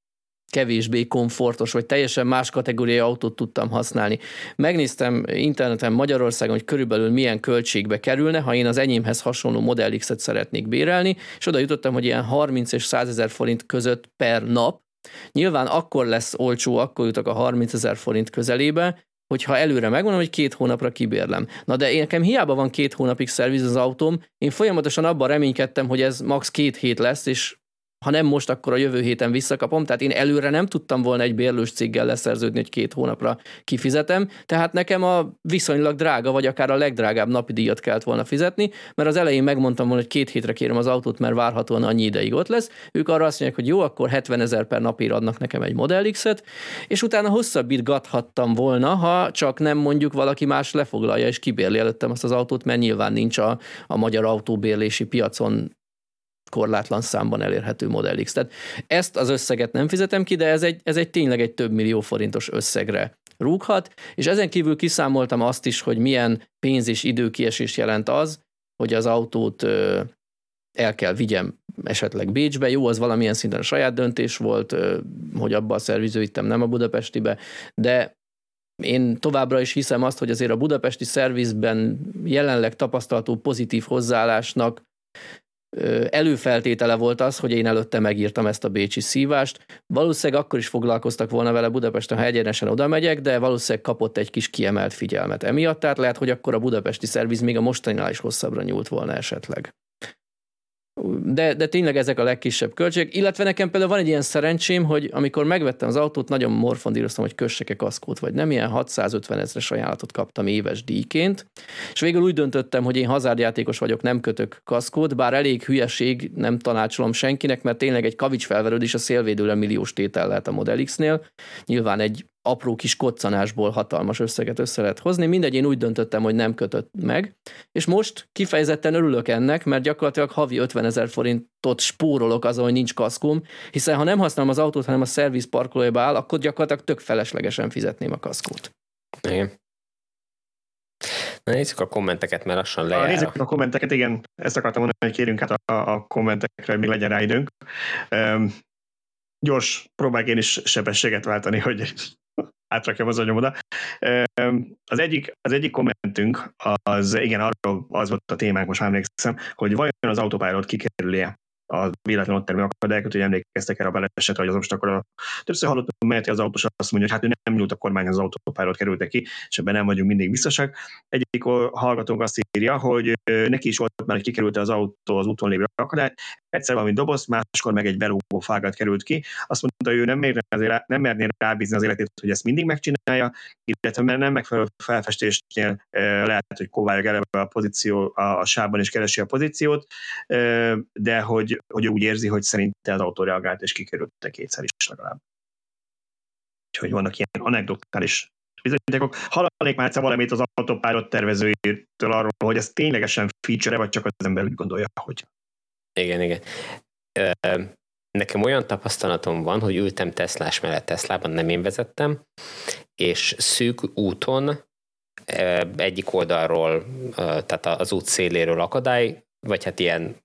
C: kevésbé komfortos, vagy teljesen más kategóriai autót tudtam használni. Megnéztem interneten Magyarországon, hogy körülbelül milyen költségbe kerülne, ha én az enyémhez hasonló Model X-et szeretnék bérelni, és oda jutottam, hogy ilyen 30 és 100 ezer forint között per nap, Nyilván akkor lesz olcsó, akkor jutok a 30 ezer forint közelébe, hogyha előre megmondom, hogy két hónapra kibérlem. Na de én nekem hiába van két hónapig szerviz az autóm, én folyamatosan abban reménykedtem, hogy ez max. két hét lesz, és ha nem most, akkor a jövő héten visszakapom, tehát én előre nem tudtam volna egy bérlős céggel leszerződni, hogy két hónapra kifizetem, tehát nekem a viszonylag drága, vagy akár a legdrágább napi díjat kellett volna fizetni, mert az elején megmondtam volna, hogy két hétre kérem az autót, mert várhatóan annyi ideig ott lesz. Ők arra azt mondják, hogy jó, akkor 70 ezer per napért adnak nekem egy Model X-et, és utána hosszabbítgathattam volna, ha csak nem mondjuk valaki más lefoglalja és kibérli előttem azt az autót, mert nyilván nincs a, a magyar autóbérlési piacon korlátlan számban elérhető Model X. Tehát ezt az összeget nem fizetem ki, de ez egy, ez egy tényleg egy több millió forintos összegre rúghat, és ezen kívül kiszámoltam azt is, hogy milyen pénz és időkiesés jelent az, hogy az autót el kell vigyem esetleg Bécsbe. Jó, az valamilyen szinten a saját döntés volt, hogy abba a szerviző vittem, nem a budapestibe, de én továbbra is hiszem azt, hogy azért a budapesti szervizben jelenleg tapasztalható pozitív hozzáállásnak előfeltétele volt az, hogy én előtte megírtam ezt a bécsi szívást. Valószínűleg akkor is foglalkoztak volna vele Budapesten, ha egyenesen oda megyek, de valószínűleg kapott egy kis kiemelt figyelmet emiatt, tehát lehet, hogy akkor a budapesti szerviz még a mostaninál is hosszabbra nyúlt volna esetleg de, de tényleg ezek a legkisebb költségek, illetve nekem például van egy ilyen szerencsém, hogy amikor megvettem az autót, nagyon morfondíroztam, hogy kössek-e kaszkót, vagy nem, ilyen 650 ezres ajánlatot kaptam éves díjként, és végül úgy döntöttem, hogy én hazárdjátékos vagyok, nem kötök kaszkót, bár elég hülyeség, nem tanácsolom senkinek, mert tényleg egy kavics felverődés a szélvédőre milliós tétel lehet a Model X-nél. Nyilván egy apró kis koccanásból hatalmas összeget össze lehet hozni. Mindegy, én úgy döntöttem, hogy nem kötött meg. És most kifejezetten örülök ennek, mert gyakorlatilag havi 50 ezer forintot spórolok azon, hogy nincs kaszkóm, hiszen ha nem használom az autót, hanem a szerviz parkolójába áll, akkor gyakorlatilag tök feleslegesen fizetném a kaszkót.
B: Igen. Na nézzük a kommenteket, mert lassan lejár.
A: Nézzük a kommenteket, igen, ezt akartam mondani, hogy kérünk át a, a kommentekre, hogy még legyen rá időnk. Um, gyors, próbálj én is sebességet váltani, hogy átrakjam az agyam oda. Az egyik, az egyik kommentünk, az igen, arról az volt a témánk, most emlékszem, hogy vajon az autópályáról kikerül-e a véletlen ott termő akadályokat, hogy emlékeztek erre a balesetre, hogy az most akkor a, többször hallottam, mert az autós azt mondja, hogy hát ő nem nyúlt a kormány az autópályáról kerültek ki, és ebben nem vagyunk mindig biztosak. Egyik hallgatónk azt írja, hogy neki is volt már, hogy kikerült az autó az úton lévő akadály, egyszer valami doboz, máskor meg egy belógó fágat került ki. Azt mondta, hogy ő nem, mérne azért, nem merné rábízni az életét, hogy ezt mindig megcsinálja, illetve mert nem megfelelő felfestésnél lehet, hogy kóvályog eleve a pozíció, a sávban is keresi a pozíciót, de hogy, hogy úgy érzi, hogy szerinte az autó reagált és kikerült kétszer is legalább. Úgyhogy vannak ilyen anekdotális bizonyítékok. Hallanék már valamit az autópályot tervezőjétől arról, hogy ez ténylegesen feature vagy csak az ember úgy gondolja, hogy
B: igen, igen. Nekem olyan tapasztalatom van, hogy ültem Teslás mellett Teslában, nem én vezettem, és szűk úton egyik oldalról, tehát az út széléről akadály, vagy hát ilyen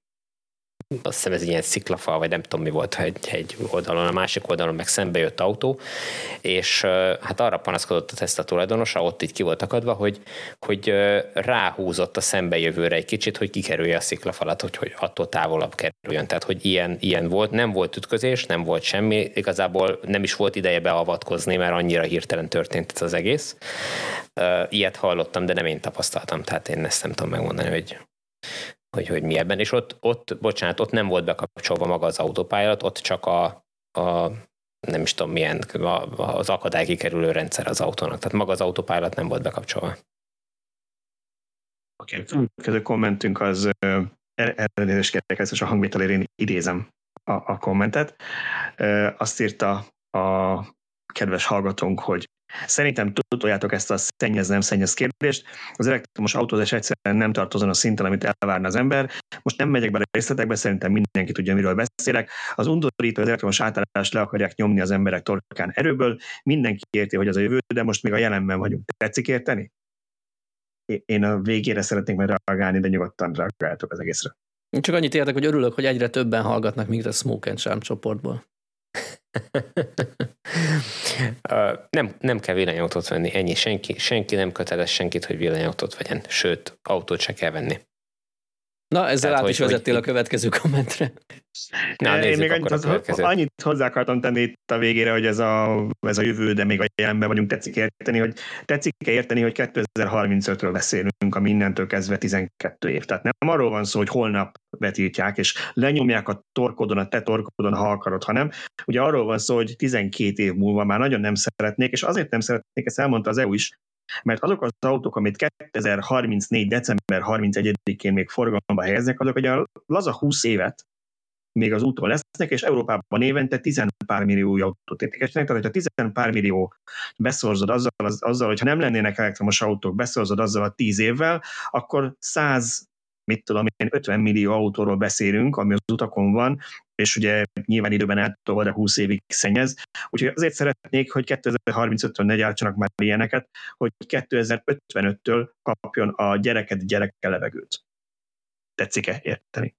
B: azt hiszem ez ilyen sziklafal, vagy nem tudom mi volt, egy, egy oldalon, a másik oldalon meg szembe jött autó, és hát arra panaszkodott a Tesla tulajdonosa, ott így ki volt akadva, hogy, hogy ráhúzott a szembejövőre egy kicsit, hogy kikerülje a sziklafalat, hogy, hogy attól távolabb kerüljön. Tehát, hogy ilyen, ilyen volt, nem volt ütközés, nem volt semmi, igazából nem is volt ideje beavatkozni, mert annyira hirtelen történt ez az egész. Ilyet hallottam, de nem én tapasztaltam, tehát én ezt nem tudom megmondani, hogy hogy, hogy mi ebben, és ott, ott, bocsánat, ott nem volt bekapcsolva maga az autópályát, ott csak a, a nem is tudom milyen, az akadály kikerülő rendszer az autónak, tehát maga az autópályát nem volt bekapcsolva.
A: Oké, okay. következő kommentünk az elnézést kérek, ezt a hangvételére idézem a, a kommentet. Azt írta a kedves hallgatónk, hogy Szerintem tudjátok ezt a szennyez nem szennyez kérdést. Az elektromos autózás egyszerűen nem tartozon a szinten, amit elvárna az ember. Most nem megyek bele részletekbe, szerintem mindenki tudja, miről beszélek. Az undorító, az elektromos átállást le akarják nyomni az emberek torkán erőből. Mindenki érti, hogy az a jövő, de most még a jelenben vagyunk. Tetszik érteni? Én a végére szeretnék majd reagálni, de nyugodtan reagáltok az egészre.
C: Én csak annyit értek, hogy örülök, hogy egyre többen hallgatnak mint a Smoke and Charm csoportból. (laughs)
B: nem, nem kell villanyautót venni, ennyi. Senki, senki nem köteles senkit, hogy villanyautót vegyen. Sőt, autót se kell venni.
C: Na, ezzel Tehát, át hogy, is vezettél hogy... a következő kommentre.
A: Na, én még annyit, az, annyit hozzá akartam tenni itt a végére, hogy ez a, ez a jövő, de még a jelenben vagyunk, tetszik érteni, hogy tetszik érteni, hogy 2035-ről beszélünk, ami innentől kezdve 12 év. Tehát nem arról van szó, hogy holnap betiltják, és lenyomják a torkodon, a te torkodon, ha akarod, hanem ugye arról van szó, hogy 12 év múlva már nagyon nem szeretnék, és azért nem szeretnék, ezt elmondta az EU is, mert azok az autók, amit 2034. december 31-én még forgalomba helyeznek, azok a laza 20 évet még az úton lesznek, és Európában évente 10 pár millió új autót értékesítenek, tehát hogyha 10 pár millió beszorzod azzal, az, azzal, hogyha nem lennének elektromos autók, beszorzod azzal a 10 évvel, akkor 100 mit tudom én, 50 millió autóról beszélünk, ami az utakon van, és ugye nyilván időben eltolva, de 20 évig szennyez. Úgyhogy azért szeretnék, hogy 2035-től ne gyártsanak már ilyeneket, hogy 2055-től kapjon a gyereket gyereke levegőt. Tetszik-e érteni?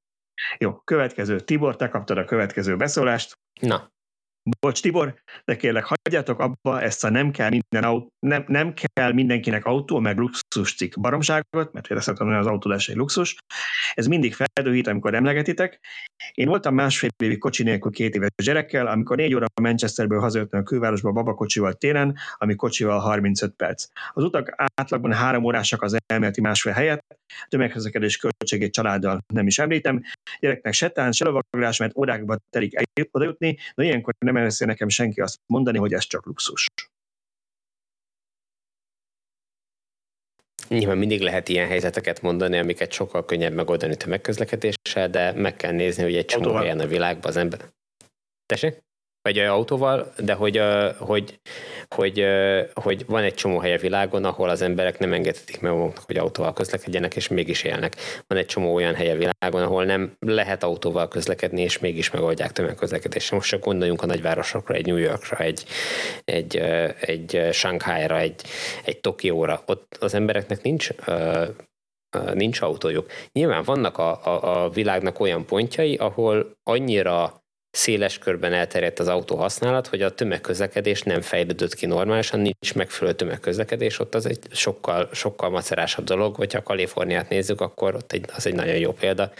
A: Jó, következő. Tibor, te kaptad a következő beszólást.
B: Na.
A: Bocs Tibor, de kérlek, hagyjátok abba ezt a nem kell, minden autó, nem, nem kell mindenkinek autó, meg luxus cikk baromságot, mert azt hogy az autódás egy luxus. Ez mindig feldőhít, amikor emlegetitek. Én voltam másfél évig kocsi nélkül két éves gyerekkel, amikor négy óra Manchesterből hazajöttem a külvárosba babakocsival télen, ami kocsival 35 perc. Az utak átlagban három órásak az elméleti másfél helyett, tömegközlekedés költségét családdal nem is említem. Gyereknek se tán, se lovaglás, mert órákba telik oda jutni, de ilyenkor nem mersz nekem senki azt mondani, hogy ez csak luxus.
B: Nyilván mindig lehet ilyen helyzeteket mondani, amiket sokkal könnyebb megoldani tömegközlekedéssel, de meg kell nézni, hogy egy csomó helyen a világban az ember... Tessék? Vagy autóval, de hogy, hogy, hogy, hogy van egy csomó hely a világon, ahol az emberek nem engedhetik meg maguknak, hogy autóval közlekedjenek, és mégis élnek. Van egy csomó olyan hely a világon, ahol nem lehet autóval közlekedni, és mégis megoldják tömegközlekedést. Most csak gondoljunk a nagyvárosokra, egy New Yorkra, egy, egy, egy Shanghai-ra, egy, egy Tokióra. Ott az embereknek nincs nincs autójuk. Nyilván vannak a, a, a világnak olyan pontjai, ahol annyira széles körben elterjedt az autó használat, hogy a tömegközlekedés nem fejlődött ki normálisan, nincs megfelelő tömegközlekedés, ott az egy sokkal, sokkal macerásabb dolog, hogyha Kaliforniát nézzük, akkor ott egy, az egy nagyon jó példa.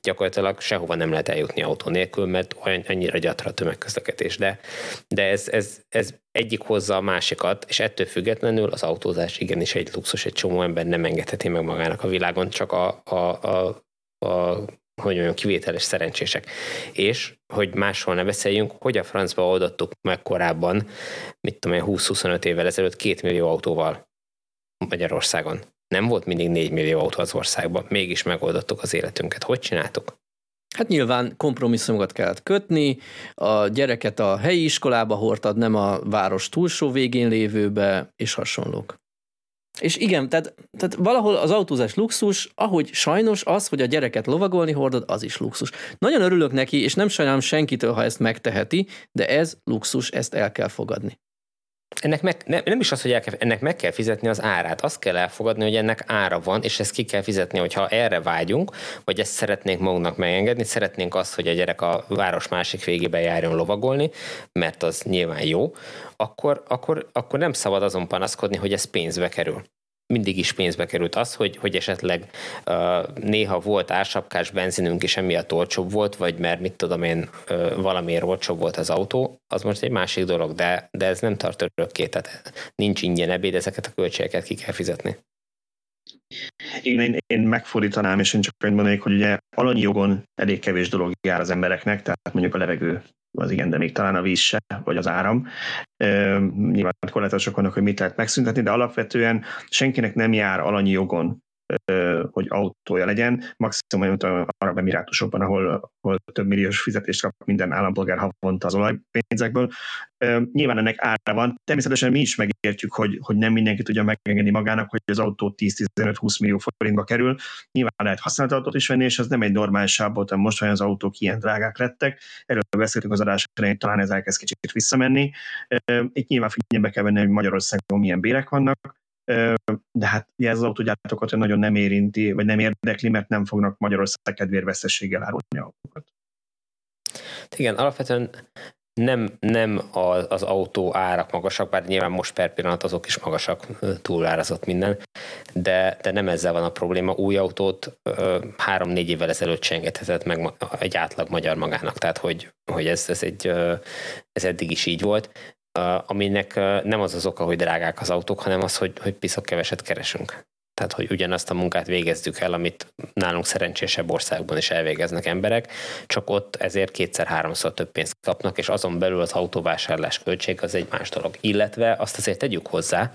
B: Gyakorlatilag sehova nem lehet eljutni autó nélkül, mert olyan, annyira gyatra a tömegközlekedés. De, de ez, ez, ez egyik hozza a másikat, és ettől függetlenül az autózás igenis egy luxus, egy csomó ember nem engedheti meg magának a világon, csak a, a, a a hogy olyan kivételes szerencsések. És, hogy máshol ne beszéljünk, hogy a francba oldottuk meg korábban, mit tudom én, 20-25 évvel ezelőtt két millió autóval Magyarországon. Nem volt mindig 4 millió autó az országban, mégis megoldottuk az életünket. Hogy csináltuk?
C: Hát nyilván kompromisszumokat kellett kötni, a gyereket a helyi iskolába hordtad, nem a város túlsó végén lévőbe, és hasonlók. És igen, tehát, tehát valahol az autózás luxus, ahogy sajnos az, hogy a gyereket lovagolni hordod, az is luxus. Nagyon örülök neki, és nem sajnálom senkitől, ha ezt megteheti, de ez luxus, ezt el kell fogadni.
B: Ennek meg, nem, nem is az, hogy el kell, ennek meg kell fizetni az árát. Azt kell elfogadni, hogy ennek ára van, és ezt ki kell fizetni, hogyha erre vágyunk, vagy ezt szeretnénk magunknak megengedni, szeretnénk azt, hogy a gyerek a város másik végébe járjon lovagolni, mert az nyilván jó, akkor, akkor, akkor nem szabad azon panaszkodni, hogy ez pénzbe kerül mindig is pénzbe került az, hogy, hogy esetleg uh, néha volt ársapkás benzinünk is emiatt olcsóbb volt, vagy mert mit tudom én, uh, valamiért olcsóbb volt az autó, az most egy másik dolog, de, de ez nem tart örökké, tehát nincs ingyen ebéd, ezeket a költségeket ki kell fizetni.
A: Igen, én, én megfordítanám, és én csak egy mondanék, hogy ugye alanyi jogon elég kevés dolog jár az embereknek, tehát mondjuk a levegő az igen, de még talán a víz se, vagy az áram. Nyilván korlátozások vannak, hogy mit lehet megszüntetni, de alapvetően senkinek nem jár alanyi jogon hogy autója legyen, maximum olyan arab emirátusokban, ahol, ahol több milliós fizetést kap minden állampolgár havonta az olajpénzekből. Nyilván ennek ára van. Természetesen mi is megértjük, hogy, hogy nem mindenki tudja megengedni magának, hogy az autó 10-15-20 millió forintba kerül. Nyilván lehet használt autót is venni, és ez nem egy normális sábot, most, hogy az autók ilyen drágák lettek. Erről beszéltünk az adás elején, talán ez elkezd kicsit visszamenni. Itt nyilván figyelembe kell venni, hogy Magyarországon milyen bérek vannak, de hát ugye ez az autógyártókat nagyon nem érinti, vagy nem érdekli, mert nem fognak Magyarország kedvérvesztességgel árulni autókat.
B: Igen, alapvetően nem, nem az, az autó árak magasak, bár nyilván most per pillanat azok is magasak, túlárazott minden, de, de nem ezzel van a probléma. Új autót három-négy évvel ezelőtt csengethetett meg egy átlag magyar magának, tehát hogy, hogy ez, ez, egy, ez eddig is így volt aminek nem az az oka, hogy drágák az autók, hanem az, hogy, hogy piszok keveset keresünk. Tehát, hogy ugyanazt a munkát végezzük el, amit nálunk szerencsésebb országban is elvégeznek emberek, csak ott ezért kétszer-háromszor több pénzt kapnak, és azon belül az autóvásárlás költség az egy más dolog. Illetve azt azért tegyük hozzá,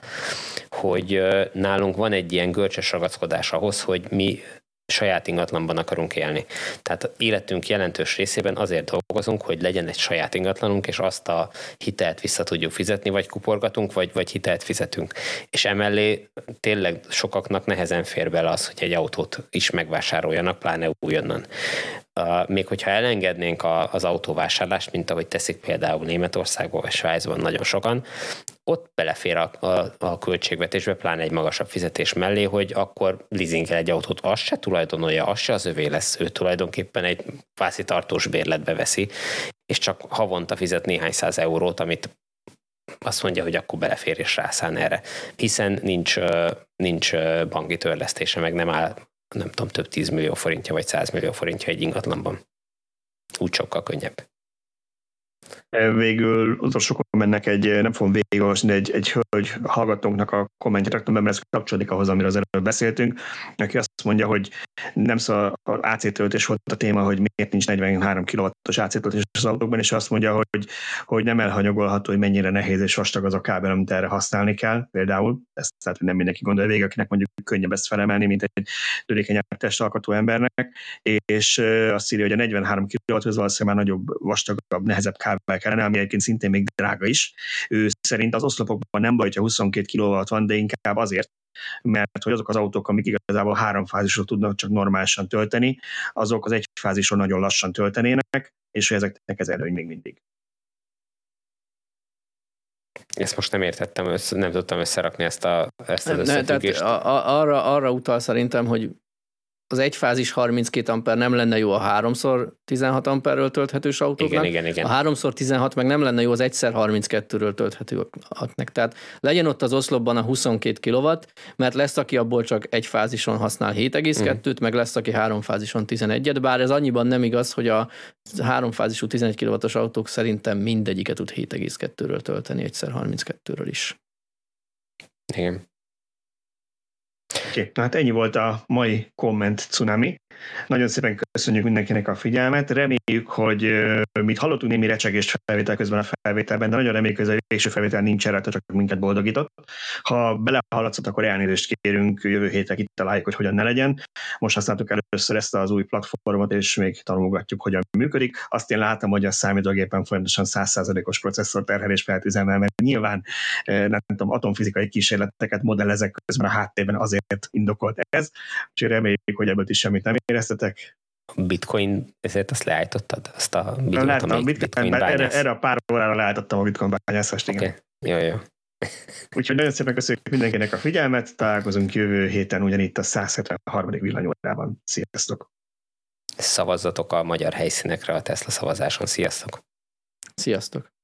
B: hogy nálunk van egy ilyen görcsös ragaszkodás ahhoz, hogy mi saját ingatlanban akarunk élni. Tehát életünk jelentős részében azért dolgozunk, hogy legyen egy saját ingatlanunk, és azt a hitelt vissza tudjuk fizetni, vagy kuporgatunk, vagy, vagy hitelt fizetünk. És emellé tényleg sokaknak nehezen fér bele az, hogy egy autót is megvásároljanak, pláne újonnan. Még hogyha elengednénk az autóvásárlást, mint ahogy teszik például Németországban vagy Svájcban nagyon sokan, ott belefér a, a, a költségvetésbe, pláne egy magasabb fizetés mellé, hogy akkor leasingel egy autót, az se tulajdonolja, az se az övé lesz, ő tulajdonképpen egy fászi tartós bérletbe veszi, és csak havonta fizet néhány száz eurót, amit azt mondja, hogy akkor belefér és rászán erre, hiszen nincs, nincs banki törlesztése, meg nem áll, nem tudom, több 10 millió forintja vagy 100 millió forintja egy ingatlanban. Úgy sokkal könnyebb.
A: Végül utolsó kommentnek egy, nem fogom végigolvasni, egy, egy hölgy hallgatónknak a kommentjét mert ez kapcsolódik ahhoz, amiről az előbb beszéltünk, aki azt mondja, hogy nem szó az AC töltés volt a téma, hogy miért nincs 43 kW-os AC töltés az autókban, és azt mondja, hogy, hogy nem elhanyagolható, hogy mennyire nehéz és vastag az a kábel, amit erre használni kell, például. Ezt tehát nem mindenki gondolja végig, akinek mondjuk könnyebb ezt felemelni, mint egy törékeny testalkatú embernek, és azt írja, hogy a 43 kW az valószínűleg már nagyobb, vastagabb, nehezebb kábel kellene, ami egyébként szintén még drága is. Ő szerint az oszlopokban nem baj, hogyha 22 kW van, de inkább azért, mert hogy azok az autók, amik igazából három fázisról tudnak csak normálisan tölteni, azok az egy fázisról nagyon lassan töltenének, és hogy ezeknek ez előny még mindig.
B: Ezt most nem értettem, össze, nem tudtam összerakni ezt, a, ezt az ne,
C: tehát a, arra, arra utal szerintem, hogy az egyfázis 32 amper nem lenne jó a 3x16 amperről tölthetős autóknak, igen, igen, igen. a 3x16 meg nem lenne jó az 1x32-ről tölthetőknek. Tehát legyen ott az oszlopban a 22 kW, mert lesz, aki abból csak egy fázison használ 7,2-t, mm. meg lesz, aki három fázison 11-et, bár ez annyiban nem igaz, hogy a háromfázisú 11 kW-os autók szerintem mindegyiket tud 7,2-ről tölteni, 1x32-ről is.
B: Igen.
A: Oké, okay. hát ennyi volt a mai komment cunami. Nagyon szépen köszönjük mindenkinek a figyelmet. Reméljük, hogy mit hallottunk némi recsegést felvétel közben a felvételben, de nagyon reméljük, hogy ez a végső felvétel nincs erre, csak minket boldogított. Ha belehallatszott, akkor elnézést kérünk, jövő héten kitaláljuk, hogy hogyan ne legyen. Most használtuk először ezt az új platformot, és még tanulgatjuk, hogyan működik. Azt én látom, hogy a számítógépen folyamatosan 100%-os processzor terhelés lehet üzemelni, mert nyilván nem tudom, atomfizikai kísérleteket modellezek közben a háttérben azért indokolt ez, úgyhogy reméljük, hogy ebből is semmit nem éreztetek?
B: Bitcoin, ezért azt leállítottad? Azt a
A: bitcoin, Láttam, bitcoin, bitcoin erre, erre, a pár órára leállítottam a bitcoin bányászást,
B: igen. Okay. Jó, jó.
A: Úgyhogy nagyon szépen köszönjük mindenkinek a figyelmet, találkozunk jövő héten ugyanitt a 173. villanyórában. Sziasztok!
B: Szavazzatok a magyar helyszínekre a Tesla szavazáson. Sziasztok!
C: Sziasztok!